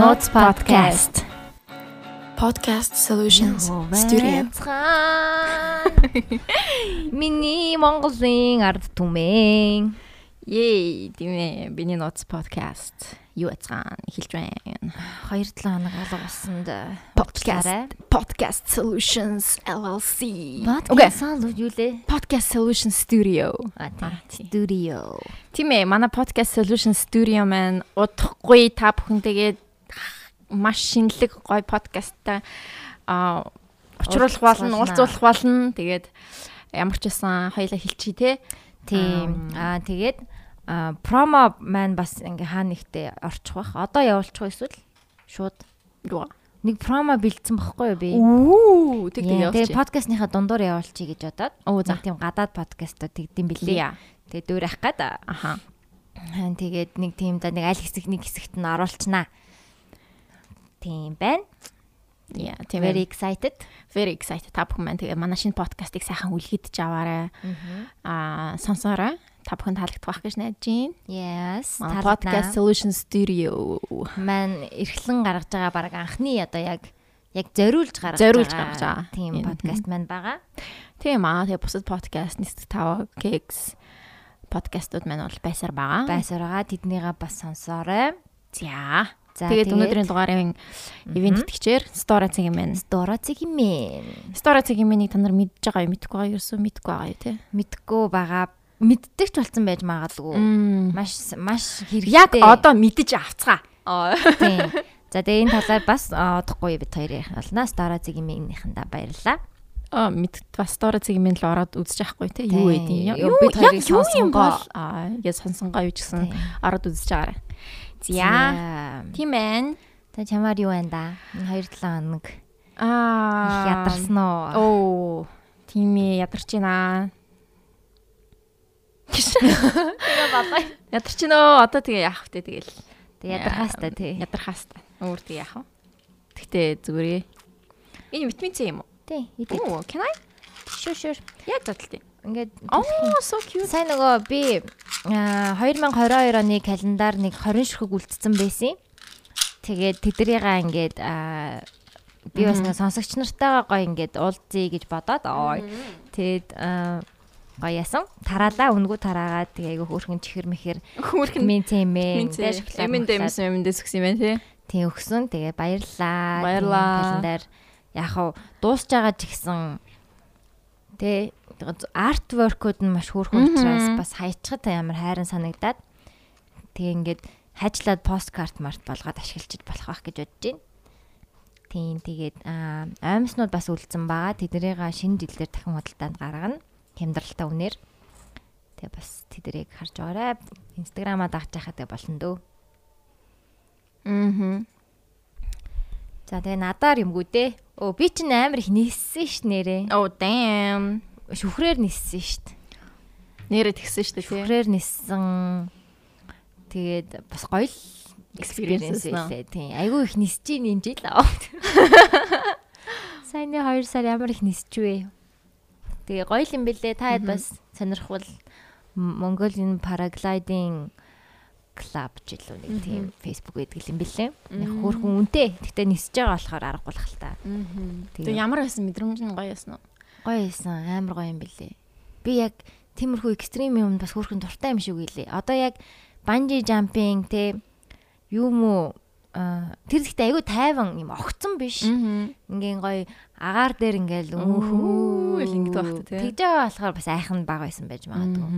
Notes podcast. Podcast Solutions Studio. Миний Монголын ард түмэн. Yay, тийм ээ. Биний Notes podcast юу яцгаан эхэлж байна. 2-7 хоног алга болсонд Podcast Podcast Solutions LLC. Podcast юу лээ? Podcast Solutions Studio. Studio. Тийм ээ, манай Podcast Solutions Studio маань удахгүй та бүхэнтэйгээ маш шинэлэг гоё подкасттай а учруулах болно, уулзуулах болно. Тэгээд ямар ч байсан хоёлаа хэлчихье те. Тийм. Аа тэгээд промо маань бас ингээ хаа нэгтээ орчих бах. Одоо явуулчих эсвэл шууд юу нэг промо бэлдсэн багхгүй юу би. Үу тэг тэг явуулчих. Тэгээд подкастныхаа дундуур явуулчих гэж бодоод. Оо за. Тийм гадаад подкастууд тэгдэм билээ. Тэгээд дөөрэх гээд. Аха. Тэгээд нэг тийм да нэг аль хэсэг нэг хэсэгт нь оруулчнаа. Тийм байна. Yeah, тийм Very excited. very excited. Та бүхэн маань тэгээ манай шинэ подкастыг сайхан үлгэдэж аваарай. Аа, сонсоорой. Та бүхэн таалагдах байх гэж найдаж байна. Yes. Podcast Solution Studio. маань эрхлэн гаргаж байгаа баг анхны одоо яг яг зориулж гаргаж Зориулж гаргаж байгаа. тийм подкаст маань байгаа. Тийм аа, тэгээ бусад подкаст нийт 5 Kicks подкастууд маань бол байсаар байгаа. Байсараа тэднийгээ бас сонсоорой. За. Тэгээд өнөөдрийн дугаарын ивент итгэжээр Store цагийн мэн. Дора цэгмэн. Store цагийн мэнийг та нар мэдж байгаа юу? Мэдгүй байгаа юу? Ерөөсөө мэдгүй байгаа юу те? Мэдгүй байгаа. Мэддэгч болсон байж магадгүй. Маш маш Яг хэрэгтэй. одоо мэдэж авцгаа. Тийм. За тэгээ энэ талаар бас а, удахгүй бид хоёр ярих болно. Дора цэгмэнийхэндээ баярлалаа. Аа мэд бас цагийн мэн л ороод үзэж авахгүй те? Юу Тийм. вэ? Юу, бид хоёрыг сонсонгоо. Аа, яа сонсонгоо юу ч гэсэн Тийм. ороод үзэж байгаарай. За. Тийм ээ. Та чамаар юу байна да? Энэ 2-7 хоног Аа. ядарсан уу? Оо, тийм ээ, ядарч байна. Тэгээ балай. Ядарч байна оо. Одоо тэгээ яах вэ тэгэл. Тэг ядархаас та тий. Ядархаас та. Өөр тэгээ яах вэ? Тэгтээ зүгээрээ. Энэ витамин С юм уу? Тий, идэ. Оо, can I? Шүр шүр. Яг задлаа. Ингээд so cute. сайн нөгөө би аа, 2022 оны календар нэг 20 ширхэг үлдсэн байсан. Тэгээд тэдрийгээ ингээд би бас нэг сонсогч нартайгаа гоё ингээд уулзъя гэж бодоод ой. Тэгээд аа, гоё ясан. Тараалаа үнгүү тараагаад тэгээ айгу хөөрхөн чихэр мэхэр Хүүрхэн мен тэмээ. Минь эмэндээ эмсэн эмэндээ сүкс юм байна тий. Тийм өгсөн. Тэгээ баярлаа. Баярлаа. Календар яг хав дуусж байгаа ч гэсэн тэ арт воркуд нь маш хөөрхөн учраас бас хайчхад ямар хайран санагдаад тэгээ ингээд хажлаад посткарт март болгоод ашиглаж болох байх гэж бодож байна. Тийм тэгээд аа, аймснууд бас үлдсэн байгаа. Тэднийгээ шинэ жилээр дахин худалдаанд гаргана. Хямдралтай үнээр. Тэгээ бас тэднийг харж байгаарай. Инстаграмаа дагж яхад тэгээ болно дөө. Аа. За тэгээ надаар юмгүй дээ. Өө би чинь амар их ниссэн ш нэрээ. Oh damn. Шүхрээр ниссэн штт. Нэрээ тэгсэн шүү дээ тий. Шүхрээр ниссэн. Тэгээд бас гоё л experience байлээ. Тийм. Айгүй их нисэж ийн энэ жил аа. Саяны 2 сар ямар их нисчвэ. Тэгээ гоё юм бэлээ. Та хэд бас сонирхвол М- Mongolian paragliding club ч илүү нэг тийм Facebook гэдэг юм бэлээ. Яг хөөрхөн үнэтэй. Гэхдээ нисэж байгаа болохоор аргагүй л хальтаа. Тэгээ ямар байсан мэдрэмж нь гоё байсан уу? Гоё байсан амар гоё юм бэлээ. Би яг тиймэрхүү экстрим юм бас хөөрхөн дуртай юм шиг үйлээ. Одоо яг банжи жампинг те юм уу тэр ихтэй айгүй тайван юм огцсон биш. Ингийн гоё агаар дээр ингээл Үхүү л ингэдэг та, тий. Тэгж байгаа болохоор бас айхан баг байсан байж магадгүй.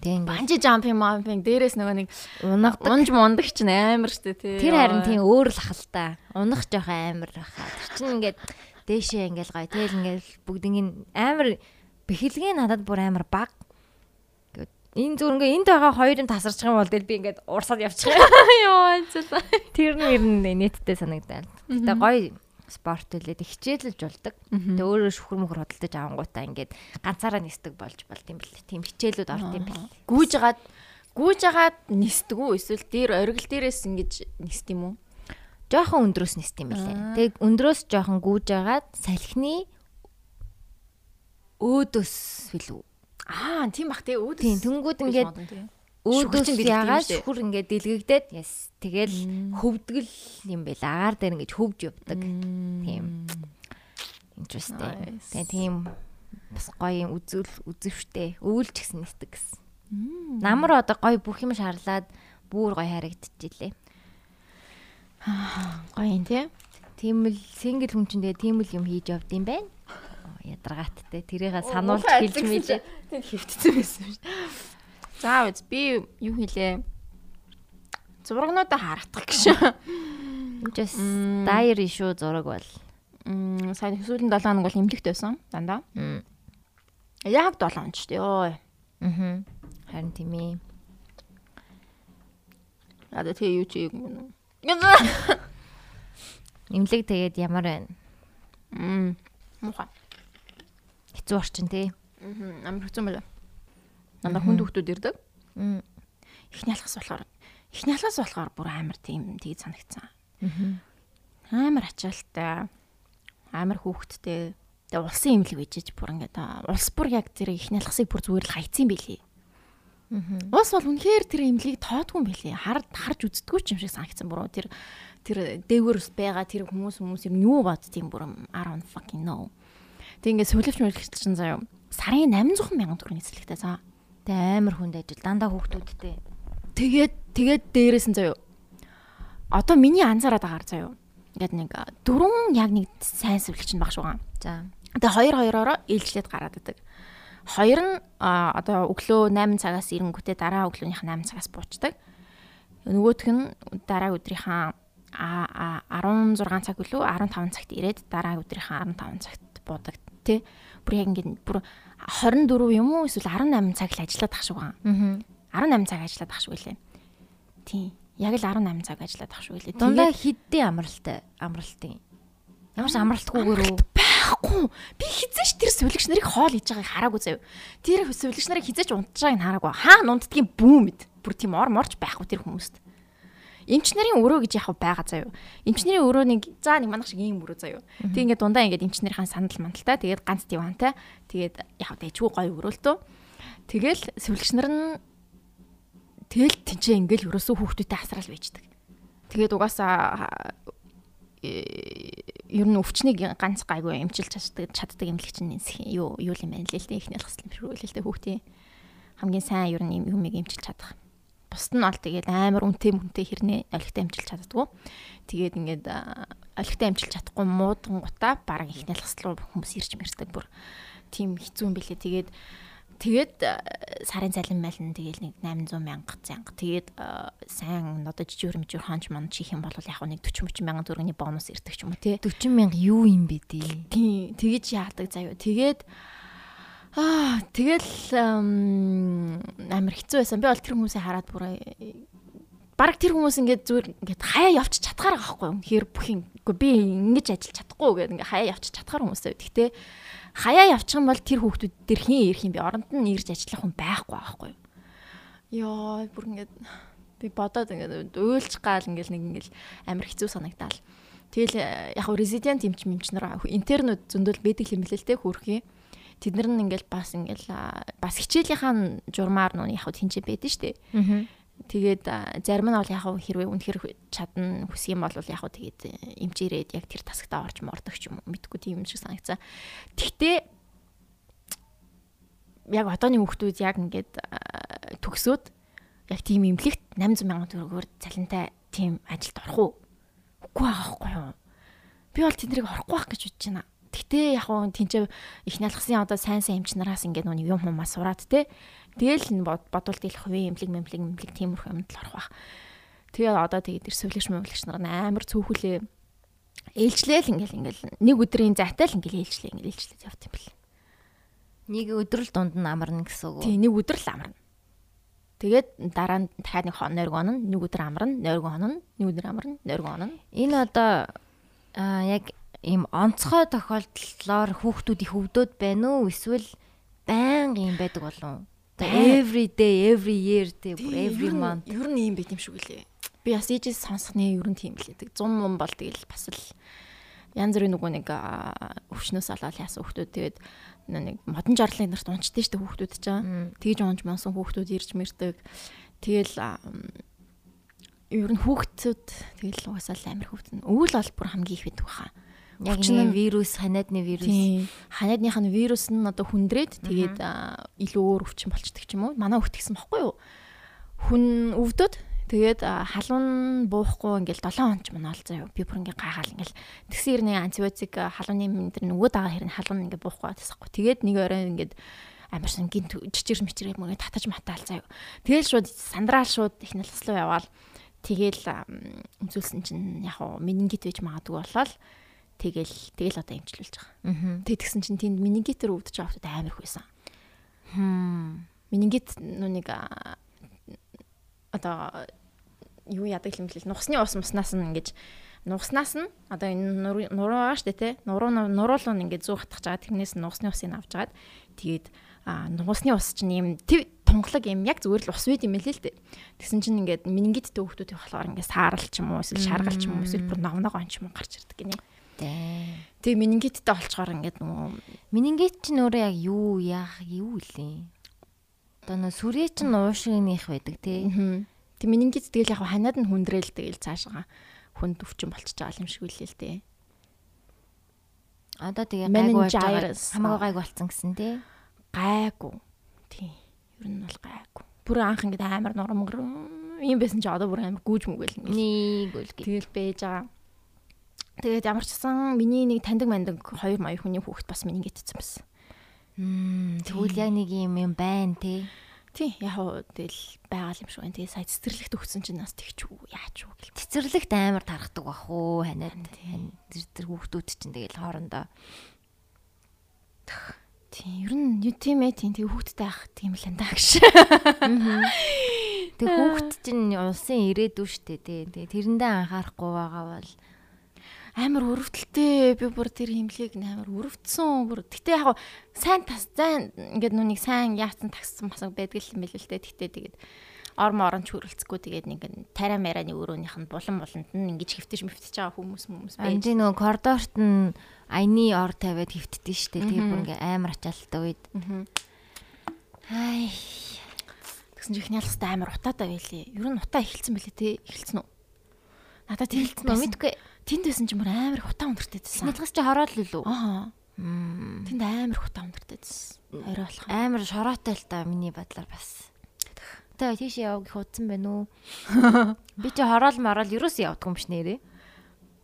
Ингээл Банжи жампинг мампинг дээрээс нөгөө нэг унагдаг. унж мундаг ч амар штэ тий. Тэр харин тийм өөр л ахaltaа. Унах жоох амар байхаа. Тэр чинь ингээд дээшээ ингээл гоё. Тэгэл ингээл бүгднийг амар бэхэлгээ надад бүр амар баг. Энэ зүгээр ингээ энд байгаа хоёрын тасарчих юм бол тэгэл би ингээд урсаад явчих юм. Йоо зэлээ. Тэр нь ер нь нэттэй санагдаад. Гэтэ гоё спорт үлээд хичээлж болдог. Тэгээ өөрөө шүхэр мөхөр хөдөлтөж авангуудаа ингээд ганцаараа нисдэг болж болд юм бэл. Тийм хичээлүүд орд юм бэл. Гүүж агаад гүүж агаад нисдэг үү эсвэл дээр оргил дээрээс ингэж нисд юм уу? Жохон өндрөөс нист юм билээ. Тэг өндрөөс жохон гүүж агаад салхины өөдөөс билүү. Аа, тийм бах тий өөдөөс. Тийм тэнгууд ингээд өөдөөс ягаад шүхүр ингээд дэлгэгдээд яс тэгэл хөвдгөл юм байл агаар дээр ингэж хөвж явдаг. Тийм. Interesting. Тэгээ тийм бас гоё юм үзүүл үзэвштэй өвөлч гэсэн нисдэг гэсэн. Намар одоо гоё бүх юм шаарлаад бүр гоё харагдчихжээ. Гоё юм тий. Тийм л single хүн чинь тэгээ тийм л юм хийж явд юм байна. Ядаргааттай тэрийгээ сануулж хэлж мэж. Тэнд хөвтсөн байсан шиг. За үз би юу хийлээ? Зурагнуудаа харахдах гэж. Just diary шүү зураг бол. Мм сайн сүүлийн 7 хоног бол эмнэлэгт байсан дандаа. Яг 7 хоног ч тий. Йоо. Аа. Харин тийм ээ. Яа тэгээ юу чи юм. Имлэг тэгээд ямар байна? Мм. Муухай. Хэцүү орчин тий. Мм амар хэцүү мэлээ. Дандаа хүнд хүүхдүүд ирдэг. Мм. Эхний алхас болохоор эхний алхас болохоор бүр амар тийм тийг санагцсан. Аа. Амар ачаалтай. Амар хүүхдтэй. Тэгээ улсын имлэг bijиж бүр ингээд аа, улс бүр яг тэр эхний алхасыг бүр зүгээр л хайцсан байлээ. Улс бол үнэхээр тэр имлэгийг тоодгүй байлээ. Хар харж үздэггүй ч юм шиг санагдсан бүр тэр тэр дээгүүр ус байгаа тэр хүмүүс хүмүүс юм юу бод тийм бүр I don't fucking know. Тэг ингээд сөлөвч мөлөвч чинь заяа сарын 800 мянган төгрөгийн эзлэгтэй заа. Тэ амар хүнд ажил дандаа хүүхдүүдтэй. Тэгээд тэгээд дээрээс нь заяа. Одоо миний анзаараад агаар заяа. Ингээд нэг дөрвөн яг нэг сайн сөвлөгч нь баг шугаан. За. Тэгээ хоёр хоёроо ээлжлээд гараад идэг. Хоёр нь одоо өглөө 8 цагаас ирэнгүүтээ дараа өглөөнийх нь 8 цагаас буучдаг. Нөгөөх нь дараа өдрийнхаа а а 16 цаг үлээ 15 цагт ирээд дараа өдрийнхаа 15 цагт буудаг тий. Бүр яг ингэ бүр 24 юм уу эсвэл 18 цаг л ажиллаад ах шиг байгаа. Аа. 18 цаг ажиллаад ах шиг үлээ. Тий. Яг л 18 цаг ажиллаад ах шиг үлээ. Дундаа хиддээ амралтай амралтын. Ямар ч амралтгүйгээр үү? Байхгүй. Би хизээч тэр сувлэгч нарыг хоол хийж байгааг хараагүй заяа. Тэр сувлэгч нарыг хизээч унтж байгааг хараагүй. Хаана унтдгийг бүү мэд. Бүр тийм ор морч байхгүй тэр хүмүүст. Эмч нарын өрөө гэж яг байгаа заяа. Эмч нарын өрөө нэг заа нэг манах шиг ийм өрөө заяа. Тэг ингээд дундаа ингээд эмч нарийнхаа сандал мандалтай. Тэгээд ганц дивантай. Тэгээд яг дэжгүй гоё өрөөлтөө. Тэгэл сувлэгч нар нь тэгэл тэнцээ ингээд өрөөсөө хүүхдүүдэд асраал байждаг. Тэгээд угаасаа ер нь өвчнийг ганц гайгүй эмчилж чаддаг чаддаг эмнэлэгч нь юу юу юм байна лээ л дээ ихний л дээ хүүхдийн хамгийн сайн ер нь юм юмыг эмчилж чадах. Бусд нь бол тэгээд амар үнэтэй мүнтэй хэрнээ олигтой эмчилж чаддгүй. Тэгээд ингээд олигтой эмчилж чадахгүй муудан гутаа бараг ихний алхас руу хүмүүс ирж мэрдэг бүр тийм хэцүү юм бэлээ. Тэгээд тэгээд а, сарын цалин мэлэн тэгээд нэг 800 мянга зянга. Тэгээд а, сайн одоо жижиг хөрмжөр хонч мон чих юм бол яг нэг 40 30 мянган төгрөгийн бонус ирдэг ч юм уу тий. 40 мянга юу юм бэ дээ? Тийм тэгэж яадаг заяа. Тэгээд аа тэгэл ам, амар хэцүү байсан. Би бол тэр хүмүүсээ хараад бүр э, баг тэр хүмүүс ингээд зүгээр ингээд хаяа явчих чадхаар байгаа байхгүй юу? Хэр бүх юм. Үгүй би ингэж ажиллаж чадахгүй гэдэг ингээд хаяа явчих чадхаар хүмүүсээ. Гэхдээ хаяа явчих юм бол тэр хүүхдүүд дээр хин ирэх юм би оронд нь ирж ажиллах хүн байхгүй байхгүй? Йоо бүр ингээд би бодоод ингээд уйлж гал ингээд нэг ингээд амар хэцүү санагдаал. Тэгэл э, яг резидент эмч мэмч нар интернүүд зөндөл байдаг те хөрхий. Тэд нар нь ингээл бас ингээл а, бас хичээлийнхаа журмаар нуу яг тэнцээ байдэн штэ. Аа. Тэгээд зарим нь бол яг хэрвээ үнэхэр чадна хүсэх юм бол яг тэгээд э, эмчээрээд яг тэр тасагтаа орж мордог ч юм уу мэдгүй тийм юм шиг санагцаа. Тэгтээ яг одооны хүүхдүүд яг ингээд төгсөөд яг тийм имлэгт 800 сая төгрөгөөр цалинтай тийм ажилд орох уу? Үгүй байхгүй юу? Би бол тэднийг орохгүй байх гэж бодож байна. Гэтэ яг хуу тэнцээ их налгсын одоо сайн сайн эмчнараас ингээд нүг юм юмаа сураад те. Тэгэл бодвол дийлэх хувийн эмнэлэг мэмлэг мэмлэг тиймэрхүү юмд л орох байх. Тэгээ одоо тэгээд тэр сувлэгч мөвлөгч нар амар цөөхөлөө ээлжлээл ингээл ингээл нэг өдрийн зайтай л ингээл ээлжлээ ингээл ээлжлээд явт юм бэл. Нэг өдрөл дунд нь амарна гэсэн үг. Тий нэг өдөр л амарна. Тэгээд дараа нь дахиад нэг хон нойргоо онно, нэг өдөр амарна, нойргоо онно, нэг өдөр амарна, нойргоо онно. Энэ одоо аа яг ийм онцгой тохиолдлоор хүүхдүүд их өвдөд байна уу эсвэл байнга юм байдаг болов уу? Байн- Every day, every year, бүр every month. Ер нь юм байт юм шиг үлээ. Би бас ээжээс сонсохны ер нь тийм л байдаг. 100 мөн бол тэгэл бас л янз бүрийн нөгөө нэг өвчнөөс олоод яасан хүүхдүүд тэгээд нэг модон жарлын нарт унчдээ штэ хүүхдүүд ч аа. Мм. Тэгж унж монсон хүүхдүүд ирж мэрдэг. Тэгэл ер нь хүүхдүүд тэгэл угаасаа л амар хүүхдэн. Өвөл бол бүр хамгийн их байдаг баха. Яг нэг вирус, ханиадны вирус. Ханиадных нь вирус нь одоо хүндрээд тэгээд илүү өөр өвчин болчдөг ч юм уу. Манай гэсэн бохгүй юу? Хүн өвдөд тэгээд халуун буухгүй ингээл 7 хоног ч мөн ол заяа. Би бүр ингээ гайхаал ингээл тэгсэн ирнэ антибиотик халууны мэнтэр нөгөө дагаа хэрнэ халуун ингээ буухгүй тасахгүй. Тэгээд нэг орой ингээд амарсан гинт жижигэр мичрээ мөрөө татаж матаал заяа. Тэгэл шууд сандраал шууд их налс руу яваал. Тэгэл өмсүүлсэн чинь яг хуу менингит байж магадгүй болол Тэгэл тэгэл одоо эмчилүүлж байгаа. Аа. Тэг тэгсэн чинь тэнд менингитээр өвдөж байгаа хүмүүс амар их байсан. Хм. Менингит нүг одоо юу яадаг юм бэл нухсны ус муснаас нь ингэж нухснаас нь одоо энэ нуруу байгаа штэ тий нуруу нуруулуу нь ингэж зүү хатгаж байгаа тэрнээс нухсны усыг авч жагаад тэгээд а нуусны ус чинь юм тунгалаг юм яг зүгээр л ус үйд юм лээ л дээ. Тэгсэн чинь ингээд менингиттэй хүмүүсийн болохоор ингээд саарл ч юм уу эсвэл шаргал ч юм уу эсвэл бүр навнаг он ч юм гарч ирдэг гинэ. Тэ. Тэгээ менингиттэй олцохоор ингээд нөгөө менингит чинь өөрөө яг юу яах юу лээ. Одоо нөө сүрээ чинь уушгиных байдаг тий. Тэг менингит тэгэл яг ханаад нь хүндрээл тэгэл цаашгаа хүнд өвчин болчихж байгаа юм шиг үлээ л дээ. Одоо тэгээ гайгүй хамаагүй гайг болцсон гэсэн тий. Гайгүй. Тий. Ер нь бол гайгүй. Бүр анх ингээд амар нурмгэр юм байсан чи одоо бүр амар гүүж мүгэл. Нэг үл. Тэгэл бэж байгаа. Тэгээд ямар ч сан миний нэг таньдаг мандаг хоёр маяг хүний хүүхэд бас миний гитцсэн байсан. Мм тэгвэл яг нэг юм юм байна тий. Тий яг хуу тэгэл байгаа юм шиг байна. Тэгээ сая цэцэрлэгт өгсөн чинь нас тэгч үү яач үү гэл. Цэцэрлэгт амар тархдаг бах уу ханиад тэр тэр хүүхдүүд чинь тэгэл хоорондоо тий ер нь юу тийм ээ тий хүүхдтэй ах тийм л энэ гэж. Тэг хүүхд чинь улсын ирээдүй штэ тий. Тэрэндээ анхаарахгүй байгаа бол амар өрөвдөлтэй би бүр тэр химлийг амар өрөвдсөн бүр гэтээ яг сайн тас зайн ингээд нүуник сайн яатсан тагссан масаг байдаг юм билээ л дээ гэтээ тэгээд ор морон ч хөрөлцөхгүй тэгээд нэг тарай мараны өрөөнийх нь булан буланд нь ингэж хөвтөж мөвтөж байгаа хүмүүс хүмүүс байж. Энд нөгөө коридорт нь аяны ор тавиад хөвтдөө штэ тэгээд бүр ингээ амар ачаалттай үед. Ай. Тэгсэн чинь ихний ялгастай амар утаатай байлээ. Ер нь утаа эхэлсэн бэлээ те эхэлсэн үү? Надад хэлсэн үү мэдгүй. Тэнд байсан ч мөр амар хутаа өндөртэй байсан. Нэлгас чи хороол лүү? Аа. Тэнд амар хутаа өндөртэй байсан. Орой болох. Амар шороотой л та миний бодлоор бас. Тэ тийш яваг их удсан байна уу? Би чи хороол мороол юус явдаг юм биш нэрээ.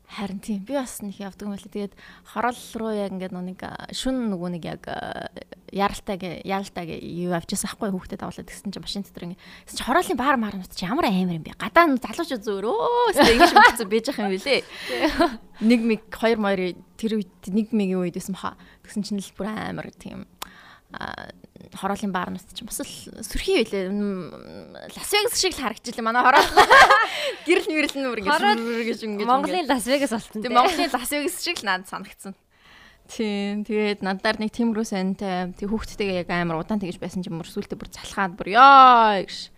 Харин тийм би бас нэг явдаг юм байлаа. Тэгээд хорол руу яг ингээд нэг шүн нөгөө нэг яг яралтайг яралтайг юу авчихсан ахгүй хүүхдэд авуулаад гэсэн чинь машин дотор ингээд чи хороолын баар маар нут чи ямар амар юм бэ? Гадаа залууч зөөр өө ингэж мэдсэн бийж ах юм билээ. Нэг миг хоёр морь тэр үед нэг мигийн үед байсан баха. Тэгсэн чинь л бүр амар тийм хороолын баарнууд чинь бас л сөрхий байлээ. Лас Вегас шиг л харагдчихлаа манай хороол. Гэрэл мэрэл нүр гэж ингэж Монголын Лас Вегас болсон. Тийм Монголын Лас Вегас шиг л надад санагдсан. Тийм тэгээд надаар нэг тиймэрхүү сантай тэг хүүхдтэйгээ яг амар удаан тэгж байсан чинь мөр сүултээ бүр залхаад бүр ёо гэж.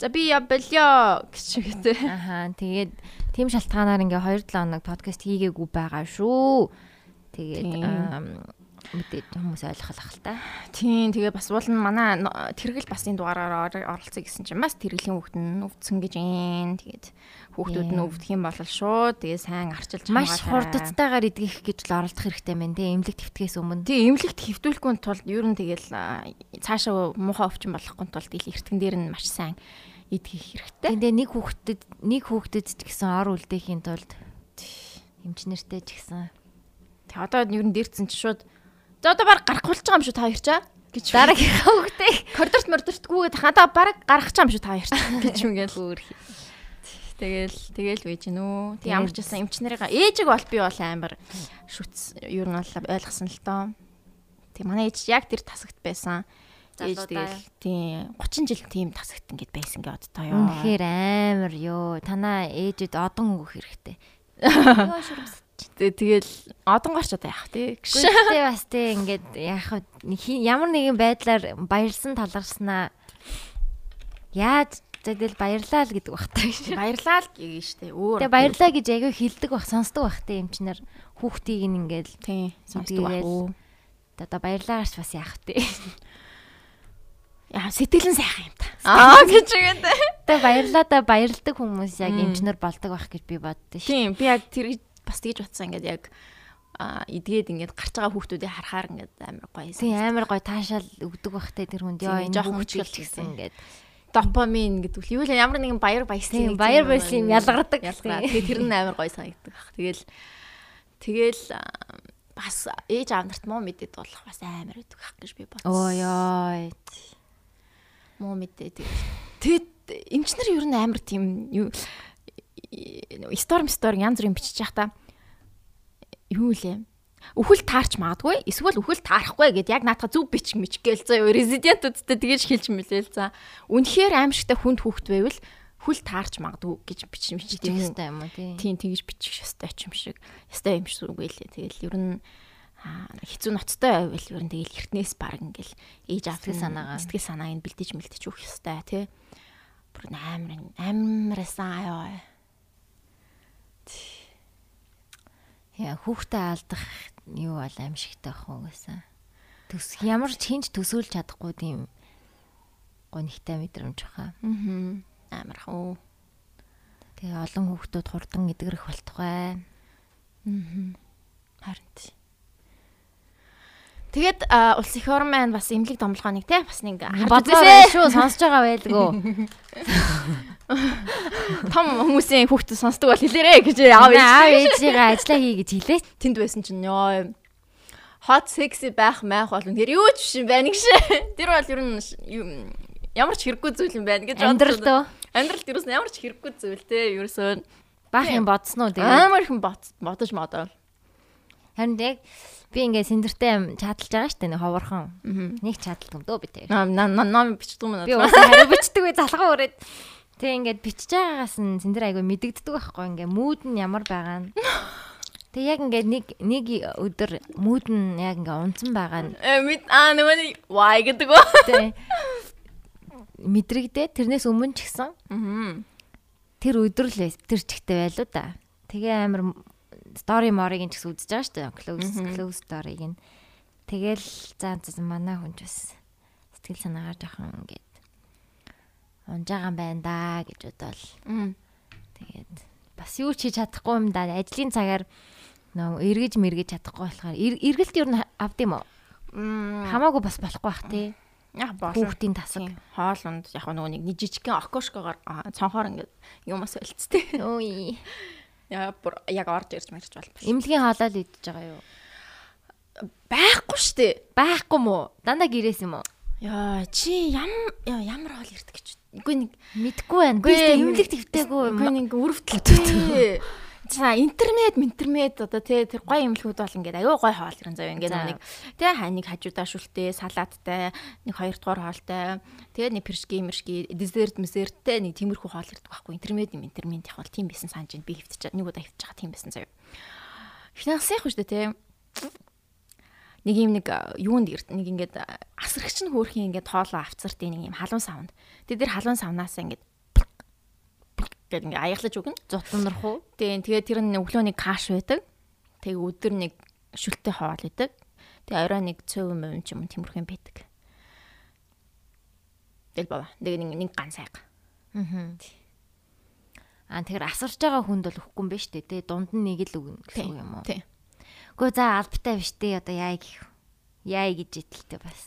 За би явбалё гэж үгтэй. Ахаа тэгээд тийм шалтгаанаар ингээ 2 7 хоног подкаст хийгээгүй байгаа шүү. Тэгээд мэдээд хүмүүс ойлгох л та. Тийм тэгээ бас уул нь манай тэргэл бас энэ дугаараар оролцсон гэсэн чинь бас тэргэлийн хүүхд нь өвдсөн гэж юм. Тэгээд хүүхдүүд нь өвдөх юм бол шүү. Тэгээ сайн арчилж маш хурдтайгаар идэх гэж л оролдох хэрэгтэй мэн тий. Эмнэлэг твтгэхээс өмнө. Тий эмнэлэгт хэвтүүлэхгүй тулд ер нь тэгэл цаашаа муухай өвчин болохгүй тулд ил эртгэн дээр нь маш сайн идэх хэрэгтэй. Тэгээ нэг хүүхдэд нэг хүүхдэд ч гэсэн ор үлдээхийн тулд эмчнэртэй ч гэсэн. Тэгээ одоо ер нь дэрцэн чи шууд За одоо баг гарах болж байгаа юм шүү та хоёр чаа гэж дараагийнхаа хөвгтэй коридорт мордортгүйгээд хадаа баг гарах чам шүү та хоёр гэж мгил өөр Тэгэл тэгэл байж гэнэ үү. Тэг ямар ч байсан эмчнэрийн ээжиг бол би бол амар шүтс нь бол ойлгосон л доо. Тэг манай ээж яг тэр тасагт байсан. Ээж тэгэл тийм 30 жил тийм тасагт ингээд байсан гэ одтой ёо. Үнэхээр амар ёо. Танаа ээжэд одон өгөх хэрэгтэй. Ёо шүрмс Тэгэл одон гарч одоо яах тий. Гэхдээ бас тий ингээд яах ямар нэгэн байдлаар баярлсан таларснаа яаж тэгэл баярлаа л гэдэг таа шүү. Баярлаа л гэгээ штэ. Өөр. Тэгээ баярлаа гэж аягүй хилдэг бах сонсдог бах тий эмчнэр хүүхдийг ингээд тий сонсдог бах. Одоо баярлаа гарч бас яах вэ? Яа сэтгэлэн сайхан юм та. Аа гэж үгээд. Тэ баярлаа да баярлдаг хүмүүс яг эмчнэр болдог байх гэж би боддоо шүү. Тийм би яг тэр бас тэгж утсан ингээд яг а эдгээд ингээд гарч байгаа хүүхдүүдийг харахаар ингээд амар гоё. Тийм амар гоё таашаал өгдөг бахтай тэр хүнд ёо энэ жоохон хүчтэй гэсэн ингээд допамин гэдэг үл юу л ямар нэгэн баяр баясгалын Тийм, баяр баясгалын юм ялгардаг. Тэгээ тэр нь амар гоё санагддаг баг. Тэгэл тэгэл бас ээж аав нарт муу мэдээд болох бас амар байдаг ах гэж би бодсон. оо ёо. муу мэдээ тэгээд тэгэд эмчнэр ер нь амар тийм юу сторм стор янз бүрийн бичиж явах та. Юу лээ үхэл таарч магадгүй эсвэл үхэл таарахгүй гэд яг наатаа зүв бичих мич гээл заа резидентуудтай тэгэж хэлж мэлээ л за үнэхээр аимшигтай хүнд хүүхд байвал хүл таарч магадгүй гэж мич Бичих хэвээр юм. уу тий. тийм тэгэж бичих ёстой ч юм шиг. Ёстой юм шиг үгүй лээ тэгэл ер нь аа, хэцүү ноцтой байвал ер нь тэгэл эртнээс баг ингээл ээж Сэтгэл санаагаа. сэтгэл санааг нь бэлдэж мэлдэж өгөх ёстой тий. Бүр амар амарсан аяа Яа хүүхдээ алдах юу бол аимшигтай байх уу гэсэн. Төс ямар ч хинч төсөөлж чадахгүй тийм гонхтой мэдрэмж баха. аа амар хөө Тэгээ олон хүүхдүүд хурдан эдгэрэх болтугай. харин тий. Тэгээд а, улс их орн маань бас эмнэлэг домлогооныг те бас нэг Бодлоо шүү сонсож байгаа байлгүй. том хүмүүсийн хүүхдүүд сонсдог бол хэлээрэ гэж аав Аав ээж. ээжигээ ажиллаа хий гэж хэлээ. Тэнд байсан чинь ёо hot sexy байх маях бол тэр юу ч биш юм байна гэж. Тэр бол ер нь ямар ч хэрэггүй зүйл юм байна гэж Амьдрал Амьдралд ерөөс ямар ч хэрэггүй зүйл те ерөөсөө баах юм бодсон уу тэгээ. амар их бодож модоо. Харин яг би ингээ синдэртэй чадалж байгаа штэ нэг ховорхон. Нэг чадалт юм дөө би тэгээ. Ном ном бичдэг юм Би уусаа хариу бичдэг бай залгаа өрөөд. Тэг ингээд бичиж байгаагаас нь синдэр айгүй мэдэгддэг байхгүй ингээ мууд нь ямар байгаа нь. Тэг яг ингээд нэг нэг өдөр мууд нь яг ингээ унцсан байгаа нь Э аа нөгөө нэг why гэдэг үү? тэг мэдрэгдээ тэрнээс өмнө ч гэсэн Аа. тэр өдөр л тэр чигтэй байлуу да. Тэгээ амар морыг нь ч гэсэн үзэж байгаа шүү дээ. Close close story-г нь. Тэгэл за за манай хүн ч бас сэтгэл санаагаар жоохон ингээд унж байгаа юм байна да гэж бодвол тэгээд бас юу ч хийж чадахгүй юм да. Ажлын цагаар нөө эргэж мэргэж чадахгүй болохоор эр- эргэлт юу н авд юм уу? Хамаагүй бас болохгүй бах тий. Яг боолоо. Хүүхдийн тасаг. Хоолунд яг нөгөө нэг жижигхэн окошкогоор цонхоор ингээд юмас өлцтэй. Ой. Яг орж ирж марч бол. Имлэгийн хаалал идэж байгаа юу? Байхгүй штэ. Байхгүй мó? Дандаа гэрээс юм уу? Яа чи ям яа, ямар хоол ирдэг гэж. Үгүй нэг Мэдгүй байна. Нэг- имлэг твтэйгүй юм. үгүй нэг өрөвдөлтөө. За интернет интернет одоо тий тэр гоё имлгүүд бол ингээд аюу гоё хоол ирэн зав ингээд нэг тий ханиг хажуудаа шүлтэй салааттай нэг хоёр дахь хоолтой тэгээ нэг пиршки мэршки десерт месерттэй нэг тиймэрхүү хоол ирдэг байхгүй интернет юм интернет яг бол тийм байсан санаж би хөвтөж нэг удаа хөвтөж байгаа тийм байсан зав. Финанс яах вэ тий нэг юм нэг а, юунд нэг ингээд а, асрагч нь хөөрхийн ингээд хоолоо авцартын нэг юм халуун савнд. Тэгээ тэр халуун савнаас ингээд гэдэг ингээд аяглаж өгнө. зутанрах уу? Тийм тэгээ тэр нь өглөө нэг каш байдаг. Тэгээ өдөр нэг шүлтэй хоол байдаг. Тэгээ орой нэг цөв юм ч юм тиймэрхүү юм байдаг. Тэгэл бава. Тэгээ нэг нэг ган сайг. Аа тэгэхээр асарч байгаа хүнд бол өгөхгүй юм байна шүү дээ. Тэ дунд нь нэг л өгнө гэсэн үг юм уу? Тийм. Гэхдээ за албатай биш дээ. Одоо яа гэх. Яа гэж итэлтэй бас.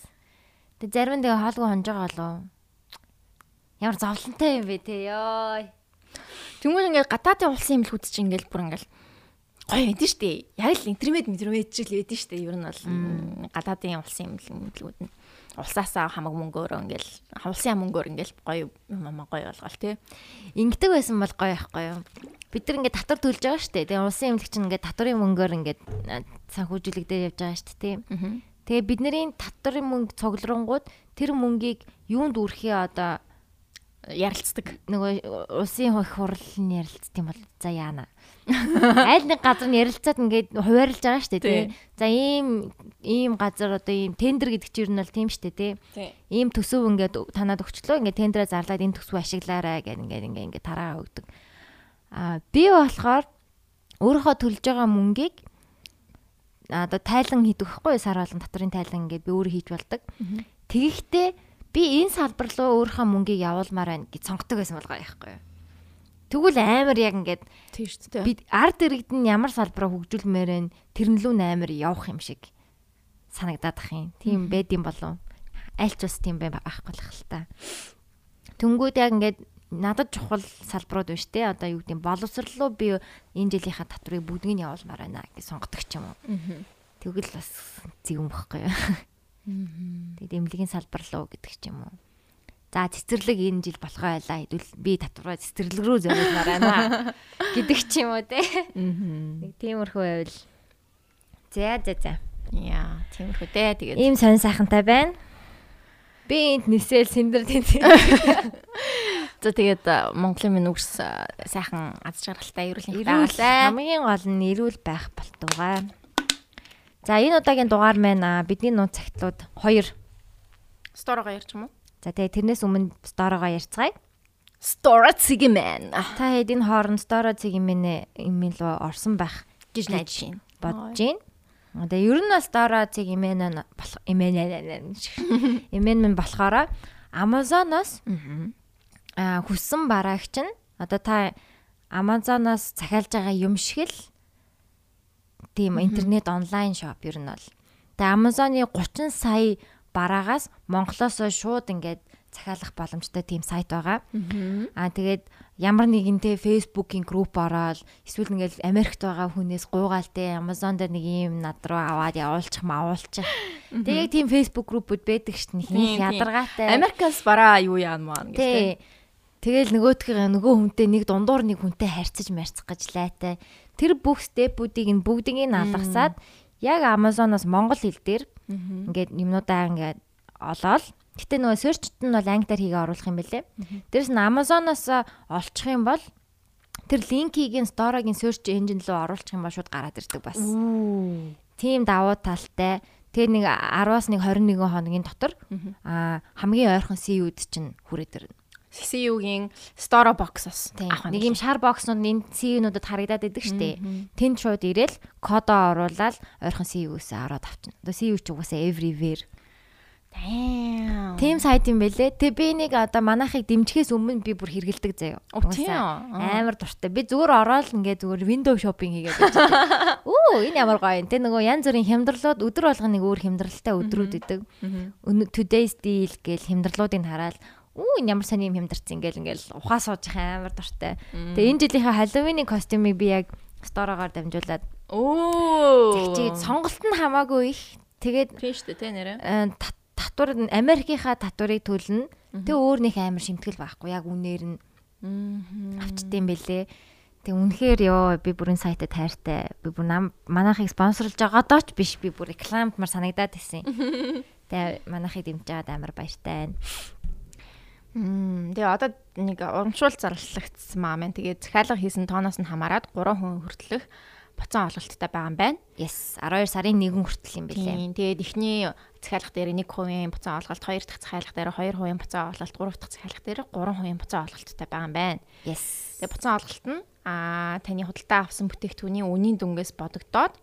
Тэг зарим нь тэгээ хоолгүй хонж байгаа болов. Ямар зовлонтой юм бэ те ёо. Тэнгүүл ингээд гадаадын улсын имлгүүд чинь ингээд бүр ингээд гоё байдэн штэ. Яг л интернет интернет ч л байдэн штэ. Ер нь бол гадаадын улсын имлгүүд нь улсаасаа хамаг мөнгөөрөө ингээд улсын мөнгөөр ингээд гоё юм аа гоё болгоол тий. Ингэдэг байсан бол гоё байхгүй юу? Бид нар ингээд татвар төлж байгаа шүү дээ. Тэгээ улсын эмнэлэг чинь ингээд татварын мөнгөөр ингээд а, санхүүжүүлэгдээд явж байгаа шүү дээ. тийм. Тэгээ бидний татварын мөнгө цугларангууд тэр мөнгийг юунд үрхээ одоо Ярилцдаг. нөгөө улсын хөх хурлын ярилцт юм бол за яана. Айл нэг газар нь ярилцаад ингээд хуваарлаж байгаа шүү дээ тий. За ийм ийм газар одоо ийм тендер гэдэг чинь ер нь бол тийм шүү дээ тий. Ийм төсөв ингээд танаад өгчлөө ингээд тендерээ зарлаад энэ төсвөө ашиглаарай гэх ингээд ингээд ингээд тараа өгдөг. Аа би болохоор өөрийнхөө төлж байгаа мөнгийг одоо тайлан хийдэг юу? сар болгон татрын тайлан ингээд би өөрөө хийж болдог. Тэгэхдээ би энэ салбар руу өөрийнхөө мөнгийг явуулмаар байна гэж сонгодог байсан болгоо яахгүй юу. Тэгвэл амар яг ингээд Тийм шүү дээ. би ард иргэд нь ямар салбараа хөгжүүлмээр байна тэрэн лүү амар явах юм шиг санагдаад ах юм. Тийм байд юм болов. Аль ч бас тийм байх болох л та. Тэнгүүд яг ингээд надад чухал салбарууд байна штэ. Одоо юу гэдэг боловсрлоо би энэ жилийнхаа татврыг бүгдийг нь явуулмаар байна гэж сонгодог ч юм уу. Тэгвэл бас зэг юм багхгүй юу. Тэгээд эмнэлгийн салбар руу гэдэг ч юм уу. За цэцэрлэг энэ жил болохоо байлаа хэдүүл би татвараа цэцэрлэг рүү зориулмаар байна гэдэг ч юм уу те. Нэг тиймэрхүү байвал. За за за. Яа, тиймэрхүү дээ. Тэгээд Ийм сонь сайхантай байна. Би энд нисэл сэндэр тэнцээ. за тэгээд а, Монголын минь үгс а, сайхан аз жаргалтай Эрүүл байгалаа. хамгийн гол нь эрүүл байх болтугай. За энэ удаагийн дугаар маань а, бидний нууц цагтлууд хоёр. Сторого ярьч юм уу? За тэгээ тэрнээс өмнө сторогоо ярьцгаая. Store Tsigiman Та хэд энэ хооронд стoro цэг имэнэ имэн руу орсон байх гэж найдаж байна. бодож байна. Одоо ер нь бас стoro цэг имэнэ болох имэнэ имэн мэн болохоор Amazon-оос а хүссэн бараагч нь одоо та Amazon-оос захиалж байгаа юм шиг л тийм интернет онлайн шоп ер нь бол. Тэгээ Amazon-ы 30 сая бараагаас Монголоос шууд ингээд захиалах боломжтой тийм сайт байгаа. Аа тэгээд ямар нэгэнтэй Facebook-ийн групп ороод эсвэл ингээл Америкт байгаа хүнээс гуйгаал те Amazon дээр нэг юм над руу аваад явуулчих маавуулчих. Тэгээд тийм Facebook группүүд байдаг шин тийм. ядаргаатай. Америкаас бараа юу яамаа. Тий. Тэгэл нөгөөдхөө нөгөө хүнтэй нэг дундуур нэг хүнтэй харьцаж марцах гэж лайтай. Тэр бүх степүүдийг нь бүгдийг нь алгасаад яг Amazon-оос монгол хэл дээр ингээд юмнуудаа ингээд олоод гэтээ нөгөө search-т нь бол англиар хийгээ оруулах юм бэлээ. Дээрэс нь Amazon-оос олчих юм бол тэр линкийг нь store-гийн search engine руу оруулчих юм бол шууд гараад ирдэг бас. Тийм давуу талтай. Тэгээ нэг 10-аас нэг 21 хоногийн дотор аа хамгийн ойрхон CU-д чинь хүрээд ирнэ. CCU-гийн Store Box-оос Тийм. авах Нэг юм шар бокснууд энэ CU-нуудад харагдаад идэг штэ. Тэнд шууд ирээл кодоо оруулаад ойрхон CU-ээс аваад авчна. Одоо CU ч угаасаа everywhere. Тийм сайт юм бэлээ. Тэг би нэг одоо манайхыг дэмжихээс өмнө би бүр хэргэлдэг заяа. Үү? Амар дуртай. Би зүгээр ороод ингээ зүгээр window shopping хийгээд байж. Оо энэ ямар гоё юм. Тэ нөгөө янз бүрийн хямдралууд өдөр болгоно нэг өөр хямдралтай өдрүүд идэг. Today's deal гээл хямдралуудыг хараад Үу энэ ямар сони юм хямдарсан ингээл ингээл ухаа сууж их амар дуртай. Тэгээ энэ жилийнхээ Halloween-ийн костюмыг би яг сторогоор дамжуулаад Оо. тэгчихэд сонголт нь хамаагүй их. Тэгээд Тийм шүү дээ, тэ нэрэ. э, тат- татвар нь Америкийнхаа татварыг төлнө. Тэгээ өөр нэг амар шимтгэл байхгүй яг үнээр нь авчдсан бэлээ. Тэг үнэхээр ёо би бүрэн сайтад хайртай. Би бүр нам манайхыг спонсорлж байгаадаа ч биш би бүр рекламдмар санагдаад байсан. Тэгээ манайхыг дэмжиж байгаад амар баяртай байна. Тэгээ одоо нэг урамшуул зарлагдсан маа маань. Тэгээ захиалга хийсэн тооноос нь хамаарат 3 хүн хүртэлх боцон олголттой байгаа юм байна. Yes 12 сарын 1 хүртэл юм бэлээ. Тийм. Тэгээд эхний захиалга дээр 1% боцон олголт, хоёр дахь захиалга дээр 2% боцон олголт, гурав дахь захиалга дээр 3% боцон олголттой байгаа юм байна. Yes. Тэгээ боцон олголт нь аа таны худалдаа авсан бүтээгдэхүүний үнийн дүнгээс бодогдоод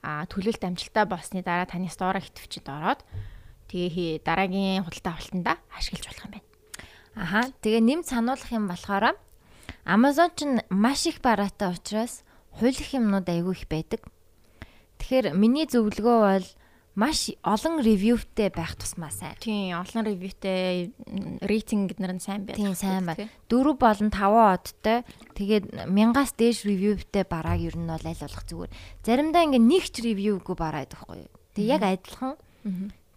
аа төлөлт амжилттай болсны дараа таны стора хитвчэд ороод тэгээ дараагийн худалдаа авалтанда ашиглаж болох юм байна. Аха. Тэгээ нэмж сануулах юм болохоор Amazon ч маш их бараатай учраас хуулих юмнууд айгүй их байдаг. Тэгэхээр миний зөвлөгөө бол маш олон ревювтэй байх тусмаа сайн. Тийм, олон ревьютэй рейтинг гэднэр нь сайн байх. Тийм сайн байна. 4 болон 5 одтой тэгээд мянгаас дээш ревювтэй барааг ер нь бол аль болох зүгээр. Заримдаа ингээ нэг ч ревюгүй бараа байдаг хгүй. Тэг яг адилхан.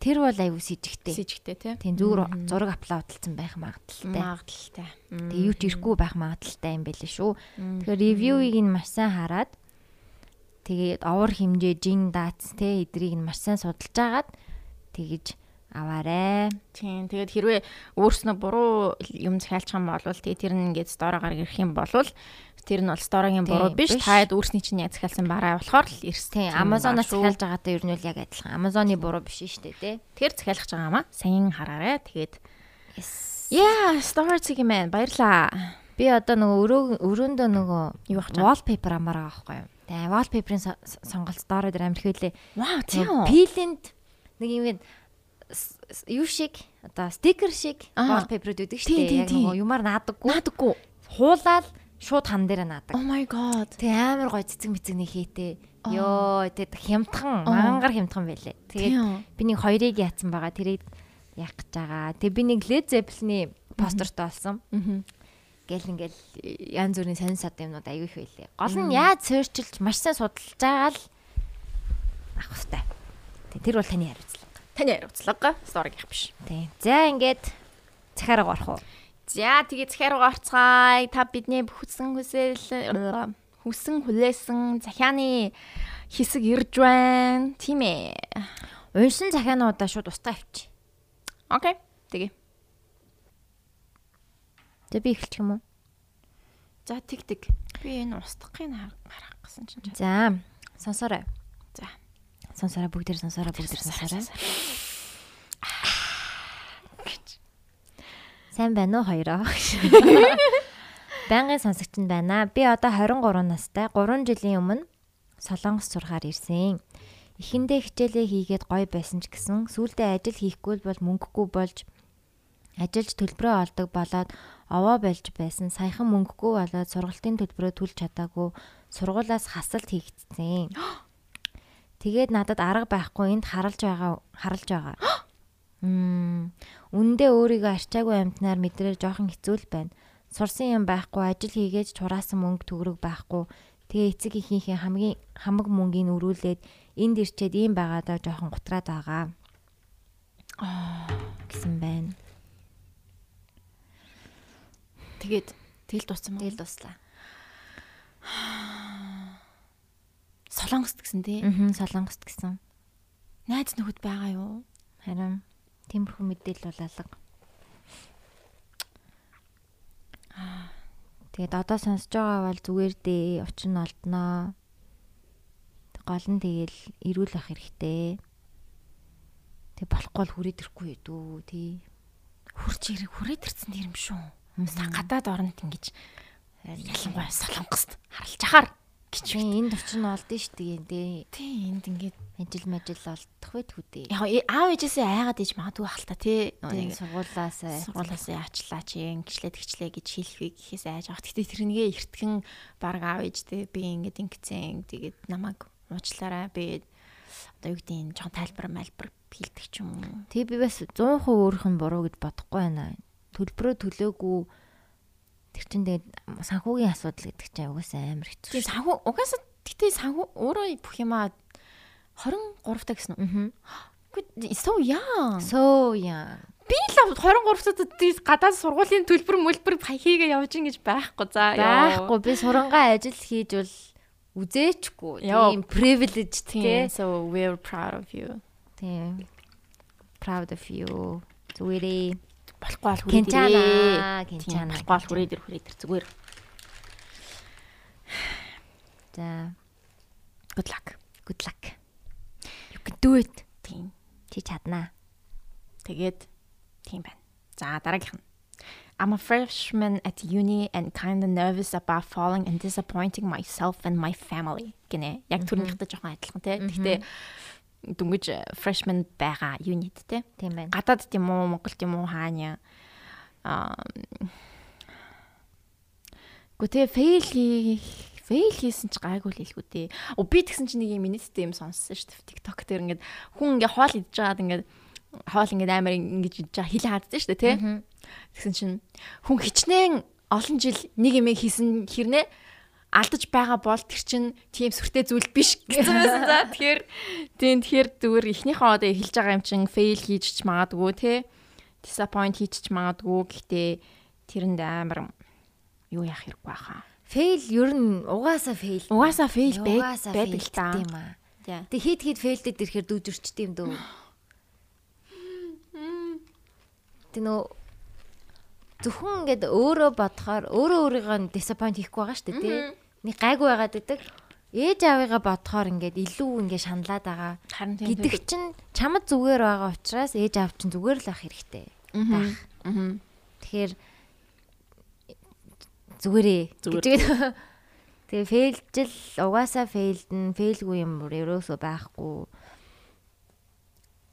Тэр бол аюу с ิจ гтэй. Сэжигтэй тий. Тийм зүгээр зураг аплодталсан байх магадaltaй. Магадaltaй. Тэгээ юу ч ирэхгүй байх магадaltaй юм байлээ шүү. Тэгэхээр ревюийг нь маш сайн хараад тэгээд овор хэмжээ, жин дац те эдрийг нь маш сайн судалж агаад тэгэж аваарэ. Тийм. Тэгээд хэрвээ өөрснөө буруу юм захиалчих юм бол тэгээ тэр нь ингээд сторогоор ирэх юм бол тэр нь бол сторогийн буруу Тийм, биш. Таад өөрсний чинь яг захиалсан бараа болохоор л ирсэн. Тийм Amazon-аас захиалж байгаатай ер нь бол яг адилхан. Amazon-ы буруу биш шүү дээ те. Тэр захиалгаж байгаа маа. Сайн хараарэ. Тэгээд storage юм байна. Баярлаа. Би одоо нөгөө өрөө өрөөндөө нөгөө Юу ах чам? wallpaper амаар байгаа байхгүй юу. Тэгээ wallpaper-ын со- сонголт дороо дээр амирх байлээ. Вау, Нөгөө Пилэнд нэг юм с- юу шиг одоо стикер шиг Аа. wallpaper гэдэг шүү дээ. Яг нөгөө юмар наадаггүй. Наадаггүй. Хуулаад шууд хан дээр наадаг. Oh my god. Тэг амар гой цэцэг мэцэг нэг хийтэй. Йоо тэг хямдхан мангар хямдхан байлээ. Тэгээд би нэг хоёрыг яатсан байгаа. Тэрийг яах гэж байгаа. Тэг би нэг Led Zeppelin-ы постертой олсон. Гэл ингээл янз бүрийн сонин сад юмнууд аягүй их байлээ. Гол нь яаж суурчилж маш сайн судалж байгаа л авах хэрэгтэй. Тэг тэр бол таны хариуцлага. Таны хариуцлага сториг явах биш. Тэг. За ингээд цахаараа гарах уу? За тэгээ захиа руу орцгаая. Та бидний хүссэн хүсэл хүссэн хүлээсэн захианы хэсэг ирж байна. Тийм ээ. Уншин захиануудаа шууд устгаа авчи. Окей. Тэгээ. Тэг би эхэлчих юм уу? За тэг тэг. Би энэ устгахыг гаргах гэсэн чинь. За, сонсоорой. За. Сонсоорой бүгдээр сонсоорой бүгдээр сонсоорой. Сайн байна уу хоёроо? Байнгын сонсогч нь байна. Би одоо 23 настай. 3 жилийн өмнө Солонгос сурахаар ирсэн. Эхэндээ хичээлээ хийгээд гоё байсан ч гэсэн сүүлдээ ажил хийхгүй бол мөнгөгүй болж ажилж төлбөрөө олдог болоод овоо болж байсан. Саяхан мөнгөгүй болоод сургалтын төлбөрөө төлж чадаагүй сургуулаас хасалт хийгдсэн. Тэгээд надад арга байхгүй энд харалж байгаа харалж байгаа. Үндэ өөрийгөө арчаагүй амтнаар мэдрээ жоохон хэцүү л байна. Сурсан юм байхгүй, ажил хийгээд чураасан мөнгө төгрөг байхгүй. Тэгээ эцэг ихийнхээ хамгийн хамаг мөнгийг өрүүлээд энд ирчээд ийм байгаадаа жоохон гутраад байгаа. Аа гэсэн байна. Тэгээд тэгэл дууссан мó. Тэгэл дуслаа. Солонгост гэсэн тий. Аа солонгост гэсэн. Найз нөхөд байгаа юу? Харин тиймэрхүү мэдээлэл бол алга. Тэгээд одоо сонсож байгаа бол зүгээр дээ очин олдноо. Гол нь тэгэл ирүүл ах хэрэгтэй. Тэг болохгүй бол хүрээд ирэхгүй дүү тий. Хурж ирэх хүрээд ирсэн юм шүү. Гадаад оронд ингэж ялангуяа солонгост харалж ахаар Чи энд очин олдсон шүү дээ тий. тий энд ингээд Ажил мажил олдох бай түү дээ. яг аав ээжээсээ айгаад ээж магадгүй ах л та тий Тэг сургуулаас сургуулаас яачлаа чи ингэчлээ тэгчлээ гэж хэлэхийг гэхээс айж авах. Гэтэ тэрнгээ эртгэн баг аав ээжтэй би ингээд ингэцэн тэгээд намайг уучлаарай би одоо юу гэдэг нь жоон тайлбар мэлбэр хийлдэг ч юм уу. Тэг би бас 100% өөрөх нь буруу гэж бодохгүй байна. Төлбөрөө төлөөгүй тэр чин тэгээд санхүүгийн асуудал гэдэг чинь угаасаа амар хэцүү. Тийм санхүү угаасаа гэтээ санхүү өөрөө бүх юмаа 23 та гэсэн үү? Аа. Үгүй so young. So яа. Би л 23 тад гадаад сургуулийн төлбөр мөлбөр хийгээ явж ин гэж байхгүй. За Байхгүй би сурангаа ажил хийж бол үзээчгүй. Тийм privilege Тийм. тий. So we're proud of you. Тийм. Proud of you. Зүгээрээ. Болохгүй бол хүрээд Тийм, кенчана. Болохгүй бол хүрээд ир хүрээд ир зүгээр. За, Good luck. good luck. You can do it. Тийм. Чи чаднаа. Тэгээд тийм байна. За дараагийнх нь. I'm a freshman at uni and kind of nervous about falling and disappointing myself and my family. гинэ. Яг түрнийхтэй жоохон адилхан тий. Гэхдээ дүнгиж э, freshman байгаа юнит тий. Тийм байна. Гадаад тийм үү, Монголд тийм үү хаана аа Гэхдээ фейл хийх фейл хийсэн ч гайгүй л хэлгүү дээ. Оо би тэгсэн чинь нэг юм минуттай юм сонссон шүү дээ. TikTok дээр ингээд хүн ингээд хоол идж байгаад ингээд хоол ингээд амар ингэж идж байгаа хил хаадсан шүү дээ, тий? Тэгсэн чинь хүн хичнээн олон жил нэг юм хийсэн хэрнээ алдаж байгаа бол тэр чинь тийм сүртэй зүйл биш гэсэн байсан за. Тэгэхээр тийм тэгэхээр зүгээр эхнийхээ одоо хэлж байгаа юм чинь хийж ч магадгүй тий. Disappoint хийж ч магадгүй. Гэхдээ тэрэнд амар юу яах хэрэггүй хаа. Fail ер нь угаасаа fail. Угаасаа Угаасаа байдаг л та. Тэг хит хит фейлдэд ирэхээр дүүжирчтэй юм дөө. Тэг нөө зөвхөн ингээд өөрөө бодохоор өөрөө өөрийгөө disappoint хийхгүй байгаа шүү дээ тий. Нэг гайгүй байгаад гэдэг. Ээж аавыгаа бодохоор ингээд илүү ингээд шаналаад байгаа. Гэдэг чинь чамд зүгээр байгаа учраас ээж аав чинь зүгээр л ах хэрэгтэй. Аа. Аа. Тэгэхээр зүгээрээ. Зүгээр. гэж- Тэгээ фейлжил угаасаа фейлдэн фейлгүй юм ерөөсөө байхгүй.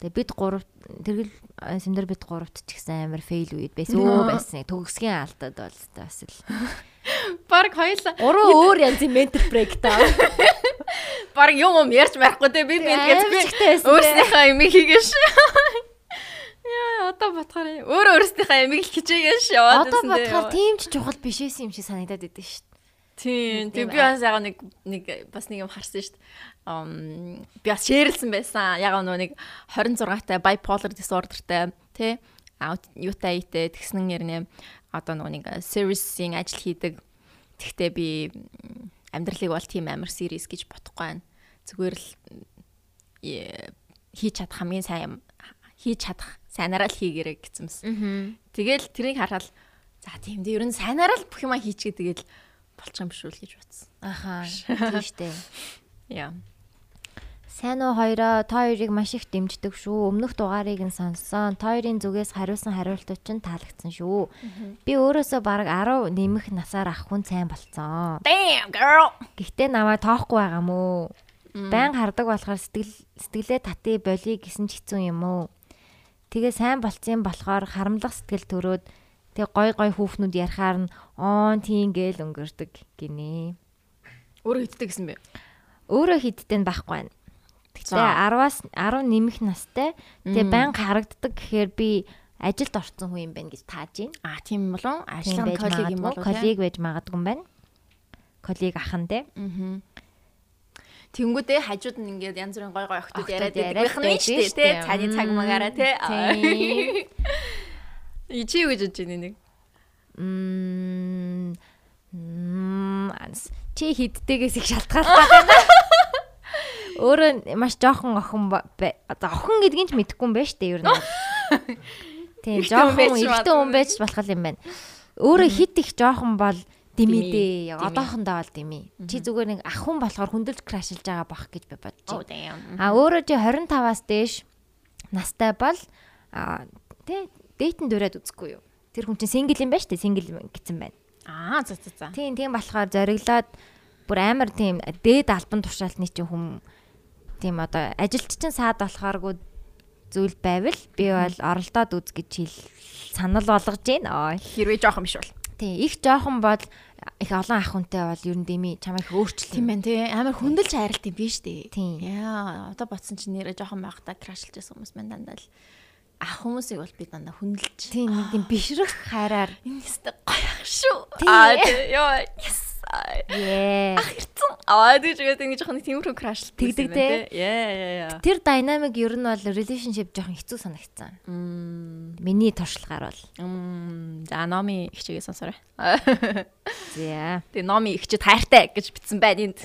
Тэгээ бид гурав тэргэл сэмдэр бид гуравт ч гэсэн амар фейл үед байсан. Өө байсан. Төгсгийн алдаад бол бас л. Бараг хоёлаа. Гурван өөр янзын ментал брейкдаун. Бараг юм юм ярьж байхгүй те би би би өөрснийхөө юм хийгээш. Яа одоо батгаар өөр өөрснийхөө юм хичээгээш яваад Одоо байсан бодохоор тийм ч чухал биш байсан юм шиг санагдаад идэв шүү дээ. Тийм. Тэг би бас яг нэг нэг бас нэг юм харсан шүү дээ. Ам би бас шеэрлсэн байсан. Яг нөгөө нэг 26 та bipolar disorderтэй тий аут юутай ийтэй тэгснэн нэрнэ одоо нөгөө нэг serious-ийн ажил хийдэг. Тэгтээ би амьдралыг бол тийм амар serious гэж бодохгүй байна. Зүгээр л э, хийж чадах хамгийн сайн юм хийж чадах сайнараа л хийгэрэй гэцэмс. Аа. Тэгэл тэрийг хараад за тийм дээ ер нь сайнараа л бүх юма хийчихээ тэгэл болчих юм биш үл гэж бодсон. Аха. Тийм штэ. Яа. Сайн уу хоёроо та хоёрыг маш их дэмждэг шүү. Өмнөх дугаарыг нь сонссон. Та хоёрын зүгээс хариулсан хариултууд ч таалагдсан шүү. Би өөрөөсөө бараг 10 нэмэх насаар ах хүн сайн болцсон. Damn girl. Гэхдээ намайг тоохгүй байгаа мó. Байн хардаг болохоор сэтгэл сэтгэлээ тати болий гэсэн ч хэцүү юм уу. Тэгээ сайн болцсон болохоор харамлах сэтгэл төрөөд тэг гой гой хүүхнүүд ярахаар нь оон тийм гээл өнгөрдөг гинэ. Өөрөө хитдэг гэсэн бэ. Өөрөө хидтэй нь байхгүй байна. За. 10-аас 10 нэмэх настай. Тэгээ байнга харагддаг гэхээр би ажилд орсон хүн юм байна гэж тааж байна. А тийм болов уу? Ажлын коллег юм болов уу? Коллег байж магадгүй юм байна. Коллег ахын те. Аа. Тэнгүүдээ хажууд нь ингээд янз бүрийн гой гой охтууд яриад байдаг нь шүү дээ. Дээ. цааны цаг магаараа тэ. Тийм. И чи юу гэж бодож байна нэг? Мм. Мм. Чи хиддэгээс их шалтгаалтай байна. Өөрөө маш жоохон охин ба- одоо охин гэдгийг ч мэдэхгүй юм байна шүү дээ ер нь. Тийм жоохон эрэгтэй хүн байж болох юм байна. Өөрөө хит их жоохон бол дими Дими, дээ. Яг дими. одоохондоо бол дими. Чи зүгээр нэг ах хүн болохоор хүндэлж крашилж байгаа бах гэж би damn. А өөрөө чи 25-аас дээш настай бол тий дэйтэн дөрөөд үзэхгүй юу. Тэр хүн чинь сингл юм байна шүү дээ. Сингл гэсэн байна. Аа за за за. Тийм тийм болохоор зориглоод бүр амар тийм дээд албан тушаалтны чинь хүм тийм одоо ажилч чинь саад болохооргүй зүйл байвал би бол оролдоод үз гэж хэл санал болгож байна. Хэрвээ жоох юм биш бол. Тийм их жоохон бол их олон ах хүнтэй бол ер нь дими чамайг Тийм өөрчлөм. байна тий. Амар хүндэлж хайралт юм биш дээ. Тийм. Яа, одоо бодсон чинь нэрээ жоохон байхдаа крашлж байсан хүмүүс маань дандаа л ах хүмүүсийг бол би дандаа хүндэлж. Тийм нэг тийм бишрэх хайраар Энэ өстө гоё ах шүү. Аа. Йоо. Yes. Яа. Ах ирцэн. Аа тий тэгээд ингэ жоохон тиймэрхүү крашлт. Тэгдэг тий. Яа яа яа. Тэр динамик ер нь бол relationship жоохон хэцүү санагдсан. Мм. Миний туршлагаар бол. Мм. За номи ихчээгээ сонсоорой. За. Тэгээ номи ихчэд хайртай гэж бичсэн байна энд.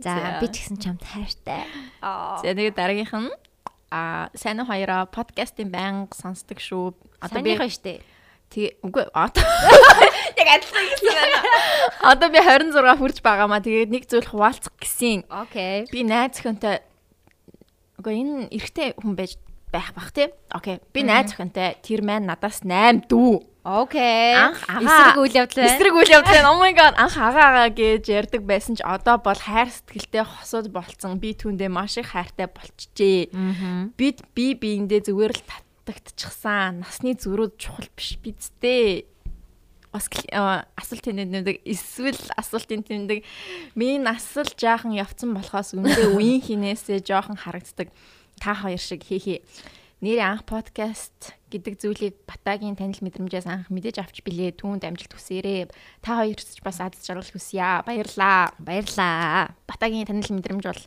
За би ч гэсэн чамд хайртай. За тэгээд дараагийнх нь а сайн уу хоёроо подкастын байнга сонсдог шүү. Одоо би Санийхаа штэ. Тэгээ үгүй одоо яг адилхан гэсэн байна. Одоо би 26 хүрч байгаамаа тэгээд нэг зүйл хуваалцах гэсэн. Окей. Би найз өхөнтэй үгүй энэ эрэгтэй хүн байж байх бах тий. Окей. Би найз өхөнтэй тэр маань надаас 8 дүү. Окей. Анх эсрэг үйл явдал байна. Эсрэг үйл явдал байна. Oh my god. Анх агаа агаа гэж ярьдаг байсан ч одоо бол хайр сэтгэлтэй хосууд болцсон. Би түүндээ маш их хайртай болчихжээ. Бид би биендээ зүгээр л татдагтчихсан. Насны зүрүүд чухал биш бидтэй. Бас кли- а, асуулт тэмдэг эсвэл асуултын тэмдэг миний нас л жаахан явцсан болохоос үндэ үеийн хинээсээ жаахан харагддаг. Та хоёр шиг хээ нэрээ анх подкаст гэдэг зүйлийг батагийн танил мэдрэмжээс анх мэдэж авч билээ. Түүнд амжилт хүсээрээ та хоёрч бас аз жаргал хүсье. Баярлаа. Баярлаа. батагийн танил мэдрэмж бол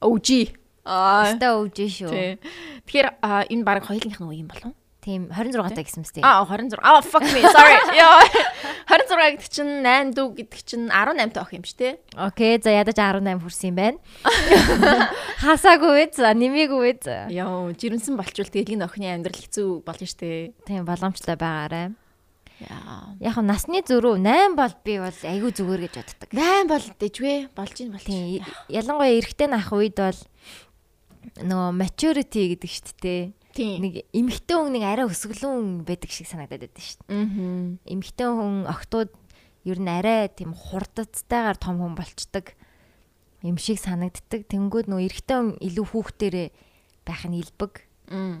OG аа Өстө өвж шүү. Тэгэхээр энэ баг хоёулынх нь үе юм болов Тийм 26 таа гэсэн мэт. Аа 26. Аа fuck me. Sorry. Яа. 26 гэдэг чинь 8 дүү гэдэг чинь 18 та ох юм шүү, те. Окей. За ядаж 18 хүрсэн юм байна. Хасаагүй үз, нэмээгүй үз. Яа, жирэмсэн болчвол тэгээд энэ охины амьдрал хэцүү болно шүү, те. Тийм боломжтой байгаарай. Яа. Яг нь насны зөрүү 8 бол би бол айгүй зүгээр гэж боддог. 8 бол дэжвэ болж болж. Тийм. Ялангуяа эрэгтэй нах үед бол нөгөө maturity гэдэг шүү дээ. Нэг эмэгтэй хүн нэг арай өсгөлүүн байдаг шиг санагдаад байдаг шүү дээ. Эмэгтэй хүн охтууд ер нь арай тийм хурдцтайгаар том хүн болчдөг юм шиг санагддаг. Тэнгүүд нөө эрэгтэй хүн илүү хүүхдэрээ байх нь илбэг.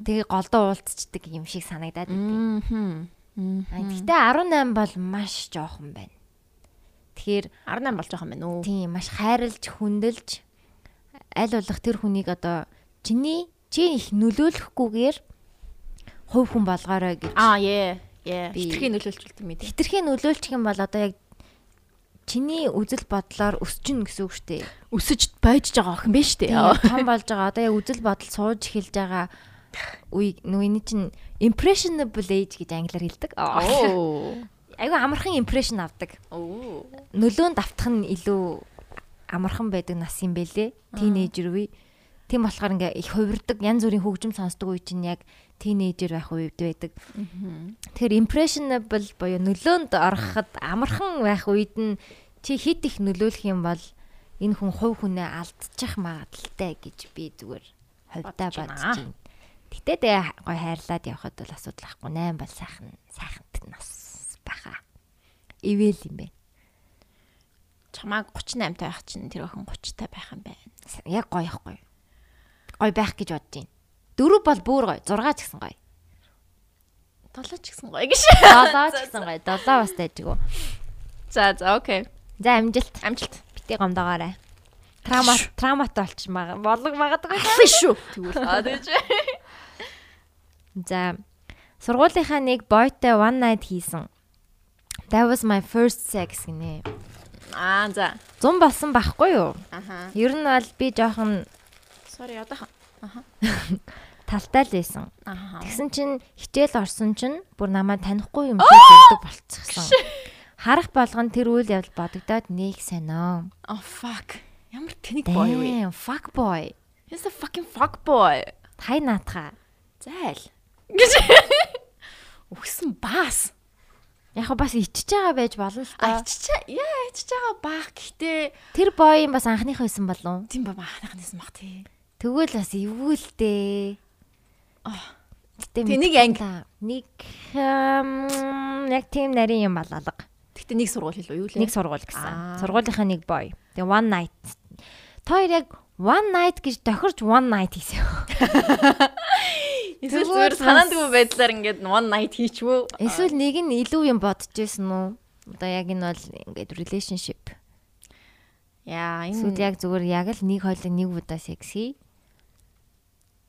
Тэгээ голдоо уулзчихдаг юм шиг санагдаад идэв. Мм. Гэтэ 18 бол маш жоохон байна. Тэгэхээр 18 болж байгаа юм байна уу? тийм маш хайрлж хүндэлж аль болох тэр хүнийг одоо чиний чи их нөлөөлөхгүйгээр хувь хүн болгоорой гэж Аа, яа. Яа. Хитрхийн нөлөөлчүүлдэг мэд. хитрхийн нөлөөлчих юм бол одоо яг чиний үзэл бодлоор өсчин гэсэн үг шүү дээ. Өсөж бойж байгаа охин биш үү? Том болж байгаа. Одоо яг үзэл бодол сууж эхэлж байгаа үе нүуний чинь impressionable age гэж англиар хэлдэг. Айгу амархан impression авдаг. Нөлөөнд автах нь илүү амархан байдаг нас юм бэлээ. Тинейжер үе. Тийм болохоор ингээ их хувирдаг, янз бүрийн хөгжим сонсдог үе чинь яг тинейжер байх үед байдаг. Тэгэхээр impressionable буюу нөлөөнд ороход амархан байх үед нь чи хит их нөлөөлөх юм бол энэ хүн хувь хүнээ алдчих магадaltaй гэж би зүгээр хувьдаа Бодож байна. Гэтэ тэгээ гой хайрлаад явхад бол асуудал ахгүй 8 бол сайхан сайхант нас баха. Ивэл юм бэ. Чамааг 38 та байх чинь тэр охин 30 та байх юм байна. Яг гоё ихгүй. Гоё байх гэж бодож байна. Дөрөв бол бүр гоё, 6 ч гэсэн гоё. 7 ч гэсэн гоё гэж. 7 ч гэсэн гоё, 7 бас дайжгүй. За, за, окей. За амжилт. Амжилт. Бити гомдоогоорой. Трама трамат болчих мага болог магадгүй. Шүү. Тэгвэл аа тэгэж. За сургуулийнхаа нэг бойтой one night хийсэн. That was my first sex гинэ. Аа, за. 100 болсон байхгүй юу? Аха. Ер нь бол би жоохон Sorry, одоохон. талтай л байсан. Аха. Тэгсэн чинь хичээл орсон чинь бүр намайг танихгүй юм шиг хэлдэг болчихсон. Харах болгон тэр үйл явдал бодогдоод нэг санаа. Oh fuck. Ямар тэнэг boy вэ? Fuck boy. He's a fucking fuck boy. Хай наатха. Зайл. Гэж. Үгсэн бас. Яг бас ичж байгаа байж болно л та. Аччаа. Яа, ачж байгаа баах. Гэхдээ Тэр boy юм бас анхных байсан болов. тийм ба баахнахнаас мах тий. Тэгвэл бас эвүүлдээ. Аа. Гэтэ Тэ нэг та. Нэг яг тийм нарийн юм бололго. Гэхдээ нэг сургууль хэлв юу лээ? Нэг сургууль гэсэн. Сургуулийнхаа нэг boy. Тэгээ one night. Тэр яг one night гэж тохирч one night хийсэн. Эсвэл зүгээр санаандгүй байдлаар ингээд one night хийчвөө. Эсвэл нэг нь илүү юм бодож байсан уу? Одоо яг энэ бол ингээд relationship. Яа, энэ яг зүгээр яг л нэг хоёлыг нэг удаа секси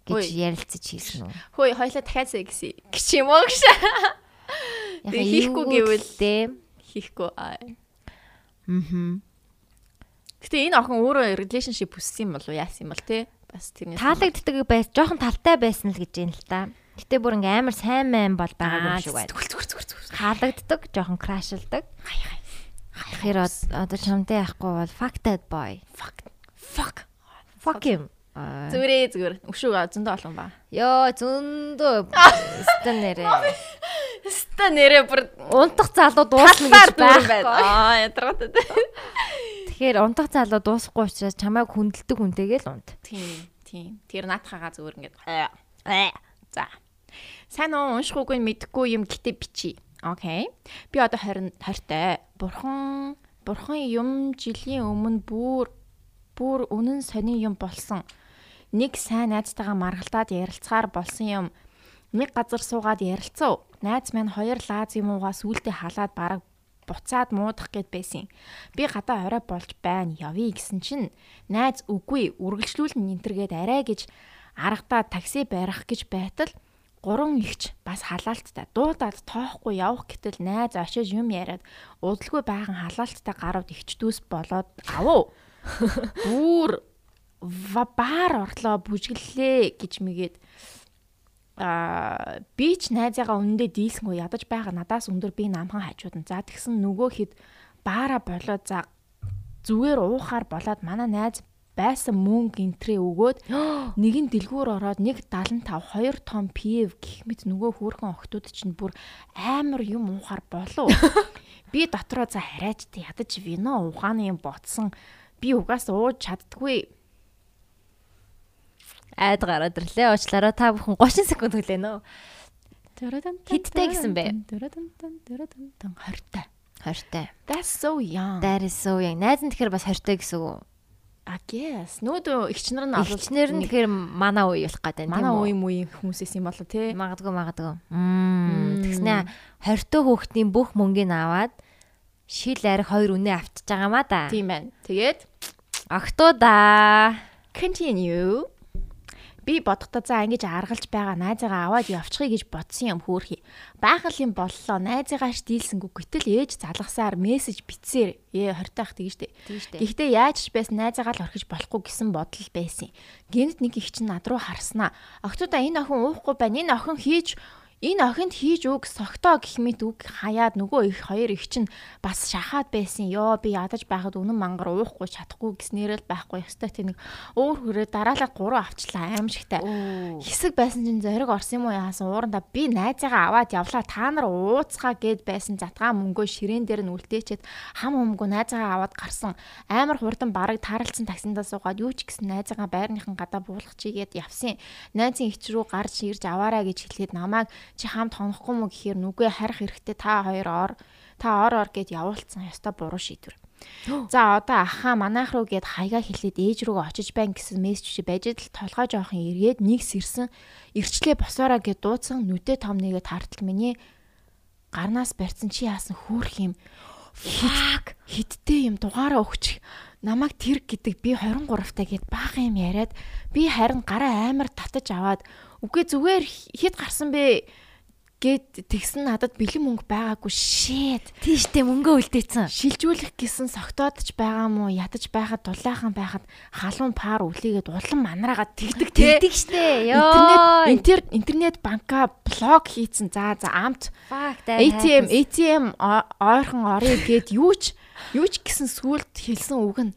гэж ярилцаж хийсэн үү? хөөе хоёлаа дахиад секси гэж юм уу гэж. Яг хийхгүй гэвэл-. Хийхгүй. аа. Мм. Гэтэ энэ охин өөрөө relationship хүссэн юм болов? Яасан юм бол те? Бас тэрнээс Таалагддаг байс, жоохон талтай байсан л гэж юм л та. Гэтэ бүр ингээм амар сайн мэн бол байгаа юм шиг байна. Зүгэл зүгэл зүгэл зүгэл. Таалагддаг, жоохон крашилдаг. Хай хай. Тэгэхээр од- одоо чамтай яахгүй бол fuck that boy. Fuck. Fuck. Fuck him. Зүгээрээ зүгээр. Өшөө зөндөө олон ба. Йоо зөндөө өстөн нэрээ. Ста нэрээ бүр Унтах залуу талаар гэж байна. Аа, ядраатай. Тэгэхээр унтах залуу дуусахгүй учраас чамайг хүндэлдэг хүнтэйгээ л унт. Тийм, тийм. Тэр наатахагаа зүгээр ингээд. За. Сайн уу уншихгүйг нь мэдэхгүй юм гэтээ бичи. Окей. Би одоо 20 20-тай. Бурхан бурхан юм жилийн өмнө бүр бүр үнэн сонин юм болсон. Нэг сайн найзтайгаа маргалтаад ярилцахаар болсон юм. Нэг газар суугаад ярилцав. Найз маань хоёр лаз юм уугаа сүултээ халаад бараг буцаад муудах гэд байсан. Би гадаа орой болж байна. Явъя гэсэн чинь найз үгүй үргэлжлүүлэн нэнтергээд арай гэж аргадаа такси барих гэж байтал гурван ихч бас халаалттай дуудаад тоохгүй явах гэтэл найз очиж юм яриад удалгүй байхан халаалттай гарууд ихч дүүс болоод авав. Бүр баар орлоо бүжгэллээ гэж мэгээд аа би ч найзаагаа үнэндээ дийлсэнгүй ядаж байгаа надаас өндөр би намхан хажууд нь за тэгсэн нөгөө хэд баара болоод за зүгээр уухаар болоод манай найз байсан мөнгө интрээ өгөөд нэг нь дэлгүүр ороод нэг 75 2 том пив гэх мэт нөгөө хөөрхөн охтууд чинь бүр амар юм уухаар болов. Би дотроо за хараач ядаж вино ухааны юм ботсон. Би угаас ууж чаддгүй. Айд гараад ирлээ. Уучлаарай та бүхэн 30 секунд хүлээнэ. Хиттэй гэсэн бэ? 20-тай. 20-тай. That's so young. That is so young. Найз нь тэгэхээр бас 20-тай гэсэн үг. I guess. Нүүдөө игч нар нь Игчнэр нь тэгэхээр манай үе болох гэдэг юм манай үе муу хүмүүсээс юм болоо тий. Магадгүй магадгүй. Тэгснэ 20 тө хүүхдийн бүх мөнгөний аваад шил арих хоёр үнэ автчихж байгаамаа да. Тийм байна. Тэгээд Октоуда. continue би бодохдоо за ингэж аргалж байгаа найзаагаа аваад явчихъя гэж бодсон юм хөөрхий. Баахал юм боллоо. Найзаагаа ш дийлсэнгүү гэтэл ээж залгасаар мессеж битсээр ээ 20 таах тэгэж штэ. Гэхдээ яаж ч байсан найзаагаа л орхиж болохгүй гэсэн бодол байсан. Гэнэт нэг их чинь над руу харснаа. Октоудаа энэ охин уухгүй байна. Энэ охин хийж энэ охинд хийж үг согтоо гэх мэт үг хаяад нөгөө их хоёр их чинь бас шахаад байсан. Йоо би ядаж байхад үнэн мангар уухгүй чадахгүй гэснээр л байхгүй ёстой тийм нэг өөр хүрээ дараалал гурав авчлаа аимшигтай. Хэсэг байсан чинь зориг орсон юм уу яасан ууранда би найзаагаа аваад явлаа та нар ууцгаа гэд байсан затгаа мөнгөө ширээн дээр нь үлдээчээд хам өмгөө найзаагаа аваад гарсан. Амар хурдан бараг таралцсан таксиндаа суугаад юу ч гэсэн найзаагаа байрныхан гадаа буулгах чигээд явсан. Найзын ич рүү гарч ирж аваарай гэж хэлээд намайг чи хамт хонохгүй мө гэхээр нүгэ харих хэрэгтэй та хоёр ор та ор ор гэд явуулсан ёстой буруу шийдвэр. За одоо ахаа манайх руу гээд хайгаа хэлээд ээж рүүгээ очиж байна гэсэн мессеж чи байж л толгой жоохон эргээд нэг сэрсэн ирчлээ босоороо гэд дуудсан нүдэ том нэгээ тартал миний гарнаас барьсан чи яасан хөөх юм? Fuck. Хиттэй юм дугаараа өгчих. Намайг тэр гэдэг би 23 таа гэд баахан юм яриад би харин гараа амар татаж аваад үгүй зүгээр хит гарсан бэ гэд тэгсэн надад бэлэн мөнгө байгаагүй shit. Тийштэй мөнгөө үлдээсэн. Шилжүүлэх гэсэн согтоодч байгаа мó ядаж байхад дулаахан байхад халуун паар үлээгээд улан манраагаад тэгдэг те. Тэгдэг штэ. Йоо. Интернет интернет банка блок хийцэн. За за амт. ATM ATM ойрхон орё гэд юу ч юу ч гэсэн сүулт хэлсэн үг нь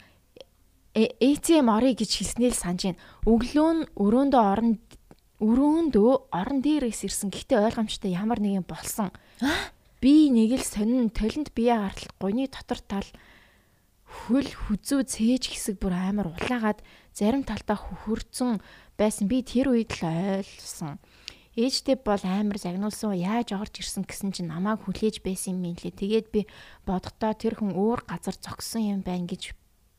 ATM орё гэж хэлснээр санаж байна. Өглөө нь өрөөндөө орно өрөөндөө орон дээрээс ирсэн. Гэхдээ ойлгомжтой ямар нэгэн болсон. Би нэг л сонин толинд бие гартал гуйны дотор тал хөл хүзүү цээж хэсэг бүр амар улаагаад зарим талтаа хөрцөн байсан. Би тэр үед л ойлгосон. Ээжтэй бол амар загнуулсан яаж орж ирсэн гэсэн чинь намайг хүлээж байсан юм лээ. Тэгээд би бодохдоо тэр хүн өөр газар зогсон юм байна гэж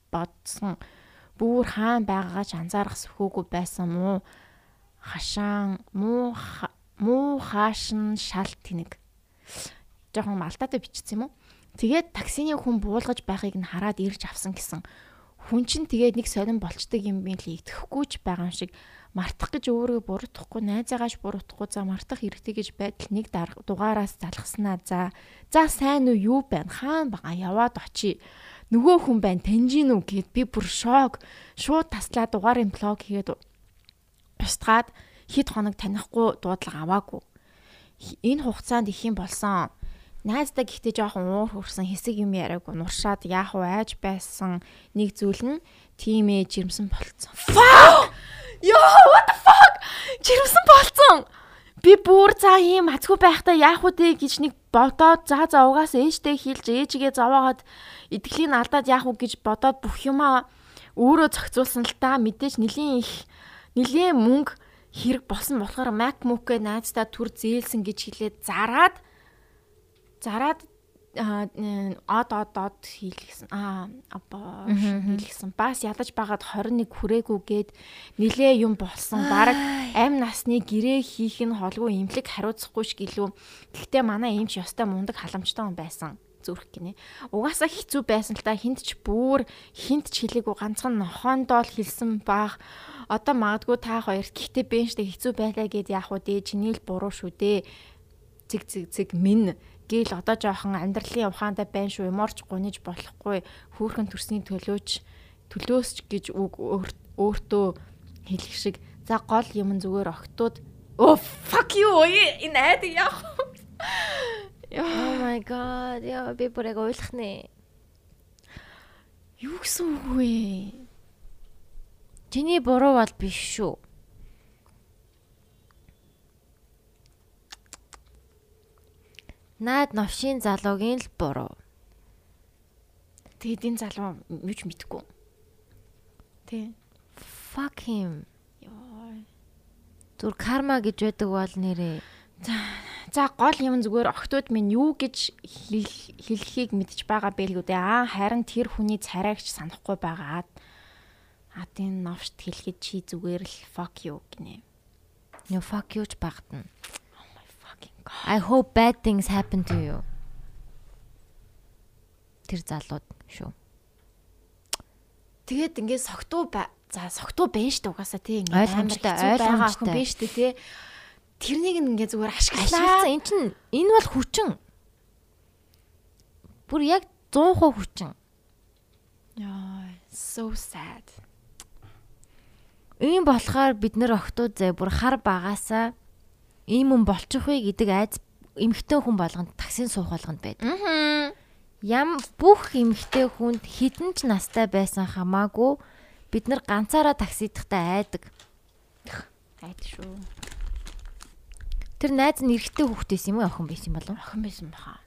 бодсон. Бүүр хаан байгаагаа ч анзаарах сөхөөгүй байсан мó хашаан муу муу хаашин шал тэнэг. Жохон малтаатай бичсэн юм уу? Тэгээд таксины хүн буулгаж байхыг нь хараад ирж авсан гэсэн. Хүн чинь тэгээд нэг сонирн болчдөг юм би л итгэхгүй ч байгаа юм шиг мартах гэж өөрийгөө буруутгахгүй найзаагааш буруутгахгүй за мартах хэрэгтэй гэж байтал нэг дугаараас залгаснаа за за сайн уу юу байна хаан бага яваад очие нөгөө хүн байна таньжин үү гэд би бүр шок шууд таслаа дугаарын блог хийгээд устгаад хэд хоног танихгүй дуудлага аваагүй. Энэ хугацаанд их юм болсон. Найздаа гэхдээ жоохон уур хүрсэн хэсэг юм яриаггүй нуршаад яах вэ айж байсан нэг зүйл нь тийм ээ жирэмсэн болцсон. Fuck! Yo what the fuck? Жирэмсэн болцсон. Би бүр за ийм хацгүй байхдаа яах вэ гэж нэг бодоод за за угаас ээжтэй хэлж ээжигээ зовоогоод итгэлийн алдаад яах вэ гэж бодоод бүх юмаа өөрөө зохицуулсан л та мэдээж нэлийн их нилээн мөнгө хэрэг болсон болохоор MacBook-гээ найздаа түр зээлсэн гэж хэлээд зараад зараад од од од хийлгсэн. Аа апа хийлгсэн. Бас ядаж байгаад 21 хүрээгүйгээд нилээ юм болсон. Бараг амь насны гэрээ хийх нь холгүй имлэг хариуцахгүй ш гэлүү. Гэхдээ манай имч ёстой мундаг халамжтай хүн байсан зүрх гинэ. Угаасаа хэцүү байсан л та хинт ч бүр хинт ч хэлээгүй ганцхан нохоондоо л хэлсэн баах. Одоо магадгүй та хоёрт гэхдээ бенчтэй хэцүү байлаа гэд яах вэ? Чиний л буруу шүү дээ. Цэг цэг цэг минь гээл одоо жоохон амьдралын ухаантай байна шүү. Юморч гуниж болохгүй. Хүүхэн төрсний төлөөч төлөөсч гэж үг өөртөө хэлэх шиг. За гол юм зүгээр огтуд. Оо fuck you энэ айдаг яах Oh my god яа би бүрэг ойлгох нэ. Юу гэсэн үг вэ? Чиний буруу бол биш шүү. Наад новшийн залуугийн л буруу. Тэгээд энэ залуу юу ч мэдэхгүй. Тэ. Fuck him. Яа. Зүр карма гэж байдаг бол нэрээ. За за гол юм зүгээр охтууд минь юу гэж хэлхийг мэдж байгаа бэлгүү дээ. Аа харин тэр хүний царайгч санахгүй байгаад Адын новшт хэлэхэд чи зүгээр л fuck you гинэ. No fuck you ч багтана. Oh my fucking god. I hope bad things happen to you. Тэр залууд шүү. Тэгээд ингээд согтуу за согтуу байна шүү дээ угаасаа тий ингээд ойлгомжтой ойлгомжтой байна шүү дээ тий. Тэрнийг ингээд зүгээр ашиглаа. Эн чин энэ бол хүчин. Бүр яг 100% хүчин. Яа, so sad. Ийм болохоор бид нэр охтууд зэ бүр хар багасаа ийм хүн болчих вэ гэдэг айц эмхтэн хүн болгонд таксин суух болгонд байдаг. Аа. Ям бүх эмхтэй хүнд хідэн ч настай байсан хамаагүй бид нар ганцаараа таксидахтай айдаг. Айд шүү. Тэр найз нь эрэгтэй хүүхдээс юм уу охин байсан болов? Охин байсан баха.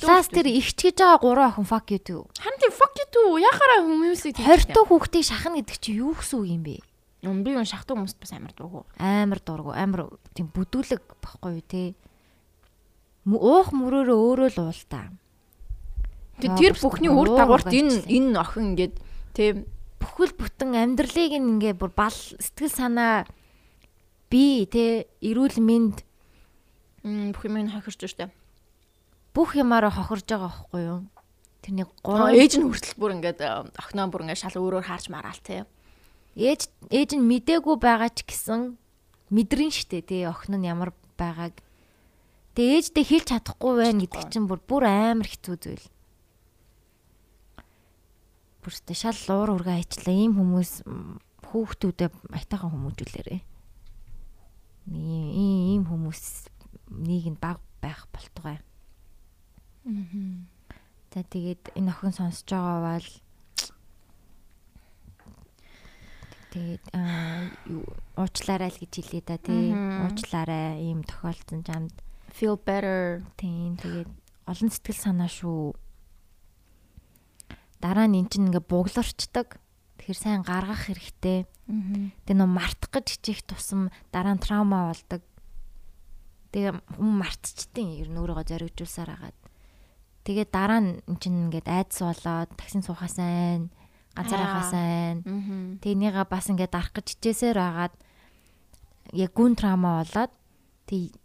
Лаас тэр ихч гэж байгаа гурван охин fuck you too. Харин тийм fuck you too. Яхаараа хүмүүсийг 20 хүүхдийг шахна гэдэг чи юу гэсэн үг юм бэ? Өмби юм шахдаг хүмүүст бас амар дургу. Амар дургу. Амар тийм бүдүүлэг баггүй юу те уух мөрөөрөө өөрөө л уул та. Тэр бүхний үр дагаварт энэ энэ охин ингээд тийм бүхэл бүтэн амьдралыг ингээ бүр бал сэтгэл санаа би тэ эрүүл мэнд бүх юм нь хохирч штэ. Бүх юмараа хохирж байгаа байхгүй юу? Тэрний гурав ээж нь хүртэл бүр ингээд охиноо бүр ингээд шал өөрөөр харж мараал тэ. Ээж ээж нь мдээгүй байгаа ч гэсэн мэдрэн штэ тэ охин нь ямар байгааг Тэгээ ээждээ хэлж чадахгүй байна гэдэг чинь бүр бүр амар хэцүү зүйл. Бүртээ шал луур ургаа хийчлаа. Ийм хүмүүс хүүхдүүдэд аятайхан хүмүүжүүлээрээ. Ийм ийм хүмүүс нийгэнд баг байх болтугай. Аа. За тэгээд энэ охин сонсож байгаа бол тэгээд уучлаарай л гэж хэлээ да тий. Уучлаарай ийм тохиолдсон жамд feel better тийм тэгээд олон сэтгэл санаа шүү. Дараа нь эн чинь ингээ бугларчдаг. Тэгэхээр сайн гаргах хэрэгтэй. Тэгээ нөө мартах гэж хичээх тусам дараа нь траума болдог. Тэгээ хүм мартчихдээ ер нь өөрийгөө зоригжуулсаар хагаад. Тэгээ дараа нь эн чинь ингээд айдас болоод таксин суухаасаа ганцаараа хасаа. Тэгээ энийгээ бас ингээд дарах гэж хичээсээр хагаад яг гүн траума болоод тэг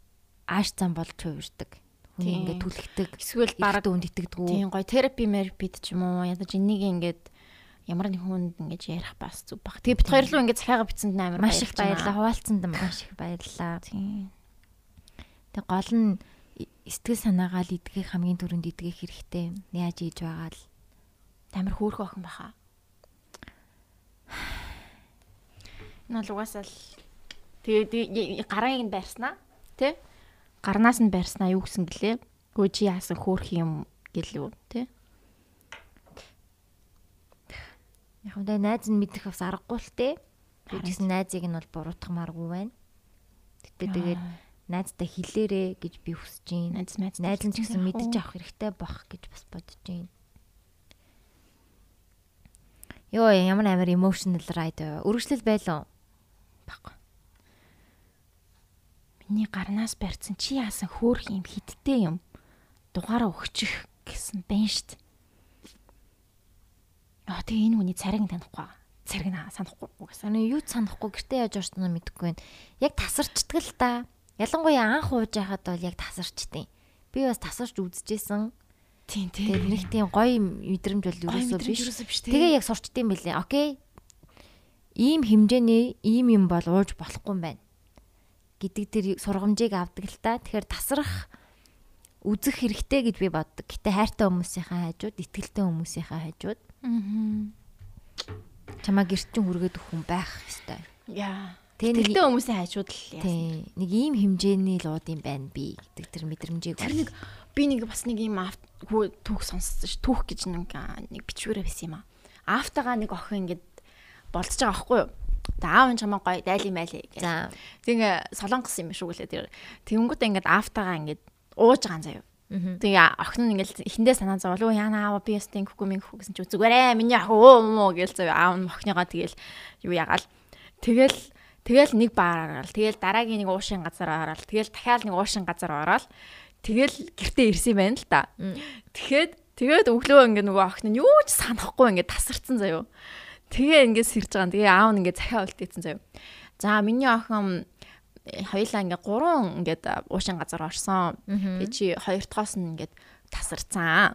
ааш зам болж хувирдаг. Хүний ингээд түлхдэг. Эсвэл бараг үнд итгэдэг. Тийм гоё терапи мерпид ч юм уу ядаж энийг ингээд ямар нэг хүнд ингэж ярих бас зүг баг. Тэгээ бит хоёр л ингээд захиага битсэнд амар маш их баярлаа. Хуваалцсанд маш их баярлаа. Тийм. Тэг гол нь сэтгэл санаагаа л идэх хамгийн түрүүнд идэх хэрэгтэй. Яаж ийж байгаа л амар хөөрхөн охин баха. Энэ л угаасаа л тэгээ гарааг нь байрснаа тий гарнаас нь барьснаа юу гэсэн гэлээ. Гөө чи яасан хөөх юм гэлөө тий. Яг үндэ найз нь мэдэх бас аргагүй л те. Тэгсэн найзыг нь бол буруутгамааргүй байна. Гэтэ тэгээд найзтай хэлээрэ гэж би хүсэж байна. Найз найз найз нь ч гэсэн мэдэж авах хэрэгтэй бах гэж бас бодож байна. Йоо ямар амар emotional ride өргөжлөл байлаа. Баггүй миний гарнаас барьсан чи яасан хөөх юм хиттэй юм дугаараа өгчих гэсэн байна штт. Аа тэгээ энэ хүний цариг танихгүй. Цариг наа санахгүй. Угаасаа юу санахгүй гэртээ яаж орсноо мэдэхгүй байна. Яг тасарчдаг л та. Ялангуяа анх ууж байхад бол яг тасарчдیں۔ Би бас тасарч үзэжсэн. Тийм тийм. Тэгээ нэг тийм гоё мэдрэмж бол ерөөсөө биш. Тэгээ яг сурчдсан байлээ. Окей. Ийм хэмжээний ийм юм бол ууж болохгүй юм байна гэдэг тэр сургамжийг авдаг л та. Тэгэхээр тасрах үзэх хэрэгтэй гэж би боддог. Гэтэ хайртай хүмүүсийнхаа хажууд, итгэлтэй хүмүүсийнхаа хажууд. Аа. Чамаа гэрчин хүргээд өгөх хүн байх хэвээр. Яа. Тэгээ нэг хүмүүсийн хажууд л яасан. Нэг ийм хэмжээний лууд юм байна би гэдэг тэр мэдрэмжийг Тэр нэг би нэг бас нэг ийм түүх сонссон ш. Түүх гэж нэг нэг бичвэрээ байсан юм аа. Аавтайгаа нэг охин ингээд болцож байгаа байхгүй юу? Тэ аав нь чамаа гоё дайлын байлээ гэж. Тэгээ солонгос юм шүү гэлээ тэр. Тэнгүүтээ ингээд аавтайгаа ингээд ууж байгаа заяа. Тэгээ охин нь ингээл эхэндээ санаа зовлоо яана аава би ястын гэхгүй минь гэхгүй гэсэн чи зүгээрээ миний ах өө мөө гээл заяа аав нь охиныгоо тэгэл юу ягаал. Тэгэл тэгэл нэг баар ороод тэгэл дараагийн нэг уушин газар ороод тэгэл дахиад нэг уушин газар ороод тэгэл гэртээ ирсэн байна л та. Тэгэхэд Тэгээд өглөө ингээ нөгөө охин нь юу ч санахгүй ингээ тасарсан заяо. Тэгээ ингээ сэрж байгаа. Тэгээ аав нь ингээ захиа үлдээсэн заяо. За миний охин хоёлаа ингээ гурван ингээд уушин газар орсон. Тэгээ чи хоёр дахоос нь ингээд тасарцсан.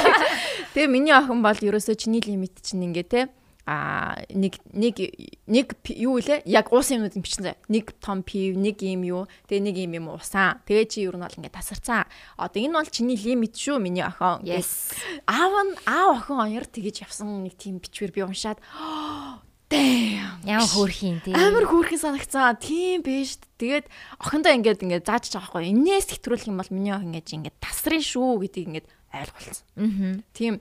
Тэгээ миний охин бол ерөөсөө чиний лимит чинь ингээ те а нэг нэг нэг юу илээ яг уус юмнууд юм бичсэн зэ нэг том пив нэг юм юу. Тэгээ нэг юм юм уусаа. Тэгээ чи ер нь бол ингээд тасарцсан. Одоо энэ бол чиний лимит шүү миний охин. Yes. Аав нь аав охин хоёр тэгэж явсан нэг тийм бичвэр би уншаад. Ямар хөөрхийн тий. Амар хөөрхийн санагцсан. Тийм биш. Тэгээд охиндоо ингээд ингээд зааж байгаа байхгүй. Энээс хэтрүүлэх юм бол миний охин ингэж ингээд тасрын шүү гэдгийг ингээд ойлголцсон. Аа. Тийм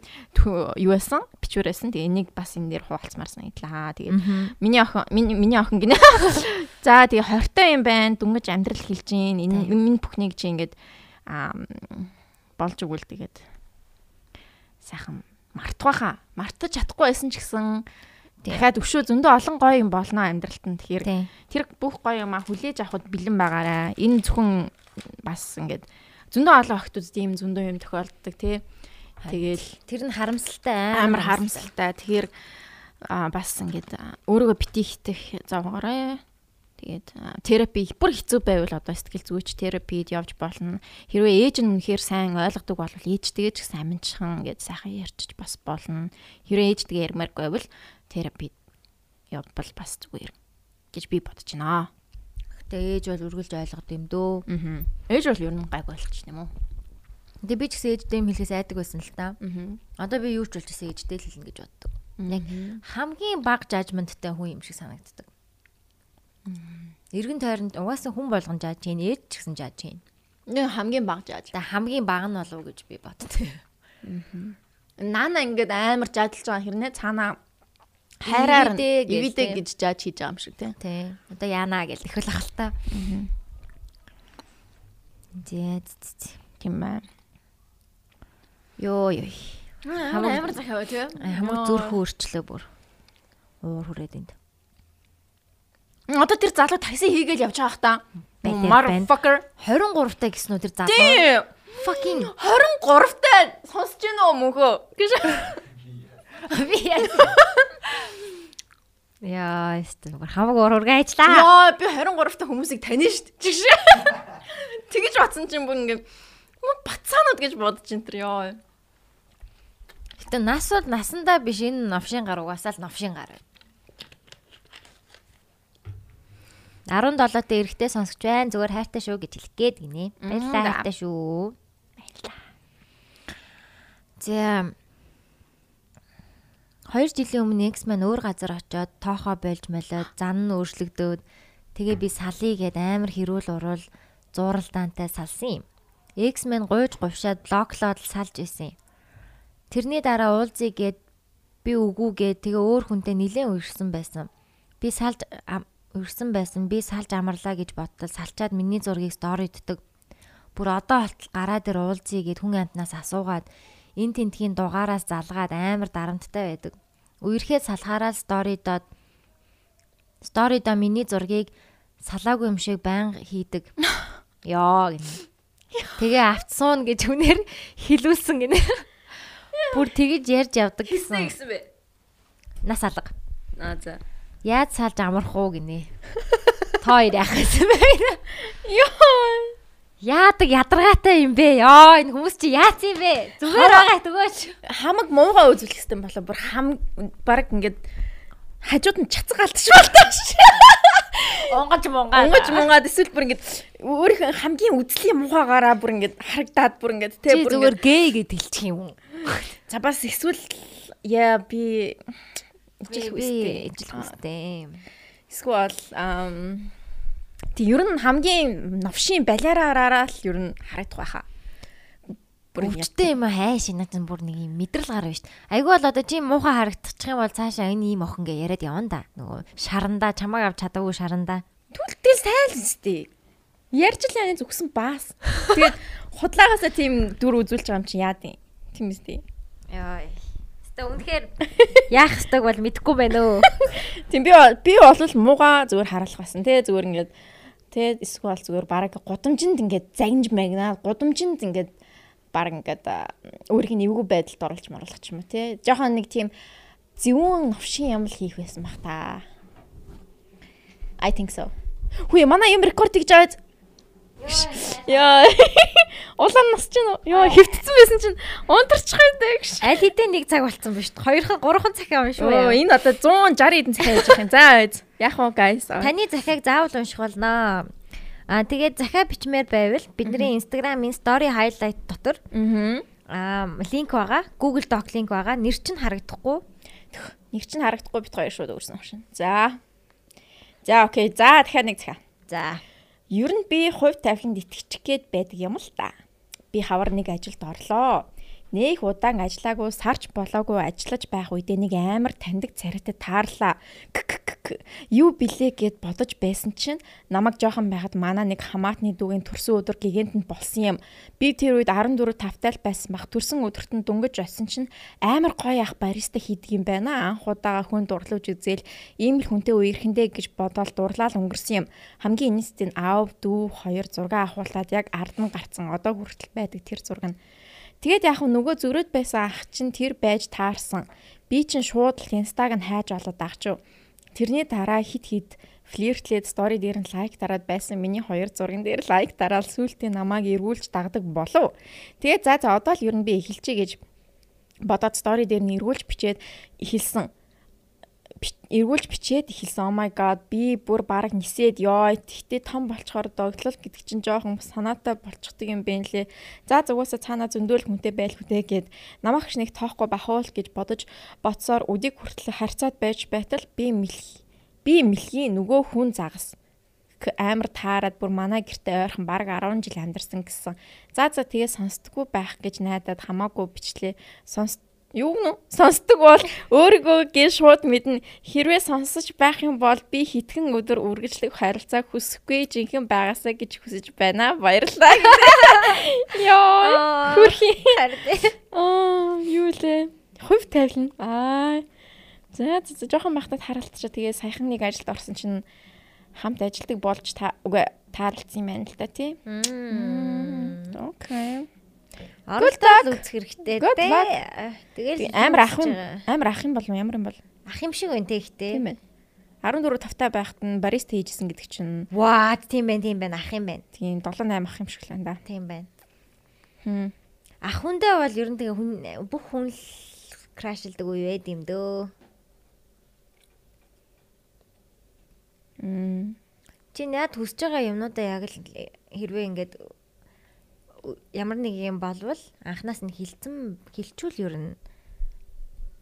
юу байсан? Бичвэр байсан. Тэгээ энийг бас энэ дээр хуваалцмаар санагдлаа. Тэгээд миний охин миний охин гинэ. За тэгээ хортой юм байна. Дүнгэж амьдрал хэлж гин. Энэ минь бүхнийг чи ингээд аа болж өгвөл тэгээд сайхан мартахаа. Мартаж чадахгүй байсан ч гэсэн дахиад өшөө зөндөө олон гоё юм болно амьдралт нь тэгэхээр тэр бүх гоё юм а хүлээж авахд бэлэн байгаарай. Энэ зөвхөн бас ингээд зөндөө олон охтууд тийм зөндөө юм тохиолддог тий. Тэгэл тэр нь харамсалтай амар харамсалтай. Тэгэхээр бас ингээд өөрийгөө бити хитэх завгаарай. Тэгээд терапи бүр хэцүү байвал одоо сэтгэл зүйч терапид явж болно. Хэрвээ ээж нь үнэхээр сайн ойлгодог бол ээжтэйгээ ч гэсэн аминчхан ингээд сайхан ярьчих бас болно. Хэрвээ ээжтэйгээ ярмааргүй бол терапид явбал бас зүгээр гэж би бодож байна. Гэтэ ээж бол үргэлж ойлгоод юм дөө. Аа. Ээж бол ер нь гайг ойлч юм уу? Тэгээ би ч гэсэн ээжтэй юм хэлхээс айдаг байсан л та. Аа. Одоо би юу ч болж гэсэн ээжтэй л хэлнэ гэж боддог. Яг хамгийн бага жажменттай хүн юм шиг санагддаг. Иргэн тойронд угаасаа хүн болгон жааж чинь ээж ч гэсэн жааж чинь. Нэг хамгийн бага жааж. Тэгээ хамгийн бага нь болов уу гэж би боддог. Аа. Наана ингээд амар жаадлж байгаа хэрнээ цаанаа хайраар эвидэ гэж жааж хийж байгаа юм шиг тий. Тий. Одоо яана гэж их л ахalta. Зээ тийм байна. Йоо ёо. Хамаг амар захиав тий. Хамаг зүрх өөрчлөө бүр. Уур хүрээд энд. Одоо тэр залуу такси хийгээл явж байгаа хта. Motherfucker 23 таа гэсэн үү тэр залуу? Тий. Fucking 23 таа сонсож гинөө мөнхөө. Гэж. Би яа. Яа, эсвэл хамаг урурга ажиллаа. Яа, би 23 та хүмүүсийг таних дээ. Чигш. Тэгэж батсан чинь бүр ингээд бацаанууд гэж бодож ин тэр яа. Гэтэ нас бол насандаа биш энэ новшин гар угаасаа л новшин гар. 17-т эрэхтэй сонсогч байна. Зүгээр хайртай шүү гэж хэлэх гээд гинэ. Баярлалаа хайртай шүү. Баярлалаа. За 2 жилийн өмнө X маань өөр газар очиод тоохоо болж молоод зан нь өөрчлөгдөөд тэгээ би салъя гэд амар хэрүүл урал зууралдаантай салсан юм. X маань гуйж говшаад блоклоод салж исэн юм. Тэрний дараа уулзъя гэд би үгүй гэд тэгээ өөр хүнтэй нилээн үрсэн байсан. Би салж үрсэн байсан. Би салж амарлаа гэж бодтол салчаад миний зургийг сториддаг. Бүр одоо болтол гараа дээр уулзъя гэд хүн амтнаас асуугаад эн тентхийн дугаараас залгаад амар дарамттай байдаг. Үерхэд салхаараа сторидод сторидо миний зургийг салаагүй юм шиг байнга хийдэг. Йоо гэнэ. Тэгээ автсуун гэж хүнээр хилүүлсэн гинэ. Бүр тэгэж ярьж явдаг гэсэн. Гэсэн бэ? Нас алга. Аа за. Яаж салж амарх уу гинэ. Тоо яах гэсэн бэ? Йоо. Яадаг ядаргаатай юм бэ? Йоо энэ хүмүүс чи яац юм бэ? Зүгээр байгаа төгөөч. Хамаг муугаа үзүүлэх гэсэн болоо бүр хам баг ингээд хажууд нь чацаг алдчих болтоош. Онгож мунгаа. Онгож мунгаад эсвэл бүр ингээд өөрийнх хамгийн үзлийн мухаагаараа бүр ингээд харагдаад бүр ингээд тэ бүр зүгээр гээ гэд хэлчих юм. За бас эсвэл яа би ижил үстэй. Ижил үстэй. Эсвэл ам Тэг ер нь хамгийн новшийн балиараараа л ер нь харагдах байхаа. Бүр өвчтэй юм хай шинаад бүр нэг юм мэдрэл гарна шүү дээ. Айгүй бол одоо чи муухай харагдчих юм бол цаашаа энэ ийм охин гэ яриад явна да. Нөгөө шарандаа чамааг авч чадаагүй шарандаа. Түлтэл сайл өстэй. Ярьж л яаны зүгсэн баас. Тэгээд худлаагаасаа тийм дүр үзүүлж байгаа юм чи яа тийм. Тийм үстэй. Яа. Тэ үнэхээр яах ёстойг бол мэдэхгүй байна өө. Тийм би би бол мууга зүгээр харуулах байсан те зүгээр ингээд Тэ эсвэл зүгээр бараг гудамжинд ингээд загинж магнаа гудамжинд ингээд баг ингээд өөрийг нь эвгүй байдалд оруулж маруулах ч юм уу тий. Жохон нэг тийм зөвүүн новшин юм л хийх байсан бах та. I think so. Хүү манай юм рекорд хийж аваад Яа. Улаан нас чинь яа хөвтсөн байсан чинь унтарчих юм даа гэж. Аль хэдийн нэг цаг болцсон ба шүү. Хоёрхан гурван цаг юм шүү. Оо энэ одоо 160 хэдэн цаг явж байгаа юм. За яах вэ guys? Таны захиаг заавал унших болно. Аа тэгээд захиа бичмээр байвал бидний Instagram-ийн story highlight дотор аа линк байгаа. Google Doc линк байгаа. Нэр чинь харагдахгүй. Нэг чинь харагдахгүй бит хоёр шууд өөрсөн шин. За. За окей. За дахиад нэг захиа. За. Ер нь би хувь тавиланд итгэчих гээд байдаг юм л та. Би хавар нэг ажилд орлоо. Нөх удаан ажиллаагүй сарч болоогүй ажиллаж байх үедээ нэг амар таньдаг царайтай таарлаа. Юу билээ гэд бодож байсан чинь намайг жоохон байхад манаа нэг хамаатны дүүгийн төрсөн өдөр гигэнтэнд болсон юм. Би тэр үед 14 тавтайл байсан бах төрсөн өдөрт нь дөнгөж осон чинь амар гоё ах бариста хийдэг юм байна. Анх удаага хүн дурлуулж үзэл ийм л хүнтэй үерхэндээ гэж бодоод дурлал өнгөрсөн юм. Хамгийн инээстэй нь аав дүү хоёр зураг авахуулаад яг ард нь гарцсан одоо хүртэл байдаг тэр зураг нь Тэгээд яг нөгөө зөрөөд байсан ах чинь тэр байж таарсан. Би чинь шууд л инстаг нь хайж олоод агчив. Тэрний дараа хит хит флиртлээд стори дээр нь лайк дараад байсан миний хоёр зурган дээр лайк дараал сүултээ намайг эргүүлж дагдаг болов. Тэгээд за за одоо л ер нь би эхэлчихье гэж бодоод стори дээр нь эргүүлж бичээд эхэлсэн эргүүлж бичээд эхэлсэн. Oh my god би бүр баг нисээд ёо. Тэгтээ том болчоор догтлол гэдэг чинь жоохон санаатай болчихдаг юм бэ лээ. За зүгөөсө цаанаа зөндөөл хүнтэй байл хүтэй гэд намайг ч нэг тоохгүй бахуул гэж бодож бодсоор үдийг хүртэл харьцаад байж байтал би мэл би мэлхийн нөгөө хүн загас амар таарад бүр манай гэрте ойрхон баг 10 жил амьдарсан гэсэн. За за тэгээ сонсдггүй байх гэж найдаад хамаагүй бичлээ. Сонс юу гэнэ? Сонсдог бол өөрийгөө гээ шууд мэднэ. Хэрвээ сонсож байх юм бол би хитгэн өдөр үргэлжлэх харилцаа хүсэхгүй жинхэнэ байгаасаа гэж хүсэж байна. Баярлалаа ёо хүрхий. аа юу лээ? Хувь тавилна? Аа. За за жоохон бахтад харалтчаа. Тэгээ саяхан нэг ажилд орсон чинь хамт ажилдаг болж та үгүй таарлцсан юм байна л да тий. Окей Оролдол үзэх хэрэгтэй дээ. Тэгэл амар ах юм амар ах юм бол ямар юм бол ах юм шиг байна те ихтэй. Тийм байна. 14 тавтай байхад нь бариста хийжсэн гэдэг чинь ваа тийм байна тийм байна ах юм байна. Тийм 7 8 ах юм шиг л энэ да. Тийм байна. Хм. Ах хүндээ бол ер нь тэгээ хүн бүх хүн крашлдаг үе байд юм дөө. Мм. Чи яад хүсэж байгаа юмнуудаа яг л хэрвээ ингээд ямар нэг юм болвол анханаас нь хилцэн хилчүүл ер нь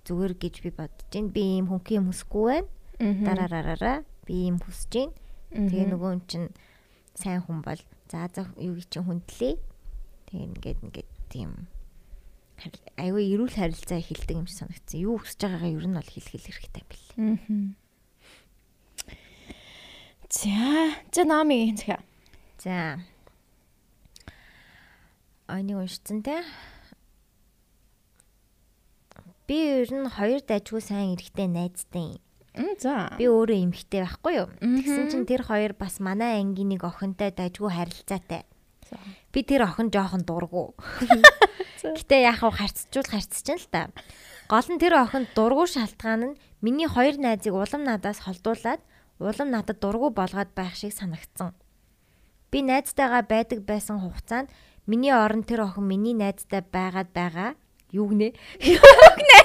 зүгээр гэж би бодож байна. Би ийм хөнхий юм хүсэхгүй байна. Дараараараа би ийм хүсэж байна. Тэгээ нөгөө юм чинь сайн хүн бол за за юу гэж чинь хүндлээ. Тэгээ ингээд ингээд тийм айгүй эрүүл харилцаа эхэлдэг юм шиг санагдсан. Юу хүсэж байгаагаа ер нь бол хэлхэл хэрэгтэй бэл. За, за намиг энэ За энийг уншицсан те. Би ер нь хоёр дайггүй сайн эрэгтэй найзтай юм. За. Би өөрөө эмэгтэй байхгүй юу? Тэгсэн чинь тэр хоёр бас манай ангийн нэг охинтой дайггүй харилцаатай. Би тэр охин жоохон дургу. Гэтэ яах вэ харьцчул харьцчихна л та. Гол нь тэр охин дургу шалтгаан нь миний хоёр найзыг улам надаас холдуулаад улам надад дургу болгоод байх шиг санагдсан. Би найзтайгаа байдаг байсан хугацаанд Миний орон тэр охин миний найзтай байгаад байгаа. Юу гинэ? Юу гинэ?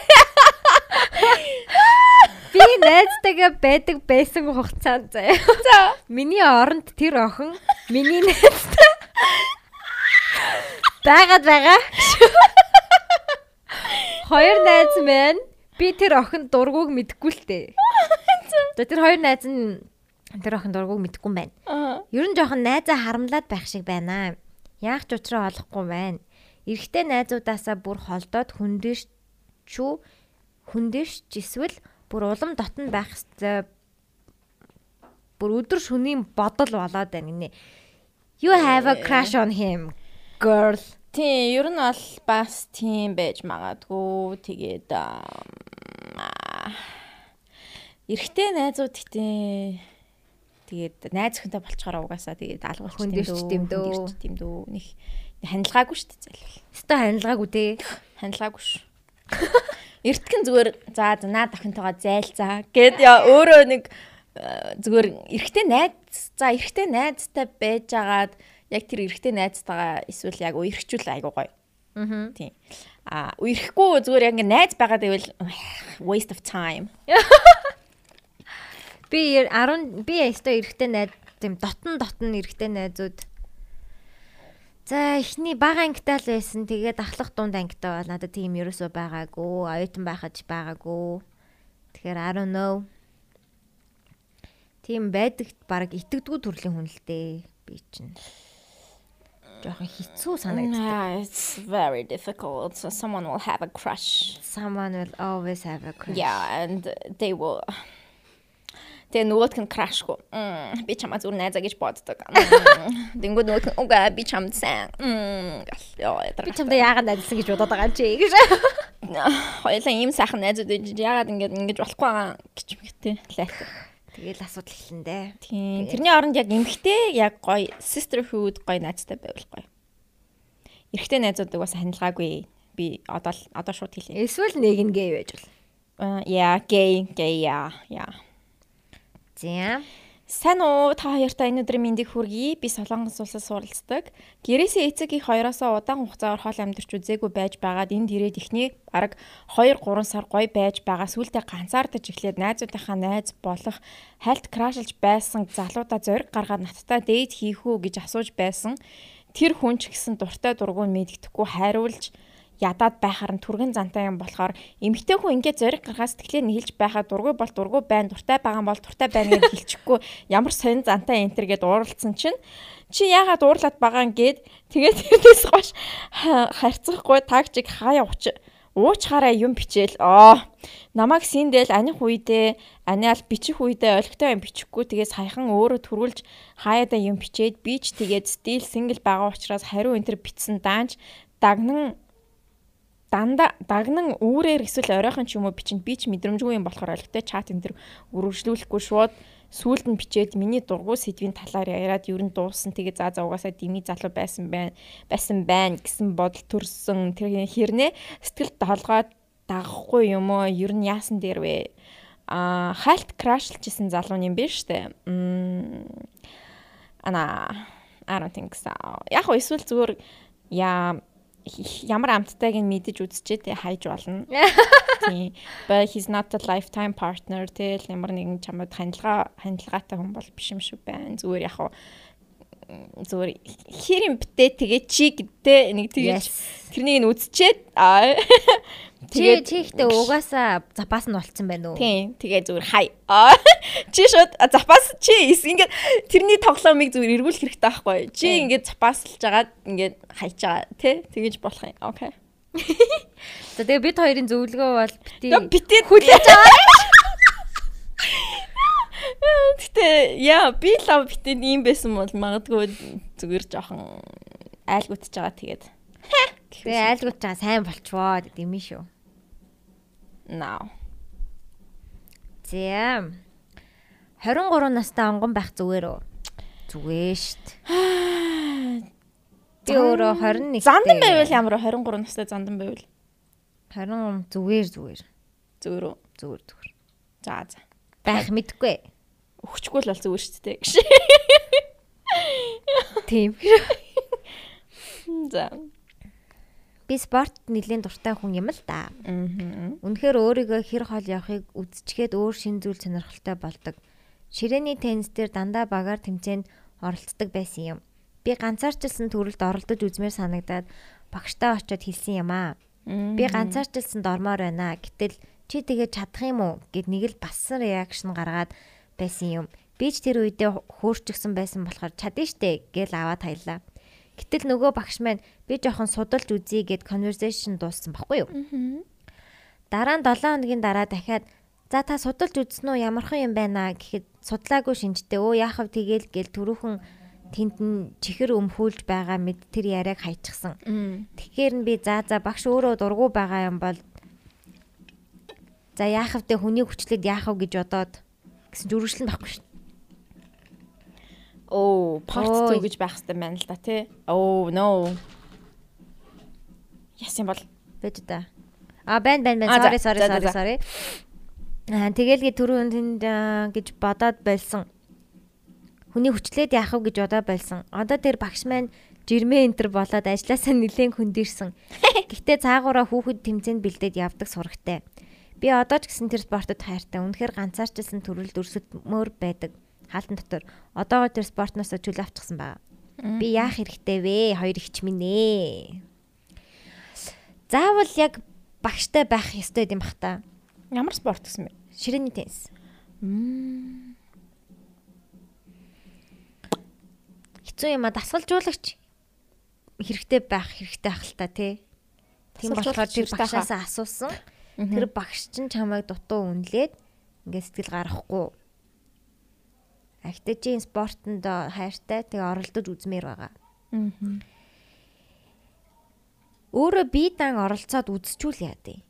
Би найзтайгаа байдаг байсан хугацаанд заяа. За. Миний оронд тэр охин миний найзтай байгаад байгаа. Хоёр найз маань би тэр охин дургууг мэдгүй л дээ. За тэр хоёр найз нь тэр охин дургууг мэдгүй юм байна. Ер нь жоохон найзаа харамлаад байх шиг байна. Яах ч учраа олохгүй байна. Эрэгтэй найзуудаасаа бүр холдоод хүндэрч чүү хүндэрч эсвэл бүр улам дотн байх хэвээр бүр өдөр шөнийн бодол болоод байна гинэ. You have a crush on him girl. Тийм, ер нь бол бас тийм байж магадгүй. Тэгээд эрэгтэй найзууд гэдэг Тэгээд найз хүнтэй болчоор угаасаа тэгээд алгуулч тийм дөө. Тийм дөө. Нэг ханилгаагүй шүү дээ залбил. Өстой ханилгаагүй дээ. Ханилгаагүй шүү. Эртгэн зүгээр за наад охинтойгоо зайлцаа гэд яа өөрөө нэг э, зүгээр эрэгтэй найз за эрэгтэй найзтай байж агаад яг тэр эрэгтэй найзтайгаа эсвэл яг үерхчүүл айгуу гоё. Аа. Тийм. А үерхгүй зүгээр яг ингээ найз байгаад байвал waste of time. Би 10 би өстой эрэгтэй найз тийм дотн дотн эрэгтэй найзууд За эхний бага ангитай л байсан. Тэгээд ахлах дунд ангитай бол надад тийм ерөөсөө байгаагүй. Оюутан байхаж байгаагүй. Тэгэхээр I don't know. Тийм байдагт баг итгэдэггүй төрлийн хүн л дээ. Би чинь жоохон хэцүү санагддаг. It's very difficult. So someone will have a crush. Someone will always have a crush. Yeah, and they will Тэгээ нөгөөтг нь крашгүй. Би чамаа зүр найзаа гэж боддог. Тэнгүүд нөгөөтг нь угаа би чамд сайн. Яа, би чамд яагаад найзсан гэж бодоод байгаа юм чи гэж. Хоёлаа ийм сайхан найзууд байж яагаад ингэж ингэж болохгүй байгаа гэж мэгтэй лайт. Тэгээл асуудал эхлэндээ. Тийм. Тэрний оронд яг эмхтэй яг гоё sisterhood гоё найзтай байвал гоё. Эрэгтэй найзуудыг бас ханилгаагүй. Би одоо одоо шууд хэлье. Эсвэл нэг нь гей байж бол. Аа, яа, гей, гей, яа, яа. За. Сайн уу та хоёртай энэ өдрийн мэндийг хүргэе. Би Солонгос улсад суралцдаг. Гэрээсээ эцэг их хоёроосоо удаан хугацаагаар хол амьдарч үзээгүй байж байгаад энд ирээд ихний бараг 2 3 сар гоё байж байгаа. Сүүлдээ ганцаардаж эхлээд найзуудынхаа найз болох хальт крашилж байсан залуудаа зориг гаргаад надтай дээд хийх үү гэж асууж байсан. Тэр хүн ч гэсэн дуртай дургуун мэддэхгүй хайруулж ядаад байхаар нь түргэн зантай юм болохоор эмэгтэй хүн ингээд зориг гаргаа сэтгэлээ нийлж байхаа дургүй бол дургүй байна дуртай байгаа бол дуртай байна гэж хэлчихгүй ямар сонин зантай энтер гэд ууралцсан чинь чи яагаад уурлаад байгаа юм гээд тэгээд тэрнээс гош харьцахгүй тагчиг хаяа уч уучхаараа юм бичээл. Аа намайг синдэл аних үедээ аниал бичих үедээ олигтой юм бичихгүй. Тэгээд саяхан өөрөө төрүүлж хаяада юм бичээд би ч тэгээд стил сингл байгаа учраас хариу энтер бичсэн даанч дагнан дандаа дагнан үүрээр эсвэл оройхон ч юм уу бичинд би ч мэдрэмжгүй юм болохоор олигтой чат энэ төр үргэлжлүүлэхгүй шууд сүүлд нь бичээд миний дургуй сэдвийн талаар яриад ер нь дууссан. Тэгээ за за угаасаа дими залуу байсан байна. Байсан байна гэсэн бодол төрсөн. Тэр хэрнээ сэтгэл толгой дагахгүй юм уу? Ер нь яасан дээр вэ? А хальт крашлжсэн залуу юм биш үү? Ана I don't think so. Яг эсвэл зүгээр яа ямар амттайг нь мэдэж үзчихэд хайж болно. Тийм. But he's not a lifetime partner тэгэл ямар нэгэн чамд хандлага хандлагатай хүн бол биш юм шиг байна. Зүгээр яг зүгээр хэр юм битээ тэгээ чи гэдэг нэг тэгэж тэрнийг нь үзчихэд аа тэгээ чи ихтэй угаасаа запас нь болцсон байна уу? Тийм. Тэгээ зүгээр хай. Чи шууд запас чи ингээд тэрний тоглоомыг зүгээр эргүүлэх хэрэгтэй байхгүй. Чи ингээд запаслж жагаад ингээд хайж байгаа тий тэгэж болох юм. Окей. За тэгээ бид хоёрын зөвлөгөө бол бити бити хүлээж аваа. Гэтэ яа би лав битэн ийм байсан бол магадгүй зүгээр жоохон айлгуутж байгаа тэгээд. Тэгээ айлгуутж байгаа сайн болчвоо гэдэг юм шүү. Now. Зэ. 23 настай онгон байх зүгээр үү? Зүгээр штт. Би өөрөө 21. Зандан байвал ямар 23 настай зандан байвал? 23 зүгээр зүгээр. Зүгээр үү? Зүгээр зүгээр. За за. Байх мэдгүй өгчгүй л бол зүгээр шүү дээ гэж. Тийм. За. Би спорт нэлийн дуртай хүн юм л да. Аа. Үнэхээр өөрийгөө хэр хол явахыг үзчихэд өөр шин зүйл сонирхолтой болдог. Ширээний теннис дээр дандаа багаар тэмцээнд оролцдог байсан юм. Би ганцаарчилсан төрөлд оролдож үзмээр санагдаад багштай очиод хэлсэн юм аа. Би ганцаарчилсанд ормоор байна. Гэтэл чи тэгээд чадах юм уу гэд нэг л бассан реакшн гаргаад байсан юм. Би ч тэр үедээ хөөрчгсөн байсан болохоор чадна штэ гэл аваад таялаа. Гэтэл нөгөө багш маань би жоохон судалж үзье гэд conversation дууссан баггүй юу? Дараа нь 7 хоногийн дараа дахиад за та судалж үзсэн үү ямархан юм байна гэхэд судлаагүй шинжтэй өө яахав тэгэл гэл түрүүхэн тэнд нь чихэр өмхүүлж байгаа мэд тэр яриаг хайчихсан. Тэгэхээр нь би за за багш өөрөө дургу байгаа юм бол за яахав те хүний хүчлээд яахав гэж бодоод гэсэн чинь үргэлжлэн байхгүй шүү. Оо, part 2 гэж байх хэрэгтэй байна л да тий. Oh no. Яасан бол Бэж да. А байн байн байн А, за, sorry sorry sorry sorry. Аа тэгэлгээ түрүүн тэнд гэж бодоод байсан. Хүний хүчлээд яах вэ гэж бодоод байсан. Одоо тэр багш маань жирмээ энтер болоод ажилласаа нэлээд хөндөрсөн. Гэхдээ цаагаараа хүүхэд тэмцээнд бэлдээд явдаг сурагтай. Би одоо ч гэсэн тэр спортод хайртай. Үнэхээр ганцаарчилсан төрөлд өрсөдмөр байдаг. Хаалтан дотор. Одоогоо тэр спортноос чөл авчихсан байна. Би яах хэрэгтэй вэ? Хоёр ихч минь ээ. Заавал яг багштай байх ёстой юм бах та. ямар спорт гэсэн бэ? Ширээний теннис. Хэцүү юм а дасгалжуулагч хэрэгтэй байх хэрэгтэй ах л та тий. Тийм болохоор тэр багшаасаа асуусан. Тэр багш чинь чамайг дутуу үнлээд ингээд сэтгэл гаргахгүй. Ахтай чи спортонд хайртай тэгээ оролдож үзмээр байгаа. Аа. Өөрөө бие дан оролцоод үзчихүүл яа дээ.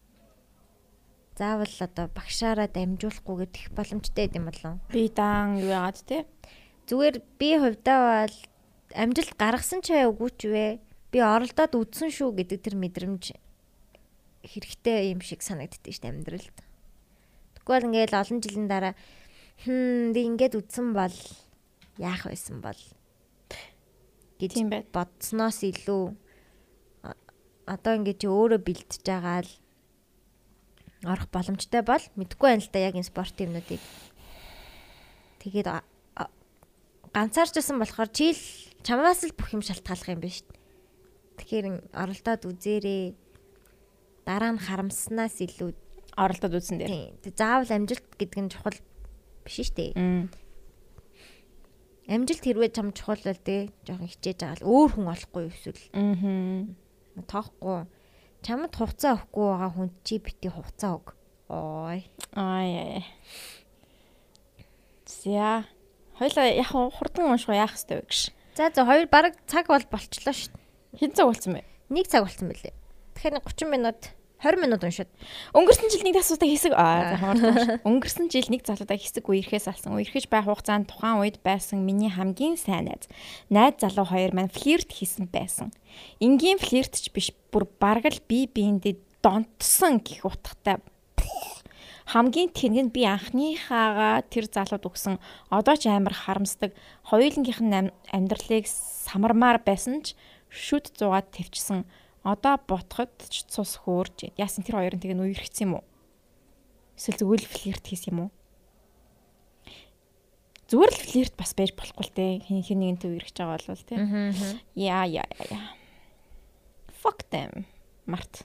Заавал одоо багшаараа дамжуулахгүй гэдэг боломжтой юм болов. Би даан юу яагаад те? Зүгээр би хувьдаа бол амжилт гаргасан ч үгүй ч вэ. Би оролдоод үдсэн шүү гэдэг тэр мэдрэмж хэрэгтэй юм шиг санагддээ шүү дээ амьдралд. Тэгвэл ингээл олон жилийн дараа хм би ингээд үдсэн бол яах байсан бол гэж бодсноос илүү одоо ингээд чи өөрөө бэлтэж байгаа л орох боломжтой бол мэдгүй байна л да яг энэ спортын юмнуудыг. Тэгээд ганцаарчсан болохоор чи л чамаас л бүх юм шалтгааллах юм биш. Тэгэхээр оролдоод үзээрэй. Дараа нь харамснаас илүү Оролдоод үзсэн дээр. заавал амжилт гэдэг нь чухал биш шүү дээ. Амжилт хэрвээ чам чухал бол тий жоохон хичээж байгаа л өөр хүн олохгүй эсвэл Мм. тоохгүй. Чамд хугацаа өгөхгүй байгаа хүн чи бити хугацаа өг. Ой. Аа яа. За. Хоёлаа яг хурдан уу, яах хэвтэй вэ гэж. За за хоёр баг цаг бол болчлоо шүү. Хэн цаг болсон бэ? Нэг цаг болсон мөлий. Тэгэхээр 30 минут 20 минут уншаад. Өнгөрсөн жил нэг асуултаа хэсэг аа хурдан. Өнгөрсөн жил нэг залуудаа хэсэг үерхээс алсан. Үерхэж байх хугацаанд тухайн үед байсан миний хамгийн сайн найз. Найз залуу хоёр маань флирт хийсэн байсан. Энгийн флиртч биш бүр бараг л бие биендээ донтсон гих утгатай хамгийн нь би анхныхаагаа тэр залууд өгсөн одоо ч амар харамсдаг хоёулангийнх нь ам- амьдралыг самармаар байсан ч шүд зугаад твчсэн одоо ботход ч цус хөөрж яасан тэр хоёр нь тэгээ нүерхсэн юм уу? Эсвэл зүгээр л флирт хийсэн юм уу? Зүгээр л флирт бас байж болохгүй л те хин хин нэгэнтэй үерхэж байгаа бол те. Яа яа яа fuck them март.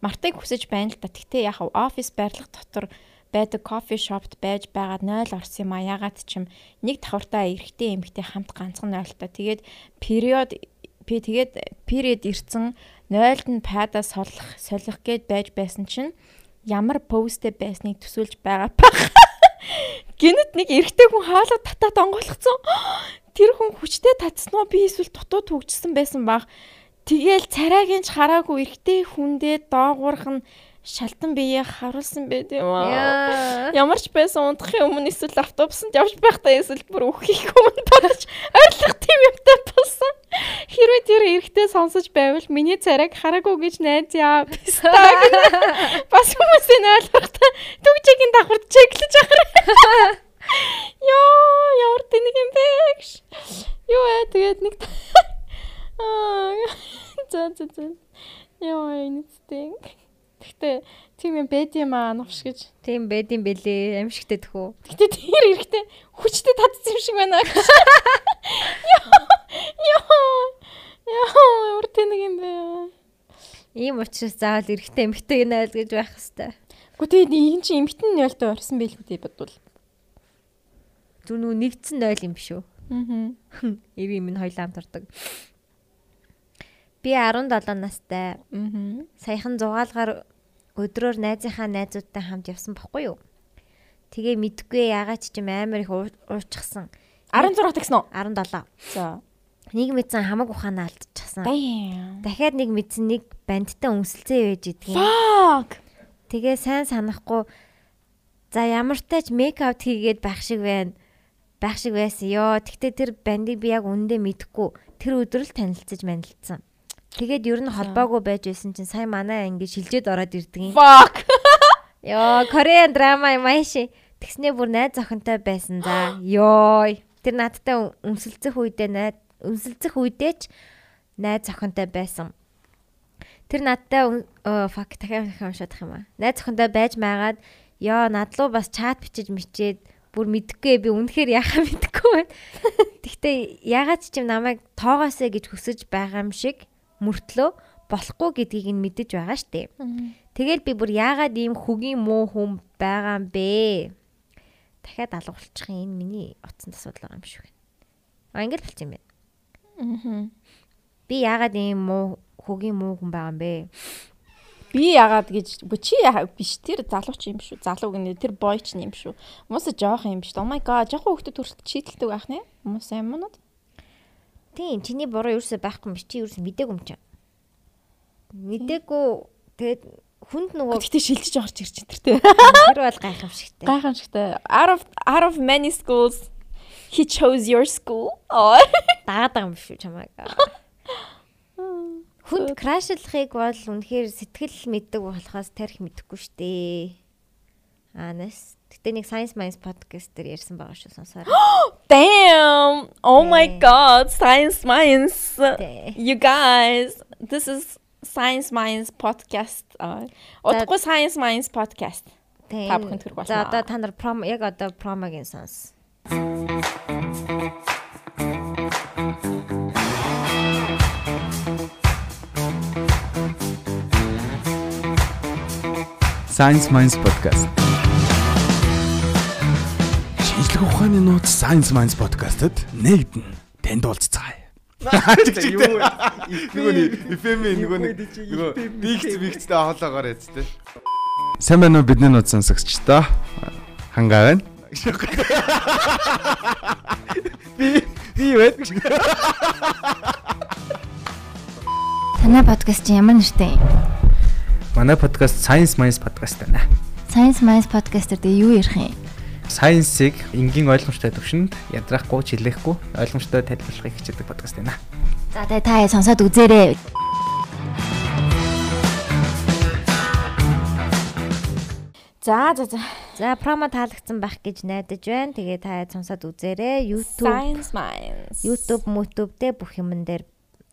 Мартыг хүсэж байна л да. Тэгтээ яг офис байрлах дотор байдаг кофе шопт байж байгаад 0 орсон юм а. Ягаад ч юм. Нэг давхартай эрэгтэй эмэгтэй хамт ганцхан 0-той. Тэгээд период би тэгээд период ирсэн 0-д нь пайда солих солих гээд байж байсан чинь ямар посттэй байсныг төсөөлж байгаа пах. Гинэт нэг эрэгтэй хүн хаалга татаад онгойлгцсон. Тэр хүн хүчтэй татсан уу би эсвэл дутуу төгжсөн байсан баг. Тэгэл царайгийн ч хараагүй эрэгтэй хүндээ доогуурх нь шалтан биеэ харуулсан байт юм аа. Ямар ч байсан унтахын өмнө эсвэл автобусанд явж байхдаа эсвэл бүр өөхөх өмнө тодож ойрлох тийм юмтай болсон. Хэрвээ тэр эрэгтэй сонсож байвал миний царайг хараагүй гэж найз яа. Бас хүмүүсийн ойлгохтой түгжигийн давхарт чеклэж ахаар. Йоо, ямар тэнэг юм бэ. Юу ээ тэгээд нэг Аа. За за за. Йоо, энэтэй. Гэхдээ тийм юм байд юм аа новш гэж. Тийм байд юм бэлээ. Амшигтэй тхүү. Гэтэ тэр эрэхтэй хүчтэй татсан юм шиг байна. Йоо. Йоо. Йоо, өөр тэнэг юм бэ. Ийм учраас заавал эрэгтэй эмэгтэй гэнэ гэж байх хэвээр. Гэхдээ энэ чинь эмхтэн нөлтөө орсон байлгүй дээ бодвол. Зүр нүү нэгдсэн 0 юм биш үү? Аа. Эри минь хоёлаа хамт ордог. Би 17 настай. Аа. Саяхан зугаалгаар өдрөөр найзынхаа найзуудтай хамт явсан баггүй юу? Тэгээ мэдгүй ягаад ч юм амар их уу- ууччихсан. 16 тагсан уу? 17. За. Нэг мэдсэн хамаг ухаанаа алдчихсан. Дахиад нэг мэдсэн нэг бандтай үнсэлцээ байж идэгэн. Fuck. Тэгээ сайн санахгүй за ямар тач мейкап хийгээд байх шиг байна. Байх шиг байсан ёо. Тэгтээ тэр бандыг би яг үндэ мэдхгүй. Тэр өдөр л танилцаж манилцсан. Тэгээд ер нь холбоогүй байж байсан чинь сая манай ингэ шилжээд ороод ирдэг юм. Fuck. Йоо, Korean drama юм ааши. Тэгснээ бүр найз охинтой байсан за. Йоо. Тэр надтай өмсөлцөх үедээ найз өмсөлцөх үедээ ч найз охинтой байсан. Тэр надтай fuck дахиад дахиад уншаад юм аа. Найз охинтой байж maaгаад ёо надлуу бас чат бичиж мичээд бүр мэдхгүй би үнэхээр яхаа мэдхгүй байна. Гэхдээ ягаад ч юм намайг тоогоосэй гэж хүсэж байгаа юм шиг мөртлөө болохгүй гэдгийг нь мэдэж байгаа штэ. Тэгэл би бүр яагаад ийм хөгийн муу хүн байгаа юм бэ? Дахиад алгуулчих энэ миний утсан асуудал байгаа юм шиг байна. А ингэж болчих юм байна. Би яагаад ийм муу хөгийн муу хүн байгаа юм бэ? Би яагаад гэж чи биш тэр залууч юм шүү. Залуу гэнэ тэр бойч юм шүү. Мууса жоох юм биш. Oh my god, жоох хүүхдэд хүртэл чийдэлдэг байх нэ. Мууса юм уу? Тийм, чиний буруу юусоо байхгүй юм. Чи юус мдээгүй юм чи. Мдээгүй тэгээд хүнд нөгөө гэтээ шилжиж орж ирж энэ тэр тэр бол гайхамшигтай. Гайхамшигтай. Out of out of many schools he chose your school. Дагаад байгаа юм биш үү чамайг. Хүнд крашлахыг бол үнэхээр сэтгэл мэддэг болохоос тарих мэдэхгүй штэ. Анас. Гэтэ нэг Science Minds podcast дээр ярьсан байгаа шүү сонсоор. Damn. Oh my god, Science Minds. You guys, this is Science Minds podcast. Удахгүй Science Minds podcast. Та бүхэн төрөх болно. За одоо та нар promo яг одоо промогийн сонс. Science Minds podcast. Шинжлэх ухааны нууц Science Minds podcast-д нэгдэн танд уулзцаая. Юу нөгөө эфэм нөгөө нөгөө бигц бигцтэй хоолоогоор яц тээ. Сайн байна уу бидний нууц сонсогчдоо. Хангаа байна. Би би вэ? Танай подкаст ямар нэртэй юм? Манай подкаст Science Minds podcast байна. Science Minds тэгээ юу ярих юм? Science-ыг энгийн ойлгомжтой төвшөнд ядрахгүй, чилээхгүй ойлгомжтой тайлбарлахыг хичээдэг подкаст байна. За тэгээ та сонсоод үзээрэй. За за за. За промо таалагдсан байх гэж найдаж байна. Тэгээ та сонсоод үзээрэй. YouTube Science Minds. YouTube, YouTube дээр бүх юмн дээр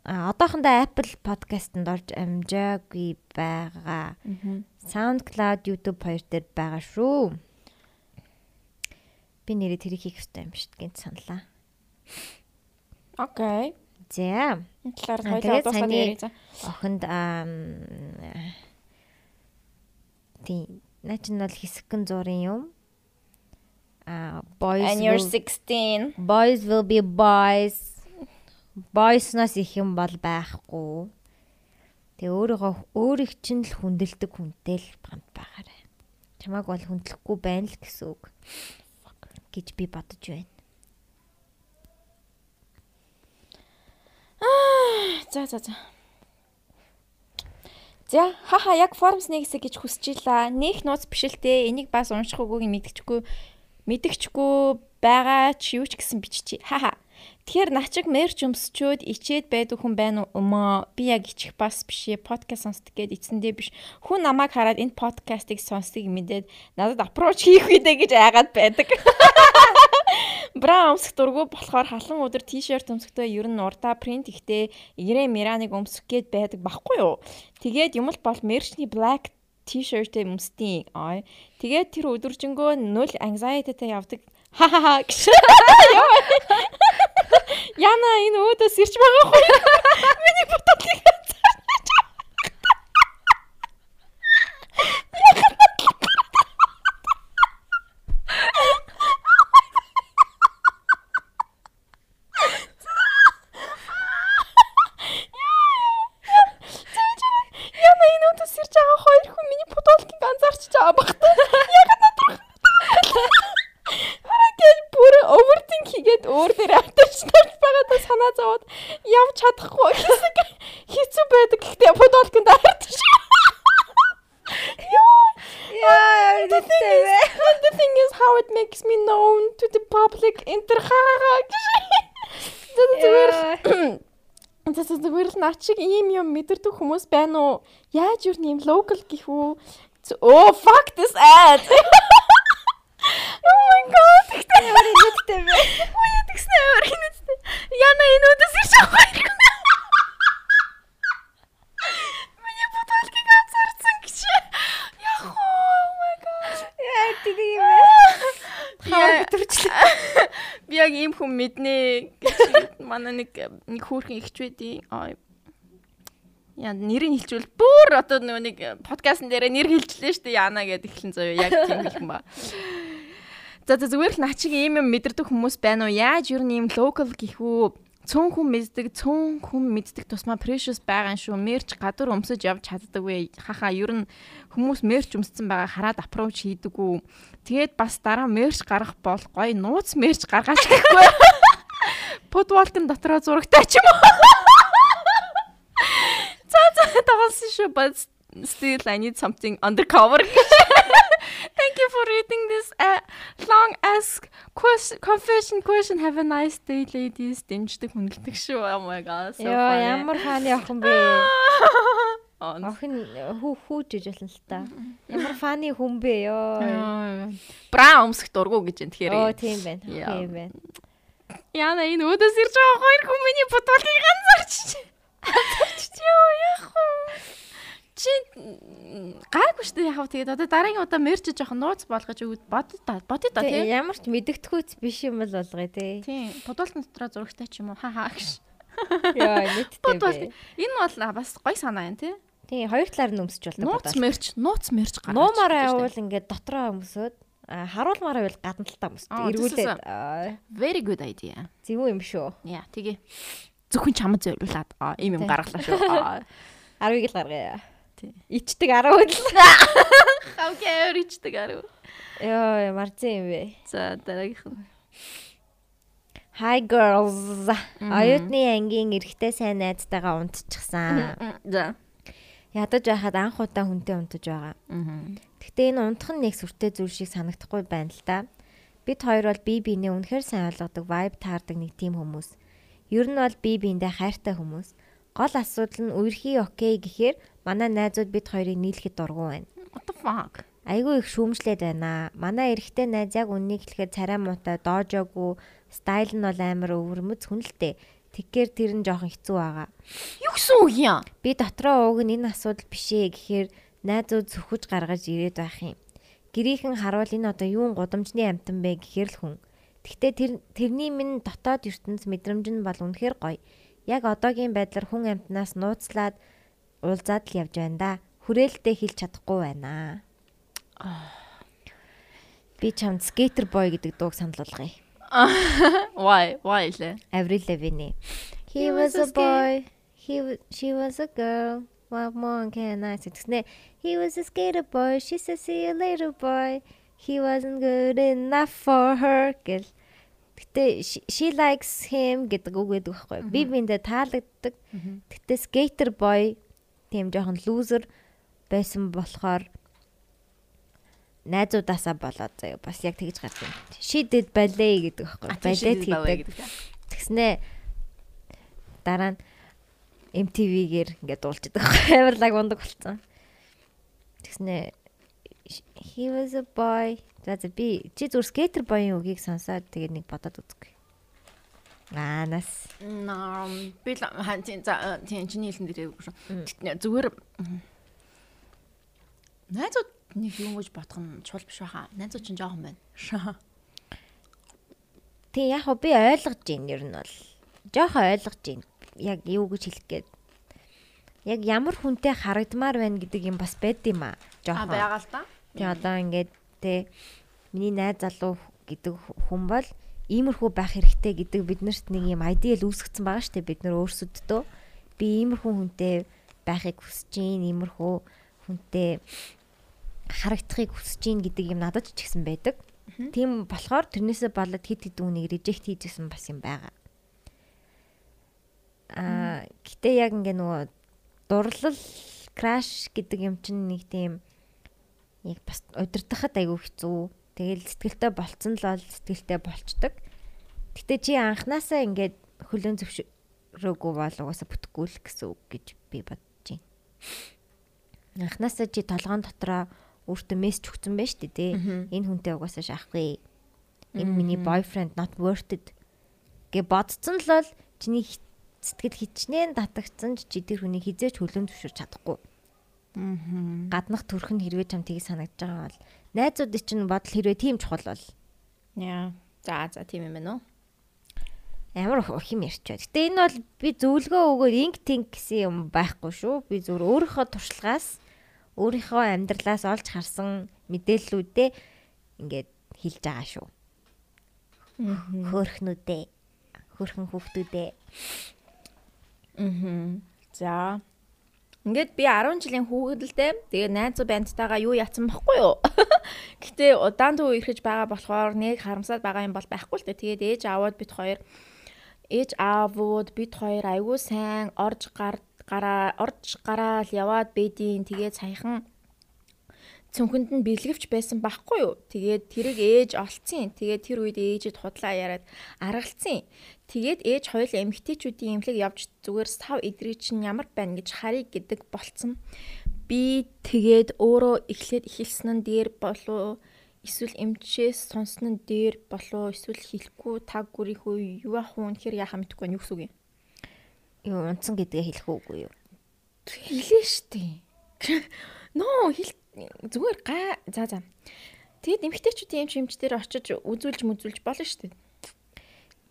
А одоохондоо Apple Podcast-нд орж амжаагүй байгаа. SoundCloud, YouTube хоёр дээр байгаа шүү. Би нэрээ тэрийг хийх хэрэгтэй юм шүү гэнт саналаа. Окей. За. Энэ талаар хоёулаа дуусгаад ярих за. Охинд аа тийм начин бол хэсэгэн зурын юм. А boys And you're 16. Boys will be boys бойсноос их юм бол байхгүй. Тэгээ өөрийгөө өөрийг чинь л хүндэлдэг хүнтэй л хамт байгаарай. Чамааг бол хүндлэхгүй байна л гэсэн үг гэж би бодож байна. За за за. За хаха яг формс нэгсэ гэж хүсэж илаа. Нөх нууц биш л те. Энийг бас унших үгүйг мэдчихгүй мэдчихгүй байгаа ч юу ч гэсэн биччихье. Хаха. Тэгэхээр начиг мерч өмсчөөд ичээд байдаг хүн байна уу? Би яг ичих бас биш ээ. Подкаст сонсдог гээд эцэндээ биш. Хүн намайг хараад энэ подкастыг сонсдгийг мэдээд надад аппроч хийх үедээ гэж айгаад байдаг. Бра өмсөх дургу болохоор халан өдөр тишерт өмсөхдөө ер нь урдаа принт ихтэй игрэ мираныг өмсөх гээд байдаг баггүй юу? Тэгээд юм л бол мерчний black t-shirt өмсдیں۔ Аа. Тэгээд тэр өдөржингөө нөл anxiety-тэй явдаг Хаа гэж. Яна энэ өөдөөс ирж байгаа хөө. Миний фототлыг цааш. Яна энэ өөдөөс ирж байгаа хоёр хүн миний фототлыг анзаарч байгаа багтаа. Яг надад бүр overthink хийгээд өөр дээр автаж тарж байгаадаа санаа зовоод явж чадахгүй хэсэг хэцүү байдаг гэхдээ футболконд хардаг шиг. Яа, the the thing is how it makes me known to the public интерхаа гэж. Тэр зүгээр За за зүгээр л наа чиг ийм юм мэдэрдэг хүмүүс байна уу? Яаж юу нэм local гэх үү? Oh fuck this ad. Oh my god. Тэгтээ Ямар нэгтэй бэ? Үе тэгснэ өөр хинэстэй. Яна энэ өдөөс ирж байгаа юм. Миний фотолгийг анзаарсан гэж. Яг oh my god. Яа тийм юм бэ? Хаа Яа. өдрчлээ. Би яг ийм хүн мэднэ гэж манай нэг нэг хүүхэн ихч байдیں۔ Яа нэрийг хэлчихвэл бүр одоо нөгөө нэг подкастн дээр нэр хэлчихлээ шүү дээ Яна гэдэг ихлэн заяа яг тийм хэлхэн ба. За зүгээр л наа чиг ийм юм мэдэрдэг хүмүүс байна уу? Яаж юу нэм local гэх үү? Цөөн хүн мэддэг, цөөн хүн мэддэг тусмаа precious байгаа юм шүү. Мерч гадуур өмсөж явж чаддаг вэ? Хаха ер нь хүмүүс мерч өмссөн байгаа хараад approach хийдэг үү? Тэгээд бас дараа мерч гаргах бол гоё нууц мерч гаргаач гэхгүй. Подвалкын дотроо зурагтай ч юм уу? Тоглосон шүү. But still I need something undercover. Thank you for reading this uh, long ask question confession question. Have a nice day ladies. Дэмждэг хүнэлдэг шүү. Oh my god. Йоо ямар хааны охин бэ? Охин хүү хүүж иж болно л та. Ямар фаны хүн бэ ёо. Бра өмсөх дургу гэж энэ Оо тэгэхээр. тийм байна. Тийм байна. Яна энэ өдөөс ирж байгаа хоёр хүн миний бодволыг ганцаарч. Ганцаарч ёо яах вэ? Чи гайгүй шүү дээ яхав тэгээд одоо дараагийн удаа мерч жоох нууц болгож өгд бод та бодё та Тэг, тий. Ямар ч мэдгэдэггүйц биш юм бол болгоё тий. Тийм. Бодволтын дотроо зурагтай ч юм уу. Ха ха гэж. Мэдтэй Бодвол бэ. энэ бол бас гой санаа юм тий. Тий хоёр талаар нь өмсөж болно. Нууц мерч, нууц мерч гаргаж. Нуумаараа явуул ингээд дотроо өмсөд харуулмаараа байвал гадна талтаа өмсөд. Эргүүлээд Very good idea. зөв юм шүү. Яа, тэгээ. Зөвхөн чамд зориулаад аа ийм юм гаргалаа шүү. Аа. 10-ыг л гаргая. Тий. Ичдэг 10 л. Окей, өричдэг арай. Йоо марзин юм бэ. За дараагийнх нь. Hi girls. Оюутны ангийн эрэгтэй сайн найзтайгаа унтчихсан. За. Ядаж байхад анх удаа хүнтэй унтаж байгаа. Гэхдээ энэ унтах нь нэг сүртэй зүйл шиг санагдахгүй байна л да. Бид хоёр бол бие биенээ үнэхээр сайн ойлгодог, vibe таардаг нэг тийм хүмүүс. Ер нь бол бие биендээ хайртай хүмүүс. Гол асуудал нь үерхий окей гэхээр манай найзууд бид хоёрыг нийлэхэд дургу байна. What the fuck? Айгүй их шүүмжлээд байна. Манай эрэгтэй найз яг үннийг хэлэхэд царай муутай, доожоогүй, стайл нь бол амар өвөрмөц хүнэлтэй. Тэгэхээр тэр нь жоохон хэцүү байгаа. Юу гэсэн үг юм? Би дотроо ууг нь энэ асуудал биш ээ гэхээр найзууд зөвхөж гаргаж ирээд байх юм. Гэрийнхэн харуул энэ одоо юун гудамжны амтан бэ гэхээр л хүн. Гэхдээ тэр тэрний минь дотоод ертөнц мэдрэмж нь бол үнэхээр гоё. Яг одоогийн байдлаар хүн амтнаас нууцлаад уулзаад л явж байна да. Хүрээлтээ хэлж чадахгүй байна. Би чамд skater boy гэдэг дууг санал болгоё. Why? Why лээ? Avril Lavigne. He was a boy. He was, she was a girl. What more can I say? He was a skater boy. She said see you later boy. He wasn't good enough for her гэл. Гэтэ she, likes him гэдэг үг гэдэг байхгүй. Би биндээ таалагддаг. Гэтэ skater boy тийм жоохон loser байсан болохоор найзуудаасаа болоод заяа бас яг тэгж гардаг юм. She did ballet гэдэг байхгүй. Балет хийдэг. Тэгснэ дараа нь MTV-гээр ингээд дуулж идэг. Амар лаг ундаг болсон. Тэгснэ he was a boy. За за би чи зүр skater boy-ын үгийг сонсоод тэгээд нэг бодоод үзгүй. Аа нас. Ном би л хан тийм за тийм чиний хэлсэн дээр зүгээр найзууд нэг юм гэж бодох нь чул биш байхаа. Найзууд чинь жоохон байна. Тэг яг би ойлгож байна ер нь бол. Жохон ойлгож байна. Яг юу гэж хэлэх гээд. Яг ямар хүнтэй харагдмаар байна гэдэг юм бас байд юм аа. А Жохон. байгаа л та. Тэг одоо ингээд те миний найз залуу гэдэг хүн бол иймэрхүү байх хэрэгтэй гэдэг биднэрт нэг юм айдиал үүсгэсэн байгаа шүү дээ бид нар өөрсөддөө би иймэрхүү хүнтэй байхыг хүсэж гин иймэрхүү хүнтэй харагдахыг хүсэж гин гэдэг юм надад ч ихсэн байдаг. Тийм болохоор тэрнээсээ болоод хит хит үнийг режект хийжсэн бас юм байгаа. Аа гэтээ яг ингээ нөгөө дурлал краш гэдэг юм чинь нэг тийм яг бас удирдахад айгүй хэцүү. Тэгэл сэтгэлтэй болцсон л бол сэтгэлтэй болчдөг. Гэтэ чи анханасаа ингээд хөлөө зөвш рүүгүү бол угаасаа бүтэхгүй л гэсэн үг гэж би бодож байна. Анхнаасаа чи толгоон дотроо өөртөө мессеж өгсөн байж тээ тий. Энэ хүнтэй угаасаа шахахгүй. Энэ миний boyfriend not worth it гэ бодцсон л бол чиний сэтгэл хичнээн татагдсан ч чи тэр хүний хизээч хөлөнд зөвшөөрч чадахгүй. Гаднах төрх нь хэрвээ чам тийг санагдж байгаа бол найзуудын чинь бодол хэрвээ тийм чухал бол. Яа. За за тийм юм байна уу? Ямар их юм ярьч бай. Гэтэ энэ бол би зөвлөгөө өгөөд инг тинг гэсэн юм байхгүй шүү. Би зөвөр өөрийнхөө туршлагаас өөрийнхөө амьдралаас олж харсан мэдээллүүдээ ингээд хэлж байгаа шүү. Хөөхнүүдээ хөрхэн хүүхдүүдээ. Аа. За. Ингээд би 10 жилийн хүүхэдэлтэй. Тэгээ найзуу бандтайгаа юу яцсан бохгүй юу? Гэтэ удаан төв ирэхэж байгаа болохоор нэг харамсаад байгаа юм бол байхгүй л дээ. Тэгээд ээж аавууд бид хоёр ээж аавууд бид хоёр аягүй сайн орж гар гараа орж гараал яваад бэдийн тэгээд саяхан цүнхэнд нь бэлгэвч байсан байхгүй юу. Тэгээд тэрийг ээж олцсон. Тэгээд тэр үед ээжэд худлаа яриад аргалцсан. Тэгээд ээж хоёул эмгтээчүүдийн эмнэлэг явж зүгээр сав идрий чинь ямар байна гэж харъя гэдэг болцсон. Би тэгээд өөрөө эхлээд ихэлсэн нь дээр болов эсвэл эмчээс сонсон нь дээр болов эсвэл хэлэхгүй таг гүрийнхөө юу ах вэ гэхээр яхаа мэдхгүй нь юу гэсэн үг юм. Юу унтсан гэдгээ хэлэх үгүй юу? Хэлээ штий. Ноо хэл зүгээр га за за. Тэгэд эмгтээчүүдийн эмч эмч дээр очиж үзүүлж мүзүүлж болно шүү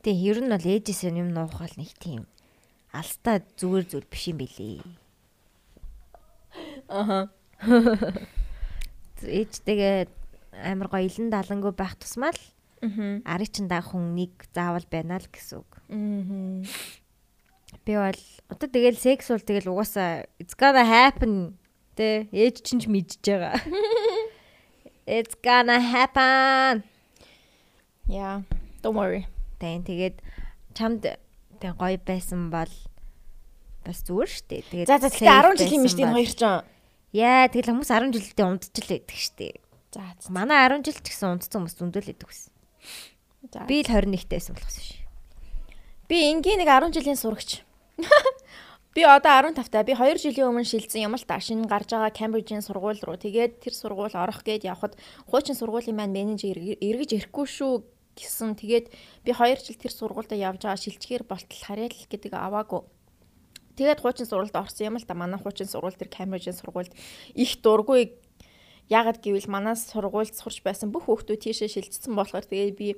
Тэгээ ер нь бол ээжээс юм нуухал нэг тийм алстаа зүгээр зүгээр биш юм билий. Аха. Ээжтэйгээ амар гоё илэн далангуй байх тусмал Аа. ари чин даг хүн нэг заавал байна л гэсэн үг. Аа. Би бол одоо тэгэл секс бол тэгэл угаасаа it's gonna happen Тэ ээж чинь ч мэдж байгаа. It's gonna happen. Yeah, don't worry. Тэн тэгээд чамд тэг гоё байсан бол бас зүгээр штэ. Тэгээд За за тэгтээ 10 жил юм штэ энэ хоёр ч. Яа тэгэл хүмүүс 10 жилдээ унтчихл байдаг штэ. За манай 10 жил ч гэсэн унтсан хүмүүс зөндөл байдаг гэсэн. За. Би л 21-т байсан болохос ш. Би энгийн нэг 10 жилийн сурагч. Би одоо 15 таа. Би 2 жилийн өмнө шилжсэн юм л та. Шинэ гарч байгаа Cambridge-ийн сургууль руу. Тэгээд тэр сургууль орох гээд явхад хуучин сургуулийн маань менежер эргэж ирэхгүй шүү гэсэн. Тэгээд би 2 жил тэр сургуультай явж байгаа шилжгээр болтол харьяал гэдэг аваагүй. Тэгээд хуучин сургуульд орсон юм л та. Манай хуучин сургууль тэр Cambridge-ийн сургуульд их дургүй Ягад гэвэл манай сургуульд сурч байсан бүх хүүхдүүд тийшээ шилжсэн болохоор тэгээд би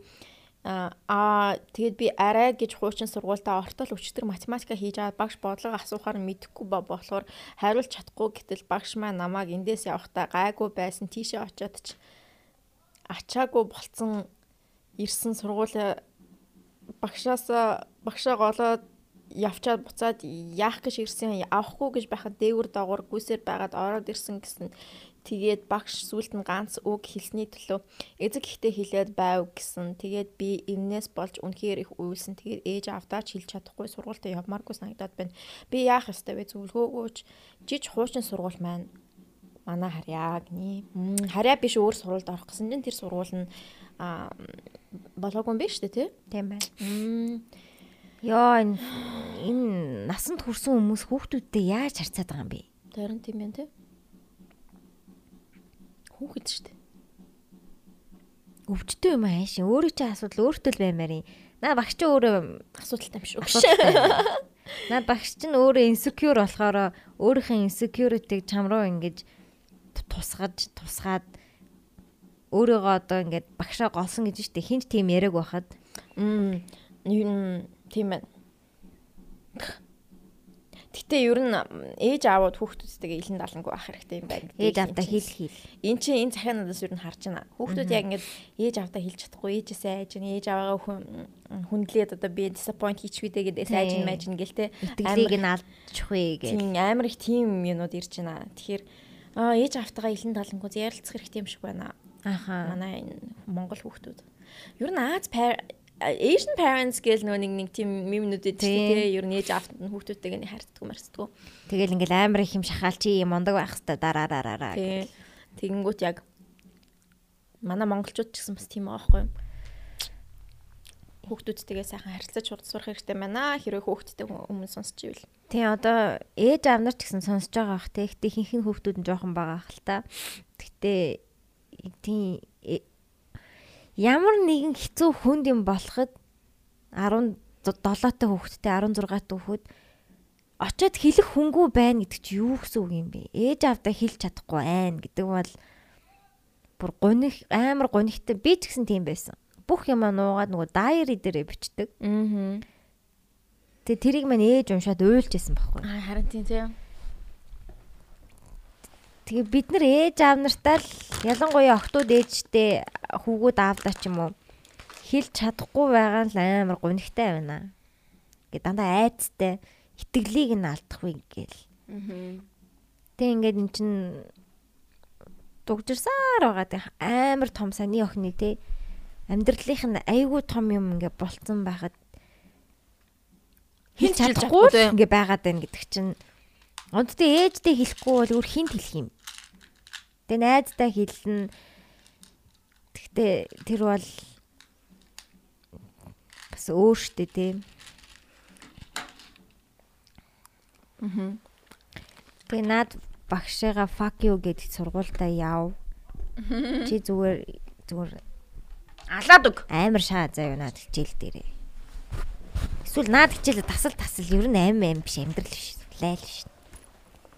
Аа тэгээд би арай гэж хуучин сургуультаа ортол өчтөр математика хийж аваад багш бодлого асуухаар мэдэхгүй болохоор хариулж чадахгүй гэтэл багш маань намайг эндээс явахдаа гайгүй байсан тийшээ очиод ч ачаагүй болцсон ирсэн сургууль багшаас багшаа голоод явчаад буцаад яах гэж ирсэн авахгүй гэж байхад дээгүр доогуур гүйсээр байгаад ороод ирсэн гэсэн Тэгээд багш сүлд нь ганц үг хэлсний төлөө эзэг ихтэй хэлээд байв гэсэн. Тэгээд би энээс болж үнэхээр их уйлсан. Тэгээд ээж авдаач хэлж чадахгүй сургуультаа явмааргүй санагдаад байна. Би яах ёстой вэ? Зөвлгөөгөөч жиж хуучин сургууль маань манай харьяа гинэ. Харьяа биш өөр сургуульд орох гэсэн чинь тэр сургууль нь а болоогүй юм биш үү те? Тийм байна. Йоо энэ энэ насанд хүрсэн хүмүүс хүүхдүүдтэй яаж харьцаад байгаа юм бэ? Харин тийм байна те хүүхэд шүү дээ. Өвчтөө юм аа шин өөрөө чи асуудал өөртөө л баймаар юм. Наа багш чи өөрөө асуудалтай юм шүү. Наа багш чинь өөрөө insecure болохоор өөрийнхөө insecurity-г чам руу ингэж тусгаж тусгаад өөрийгөө одоо ингээд багшаа голсон гэж штэ хинч тийм яриаг байхад. Тийм байна. Гэтэ ер нь ээж аавууд хүүхдүүдтэйгээ илэн далангүй ах хэрэгтэй юм байна. Ээж аавдаа хэл хэл. Энд чинь энэ захианадаас ер нь харж байна. Хүүхдүүд яг ингээд ээж аавдаа хэлж чадахгүй ээжээсээ айж гэн ээж аваагаа хүндлээд одоо би disappoint хийчихвээ гэдээс айж нь майж нь гэлтэй. Итгэлийг нь алдчихвээ гэх. Тийм амар их тийм юмнууд ирж байна. Тэгэхээр ээж аавтайгаа илэн далангүй ярилцах хэрэгтэй юм шиг байна. Аха. Манай энэ Монгол хүүхдүүд. Ер нь Аз Asian parents гэл нөгөө нэг нэг тийм мемнүүдэд тий ер нь ээж автанд нь хүүхдүүдтэйгээ нэг харьцдаг марцдаг. Тэгэл ингээл амар их юм шахаал чи юм ундаг байх хэвээр дараараараа. Тий. Тэгэнгүүт яг манай монголчууд ч гэсэн бас тийм байхгүй юу? хүүхдүүдтэйгээ сайхан харилцаж сурах хэрэгтэй байна. Хэрвээ хүүхдтэй өмнө сонсч ивэл. Тийм одоо ээж аав нар ч гэсэн сонсож байгаа бах те. Гэтэ ихэнх нь хүүхдүүд нь жоохон байгаа хэл та. Гэтэ тийм э, ямар нэгэн хэцүү хүнд юм болоход 17 та хүүхэдтэй 16 та хүүхэд очиод хэлэх хүнгүй байна гэдэг чи юу гэсэн үг юм бэ? Ээж аавдаа хэлж чадахгүй байна гэдэг бол бүр гоних амар гонихтай би ч гэсэн тийм байсан бүх юм нуугаад нөгөө дайри дээрээ бичдэг. Аа. Тэгээ тэрийг мань ээж уншаад уйлжсэн байхгүй. Аа харин тийм тийм. Тэгээ бид нар ээж аав нартай л ялангуяа охтууд ээжтэй хүүгүүд аавдаа ч юм уу хэлж чадахгүй байгаа л амар гонигтай байна. Гэ дандаа айцтай итгэлийг нь алдахгүй гээл. Аа. Тэг ингээд эн чин дугжирсаар байгаа амар том саний охины те амьдралынх нь айгүй том юм ингээ болцсон байхад хэлж чадахгүй ингээ байгаад байна гэдэг чинь Одтой ээжтэй хэлэхгүй бол өөр хинт хэлэх юм. Тэгээ найздаа хэлнэ. Тэгтээ тэр бол бас өөр штэ тий. Мм. Тэгээ над багшигаа fuck you гэдэг сургуультай яв. Чи зүгээр зүгээр Алаад өг. Амар шаа заяа наад хичээл дээрээ. Эсвэл наад хичээл тасал тасал ер нь аим аим биш амьдрал биш. Лайл биш.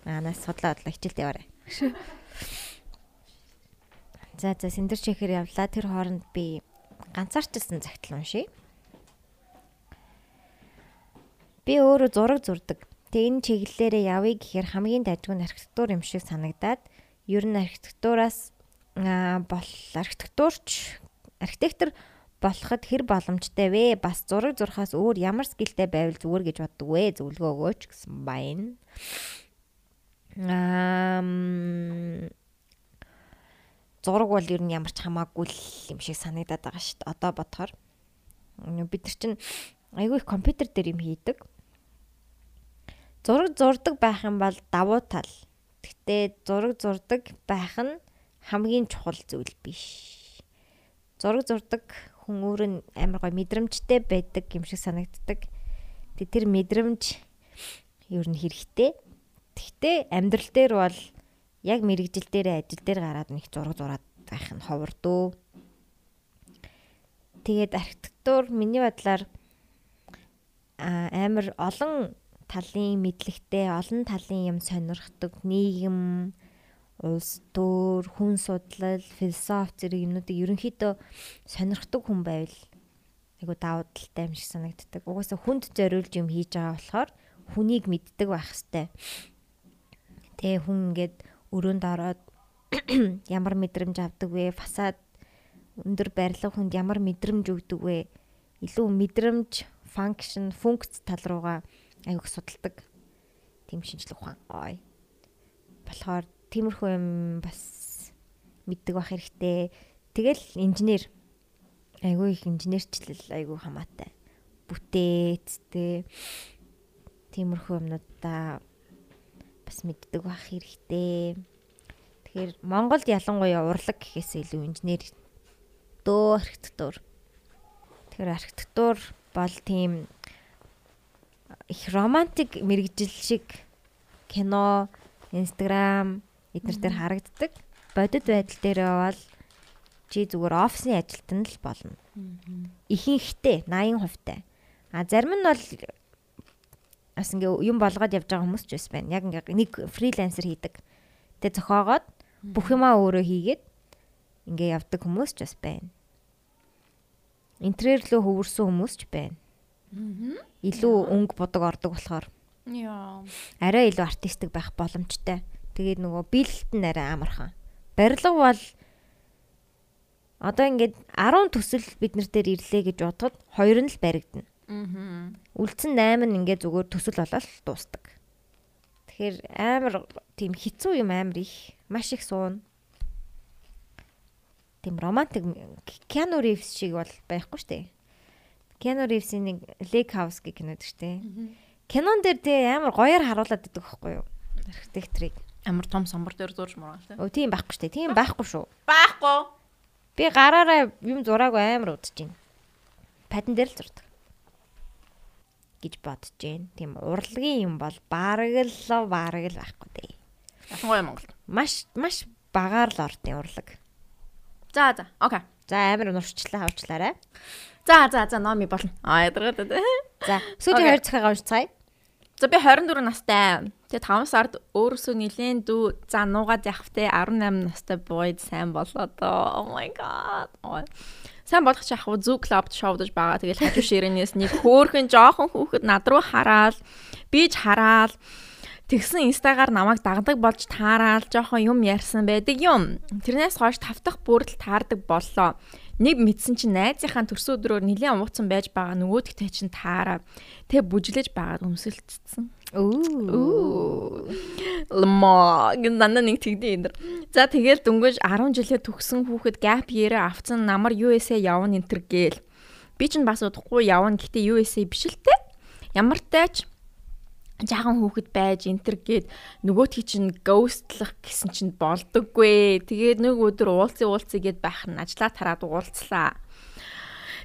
Анаас судлаа бодлоо хичээлд яваарай. За за синдэр чихэр явлаа. Тэр хооронд би ганцаарчилсан загтал уншия. Би өөрөө зураг зурдаг. Тэг энэ чиглэлээрээ явъя гэхээр хамгийн дайггүй архитектур юм шиг санагдаад ер нь архитектураас бол архитектурч архитектор болоход хэр боломжтой вэ? Бас зураг зурхаас өөр ямар скилтэй байвал зүгээр гэж боддог вэ? Зөвлөгөө өгөөч гэсэн байна. Аа зураг бол ер нь ямар ч хамаагүй юм шиг санагдаад байгаа шүү дээ. Одоо бодохоор бид нар чинь айгүй их компьютер дээр юм хийдэг. Зураг зурдаг байх юм бол давуу тал. Гэтэ зураг зурдаг байх нь хамгийн чухал зүйл биш зураг зурдаг хүн өөр нь амар гой мэдрэмжтэй байдаг юм шиг санагддаг. Тэг тэр мэдрэмж ер нь хэрэгтэй. Тэгтээ амьдрал дээр бол яг мэрэгжил дээр ажил дээр гараад нэг зураг зураад байх нь ховордөө. Тэгээд архитектур миний бодлоор амар олон талын мэдлэгтэй, олон талын юм сонирхдаг нийгэм улс төр, хүн судлал, философи зэрэг юмнуудыг ерөнхийдөө сонирхдаг хүн байвал айгу давуу талтай юм шиг санагддаг. Угаасаа хүнд зориулж юм хийж байгаа болохоор хүнийг мэддэг байх хэвээр. Тэ хүн ингээд өрөөнд ороод ямар мэдрэмж авдаг вэ? Фасад өндөр барилга хүнд ямар мэдрэмж өгдөг вэ? Илүү мэдрэмж, function, функц тал руугаа аюух судалдаг. Тим шинжлэх ухаан. Ой. Болохоор тиймэрхүү юм бас мэддэг байх хэрэгтэй. Тэгэл инженер айгүй их инженерчлэл айгүй хамаатай. Бүтээцтэй тиймэрхүү юмнуудаа бас мэддэг байх хэрэгтэй. Тэгэхээр Монголд ялангуяа урлаг гэхээс илүү инженер дөө архитектур. Тэгэхээр архитектур бол тийм их романтик мэрэгжил шиг кино, Instagram эднэр дээр харагддаг. Бодит байдал дээр бол чи зүгээр офисны ажилтан л болно. Ихэнхтэй 80% тай. А зарим нь бол бас ингээ юм болгоод явж байгаа хүмүүс ч бас байна. Яг ингээ нэг фрилансер хийдэг. Тэгээ зохиогоод бүх юмаа өөрөө хийгээд ингээ явдаг хүмүүс ч бас байна. Интерьер рүү хөвөрсөн хүмүүс ч байна. Илүү өнгө бодог ордог болохоор. Яа. Арай илүү артистик байх боломжтой. Тэгээд нөгөө биелэлт нь арай амархан. Барилга бол одоо ингээд 10 төсөл бид нар дээр ирлээ гэж бодоход хоёр нь л баригдана. Аа. Үлдсэн 8 нь ингээд зүгээр төсөл болоод дуустдаг. Тэгэхээр амар тийм хэцүү юм амар их маш их суун. Тийм романтик Keanu Reeves шиг бол байхгүй шүү дээ. Keanu Reeves-ийн нэг Lake House гэх кинод шүү дээ. Кинон дээр тий амар гоёор харуулад байдаг байхгүй юу? Архитекторыг амар том самбар дээр зурж мураа тий. Өө тийм байхгүй шүү дээ. Тийм байхгүй шүү. Байхгүй. Би гараараа юм зураагүй амар удаж байна. падан дээр л зурдаг гэж бодож जैन. Тийм урлагийн юм бол бараг л бараг л байхгүй дээ. Ялангуяа Монголд. Маш маш багаар л ордын урлаг. За за. Окей. За амар нурчлаа хавчлаарай. За за за номи болно. Аа ядаргаад. За сүүлийн хоёр цагаа уншицгаая. За би 24 настай. Тэгээ 5 сард өөрөөсөө нилийн дүү за нуугаад явахтай 18 настай boyd сайн болоо доо. Oh my god. Сайн болох ч яг зүү клубд шоудаж байгаа. Тэгэл хажуу ширээнээс нэг хөөхөн жоохон хүүхэд над руу хараад би ч хараад Тэгсэн инстагаар намайг дагдаг болж таараад жоохон юм ярьсан байдаг юм. Тэрнээс хойш тавтах бүрдэл таардаг боллоо. Нэг мэдсэн чинь найзынхаа төрсөн өдрөөр нэлээд ууцсан байж байгаа нөгөөдгтэй чинь таараа. Тэ бүжлэж байгаад өмсөлцсөн. Оо. Лма гэнэ нэг тэгдэ энэ. За тэгэл дөнгөж 10 жилээ төгсөн хүүхэд gap year авцсан намар USA явна энэ төр гээл. Би ч бас удахгүй явна гэтээ USA биш л те. Ямар тач жаахан хүүхэд байж энтер гээд нөгөөтгий чинь ghostlах гэсэн чинь болдоггүй. Тэгээд нэг өдөр уулзсан уулзъя гэд байх нь ажлаа тараад уулзлаа.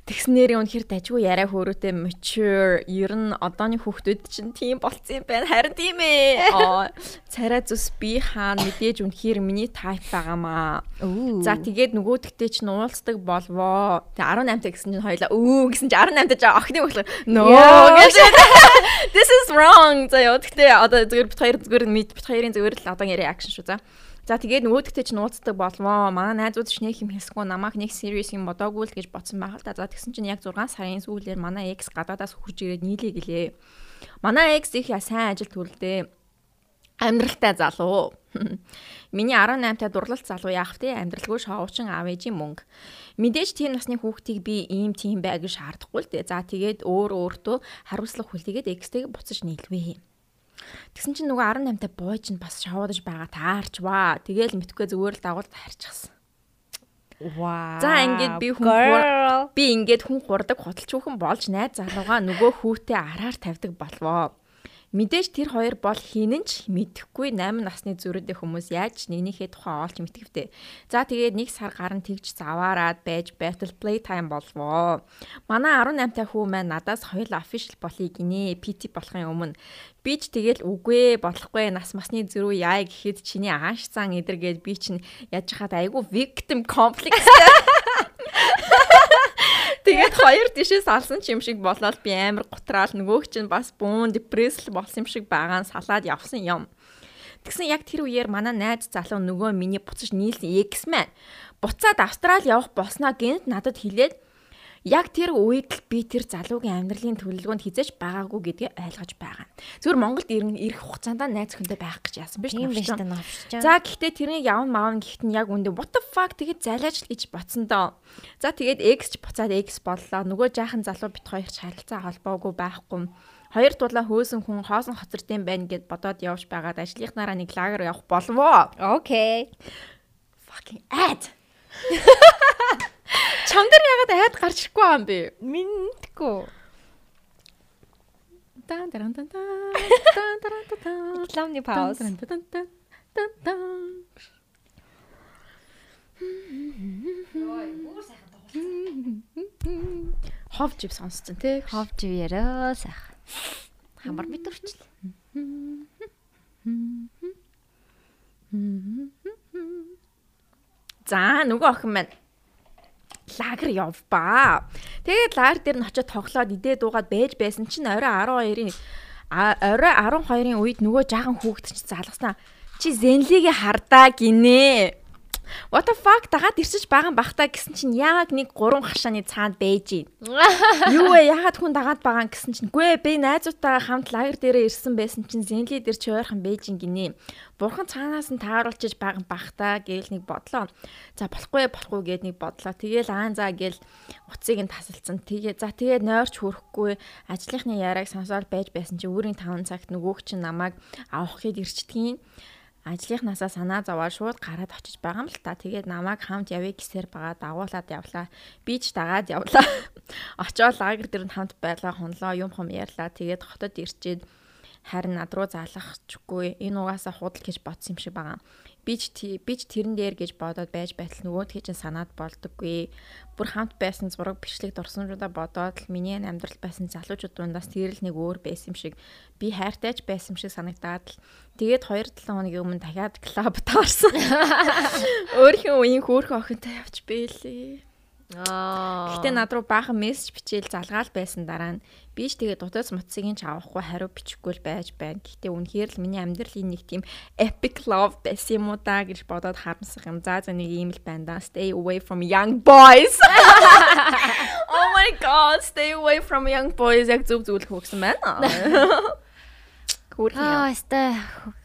Тэгснээрээ үнэхэр дажгүй яриа хөөрөөтэй mature ер нь одооны хүүхдүүд чинь тийм болцсон юм байна. Харин тийм ээ. Царай зүс би хаа мэдээж үнэхэр миний type байгаамаа. За тэгээд нөгөөдөгтэй чинь уулздаг болвоо. Тэг 18 та гэсэн чинь хоёлаа өө гэсэн чинь 18 та охины болох. No гэж. This is wrong. За яа тэгтээ одоо зүгээр бит хоёр зүгээр мэд бит хоёрын зүгээр л одоогийн reaction шүү за. За тэгээд нөгөөдөгтэй ч нууцдаг болвоо. Манай найзууд ч нэг юм хэсгүү намайг нэг serious юм бодоогүй л гэж бодсон байх л да. За тэгсэн чинь яг 6 сарын сүүлээр манай ex гадаадаас хурж ирээд нийлээ гэлээ. Манай ex их сайн ажил төлдөө амьдралтай залуу. Миний 18 та дурлалт залуу яах вэ? Амьдралгүй шоучин аав ээжийн мөнгө. Мэдээж тийм насны хүүхдийг би ийм тийм бай гэж шаардахгүй л дээ. За тэгээд өөр өөртөө хариуцлага хүлээгээд экстэйг буцаж нийлвэ. Тэгсэн чинь нөгөө 18 та бууж нь бас шоудаж байгаа таарч ваа. Тэгээл мэдхгүй зүгээр л дагуулд харчихсан. Вау. За ингээд би хүн би ингээд хүн хурдаг худалч хүүхэн болж найз залууга нөгөө хүүтэй араар тавьдаг болвоо. Мэдээж тэр хоёр бол хинэн ч мэдэхгүй 8 насны зүрхэдээ хүмүүс яаж нэгнийхээ тухай олж мэдгэвтэй. За тэгээд нэг сар гарan тэгж заваарад байж battle play time болвоо. Манай 18 та хүү маань надаас хоёул official болъё гинэ. PT болохын өмнө би ч тэгэл үгүй болохгүй нас масны зүрүү яа гэхэд чиний ааш цан эдэргээд би чинь яаж хаад айгүй victim complex Тэгээд хоёр тишээс алсан ч юм шиг болоод би амар гутраал нөгөөх чинь бас бүүн депрессл болсон юм шиг байгаа нь салаад явсан юм. Тэгсэн яг тэр үеэр манай найз залуу нөгөө миний буцаж нийлсэн X маань буцаад Австрали явах болсноо гэнт надад хэлээд яг тэр үед л би тэр залуугийн амьдралын төлөвлөгөөнд хизэж байгаагүй гэдгийг ойлгож байгаа. Зүгээр Монголд ирэх хугацаанд найз хүндээ байх гэж яасан биш үү? За гэхдээ тэрний явн маавн гэхдээ яг үндэ what the fuck тэгээд залааж л гэж ботсон доо. За тэгээд X ч буцаад X боллоо. Нөгөө жаахан залуу бит хоёр ч харилцаа холбоогүй байхгүй. Хоёр дулаа хөөсөн хүн хоосон хоцордсон байна гэд бодоод явж байгаад ажлынхнаараа нэг лагер явах болвоо. Окей. Fucking ad. Чам дээр ягаад айд гарч ирэхгүй юм бэ? Мэдгүй. Дан дан дан дан дан дан дан. Рекламны пауз. Дан дан дан дан дан. Хов жив сонсцсон тий. Хов жив яраа сайхан. Хамар бид өрчлөө. За нөгөө охин маань лагер явбаа. Тэгээд лагер дээр нь очиод тоглоод идээ дуугаад байж байсан чинь орой 12-ын орой 12-ын үед нөгөө жаахан хүүхэд чинь залгаснаа. Чи зенлигийн хардаа гинэ. What the fuck дагаад ирсэж байгаа бахта гэсэн чинь яг нэг гурван хашааны цаанд байж байна. Юу вэ? Ягаад хүн дагаад байгаа гэсэн чинь гүй би найзуудтайгаа хамт лагер дээрээ ирсэн байсан чинь зенли дээр чи ойрхон байж гинэ. Бурхан цаанаас нь тааруулчиж байгаа бахта гээл нэг бодлоо. За болохгүй болохгүй гээд нэг бодлоо. Тэгээл аан заа гээл уцыг нь тасалцсан. Тэгээ за тэгээ нойрч хөрөхгүй ажлынхны яриаг сонсоод байж байсан чинь өөрийн 5 цагт нөгөөг чинь намайг авахыг ирчдгийн ажлынхнаасаа санаа зовоод шууд гараад очиж байгаа юм л та. Тэгээд намайг хамт явъя гэсээр байгаа дагуулад явлаа. Би ч дагаад явлаа. Очоод лагер дээр нь хамт байлаа хонлоо юм хом ярьлаа. Тэгээд хотод ирчээд харин над руу залгахчгүй энэ угаасаа худал гэж бодсон юм шиг байгаа. Би ч би ч тэрэн дээр гэж бодоод байж байтал нөгөөдхий чинь санаад болдоггүй. Бүр хамт байсан зураг бичлэг дурсамжуудаа бодоод л миний амьдрал байсан залуучууд дундаас тэр л нэг өөр байсан юм шиг би хайртайч байсан юм шиг санагдаад л тэгээд 2-7 хоногийн өмнө дахиад клуб таарсан. Өөрхийн үеийн хөөрхөн охинтой явж бэлээ. Аа. Гэтэ над руу баахан мессеж бичээл залгаал байсан дараа нь би ч тэгээ дутаас муцсыг ч авахгүй хариу бичихгүй л байж байна. Гэтэ үнэхээр л миний амьдралын нэг тийм epic love байсан юм уу да гэж бодоод харамсах юм. За за нэг ийм л байна да. Stay away from young boys. Oh my god, stay away from young boys яг зөв зөвлөх өгсөн байна. Хөөрхөн. Аа, өстэй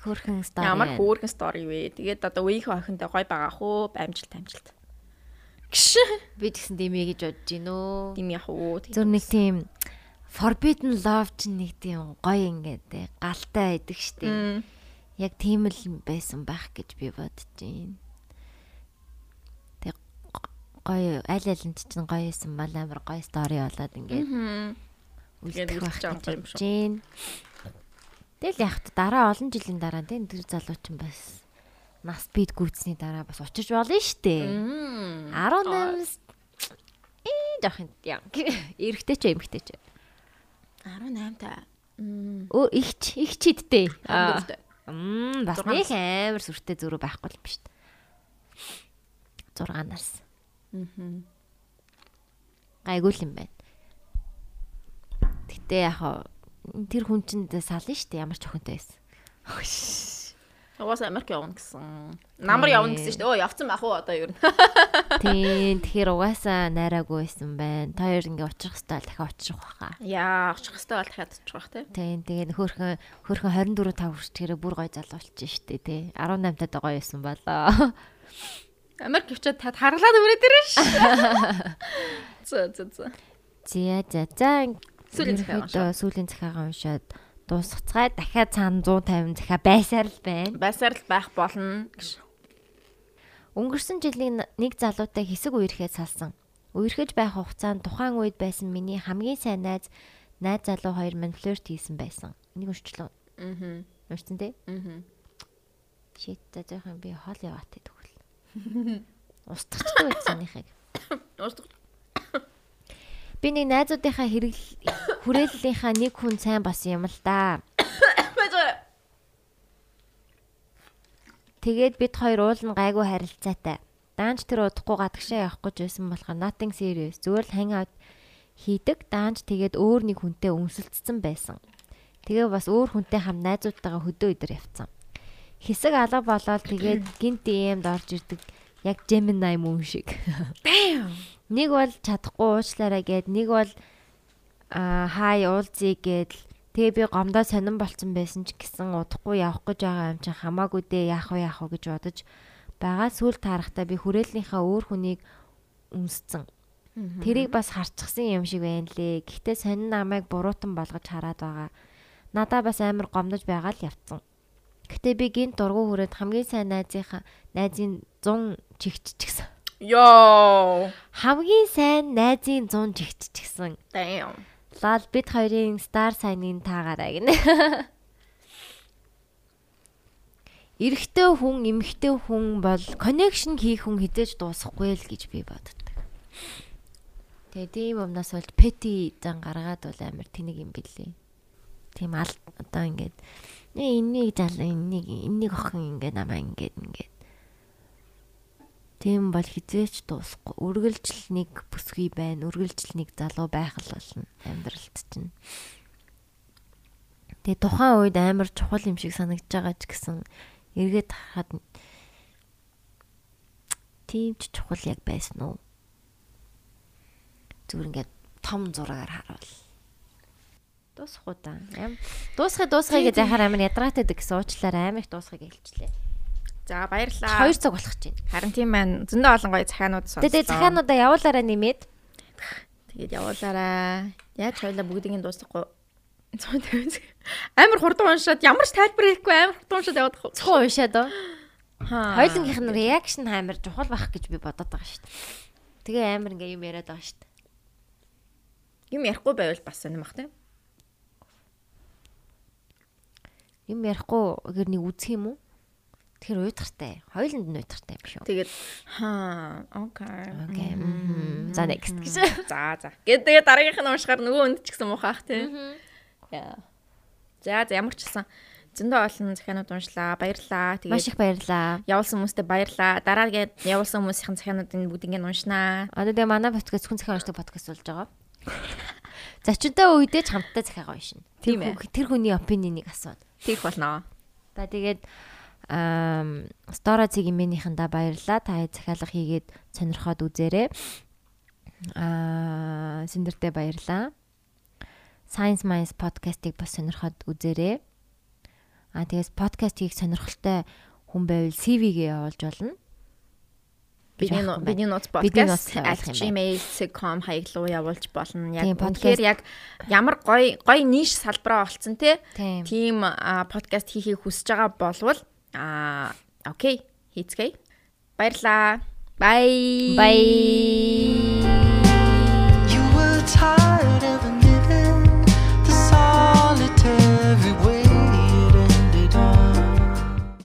хөрхэн стори. Ямар хөөрхөн story вэ? Тэгээд одоо үеийнхээ охинтой гой байгаа хөө амжилт амжилт. Гш. би тэгсэн димээ гэж бодож гинөө. Дим яах уу? Зүр нэг тийм forbidden love чинь нэг тийм гоё ингээд те, галтай байдаг штеп. Яг тийм л байсан байх гэж би бодож байна. Тэг гоё аль аль нь чинь гоё байсан бол амар гоё стори болоод ингээд Мм. үлдэх гэж юм байна. Тэгэл яг дараа олон жилийн дараа тийм тэр залуучин бас нас бид гүйцсний дараа бас очиж болно штэ. Мм. 18 ээ юм яа. Эрэгтэй ч эмэгтэй ч. 18 та. Өө ихч ихч. Аа. Дөрөвтэй. Мм бас нэг амар сүртэй зүрх байхгүй л биш. 6 нас. Мм. Гайгүй л юм байна. Гэтэ яг тэр хүн чинь сална штэ ямар ч охинтой байсан. Угаас Америк явна гэсэн. Намар явна гэсэн шүү дээ. Өө явцсан байх уу одоо юу нэ. Тийм. Тэгэхээр угаасаа найраагүй байсан байна. Та хоёр ингээ очих хэвээр дахиад очих байхаа. Яа, очих хэвээр бол дахиад очих байх тий. Тийм. Тэгээд хөөхөн хөөхөн 24 5 хүрчээрээ бүр гой залуу болчихсон шүү дээ тий. 18 тад гоё байсан болоо. Америк явчаад та харгалаад өрөөд ирэн ш. Зөө зөө зөө. Зя зя заа. Сүүлийн захаа уншаад. Сүүлийн захаагаа уншаад дуусгацгаа дахиад цаана 150 захиа байсаар л байна. Байсаар л байх болно гэж. Өнгөрсөн жилийн нэг залуутай хэсэг үерхээ салсан. Үерхэж байх хугацаанд тухайн үед байсан миний хамгийн сайн найз найз залуу хоёр минь флирт хийсэн байсан. Энийг уншчлаа. Аа. Уншсан тий? Аа. Шит за жоохон би хоол яваад тэгвэл. Устгахгүй байцсаныхыг. Уусдаг. Би нэг найзуудынхаа хэрэг хүрээллийнхаа нэг хүн сайн басан юм л да. Тэгээд бид хоёр уул нь гайгүй харилцаатай. Даанч тэр удахгүй гадагшаа явах гэж байсан болохоор nothing serious. Зүгээр л hang out хийдэг. Даанч тэгээд өөр нэг хүнтэй өмсөлдсөн байсан. Тэгээ бас өөр хүнтэй хам найзуудтайгаа хөдөө өдөр явцсан. Хэсэг алга болоод тэгээд гинт DM'д орж ирдэг. Яг Gemini мөн шиг. Нэг бол чадахгүй уучлаарай гэд, нэг бол аа хай уулзъя гэд Тэгээ би гомдоо сонирн болцсон байсан ч гэсэн удахгүй явах гэж байгаа юм чинь хамаагүй дээ яах вэ яах вэ гэж бодож байгаа сүүл таарахтаа би хүрээллийнхаа өөр хүнийг өмсцэн. Тэрийг бас харчихсан юм шиг байна лээ. Гэхдээ сонин намайг буруутан болгож хараад байгаа. Надаа бас амар гомдож байгаа л явцсан. Гэхдээ би гинт дургу хүрээд хамгийн сайн найзынхаа найзын 100 чигччихсэн. Йоо. Хамгийн сайн найзын 100 чигччихсэн. Damn. Лал бид хоёрын стар сайныг таагаарай гинэ. Эрэгтэй хүн, эмэгтэй хүн бол connection хийх хүн хизээж дуусахгүй л гэж би боддог. Тэгээ тийм юмнаас болж petty зан гаргаад бол амар тэнэг юм бэлээ. Тийм ал одоо ингээд "Ээ, энийг зал энийг энийг охин ингээд намаа ингээд ингээд Тийм бол хизээч дуусахгүй. Үргэлжил нэг бүсгүй байна. Үргэлжил нэг залуу байх л болно амьдралд чинь. Тэгээ тухайн үед амар чухал юм шиг санагдаж байгаа ч гэсэн эргээд харахад тийм ч чухал яг байсан уу? Зүгээр ингээд том зураагаар харуул. Дуусахгүй да. Ам дуусхай дуусхай гэж яхаар амар ядраатай гэсэн уучлаарай амар их дуусхайг хэлчихлээ. За баярлаа. 2 цаг болох гэж байна. Харин тийм байна. Зөндөө олон гоё захианууд сонслоо. Тэгээ захиануудаа явуулаарай нэмээд. Тэгээд явуулаарай. Яаж хоёлаа бүгдийг нь дуусгахгүй. 150. Амар хурдан уншаад ямар ч тайлбар хийхгүй амар хурдан уншаад яваад байгаа. Цохоо уншаад оо. Хоёулынх нь реакшн амар чухал байх гэж би бодоод байгаа шүү дээ. Тэгээ амар ингээ юм яриад байгаа шүү дээ. Юм ярихгүй байвал бас сонирм бах тийм. юм ярихгүй гэр нэг үзэх юм уу? Тэгэхээр уйдгартай. Хоёуланд нь уйдгартай биш үү? Тэгээд хаа окей. Окей. За next гэж. За за. Гэт тэгээ дараагийнх нь уншихаар нөгөө өнд ч гэсэн муухайх тий. Яа. За за ямар ч гэсэн зөндөө олон захианууд уншлаа. Баярлаа. Маш Тэгээд их баярлаа. явуулсан хүмүүстээ баярлаа. Дараагийн явуулсан хүмүүсийн захиануудын бүгдийг нь уншнаа. Одоо тэгээ манай подкаст зөвхөн захиан уншдаг подкаст болж байгаа. Зочинтой үедээ ч хамтдаа захиагаа уншина. Тийм ээ. тэр хүний опинионыг асууна. Тийх болно. За тэгээд стора цэг имэнийхэндээ баярлаа. Та захиалга хийгээд сонирхоод үзээрэй. Аа сэндэртэй баярлаа. Science Minds podcast-ыг бас сонирхоод үзээрэй. Аа тэгээс подкаст хийх сонирхолтой хүн байвал CV-гээ явуулж болно. Бидний бидний нууц подкаст. @gmail.com хаяглуу явуулж болно. Яг үнэхээр яг ямар гоё гоё ниш салбараа олцсон те. Тийм. Подкаст хийхийг хүсэж байгаа болвол а окей хийцгээе. Баярлаа. Bye. Bye.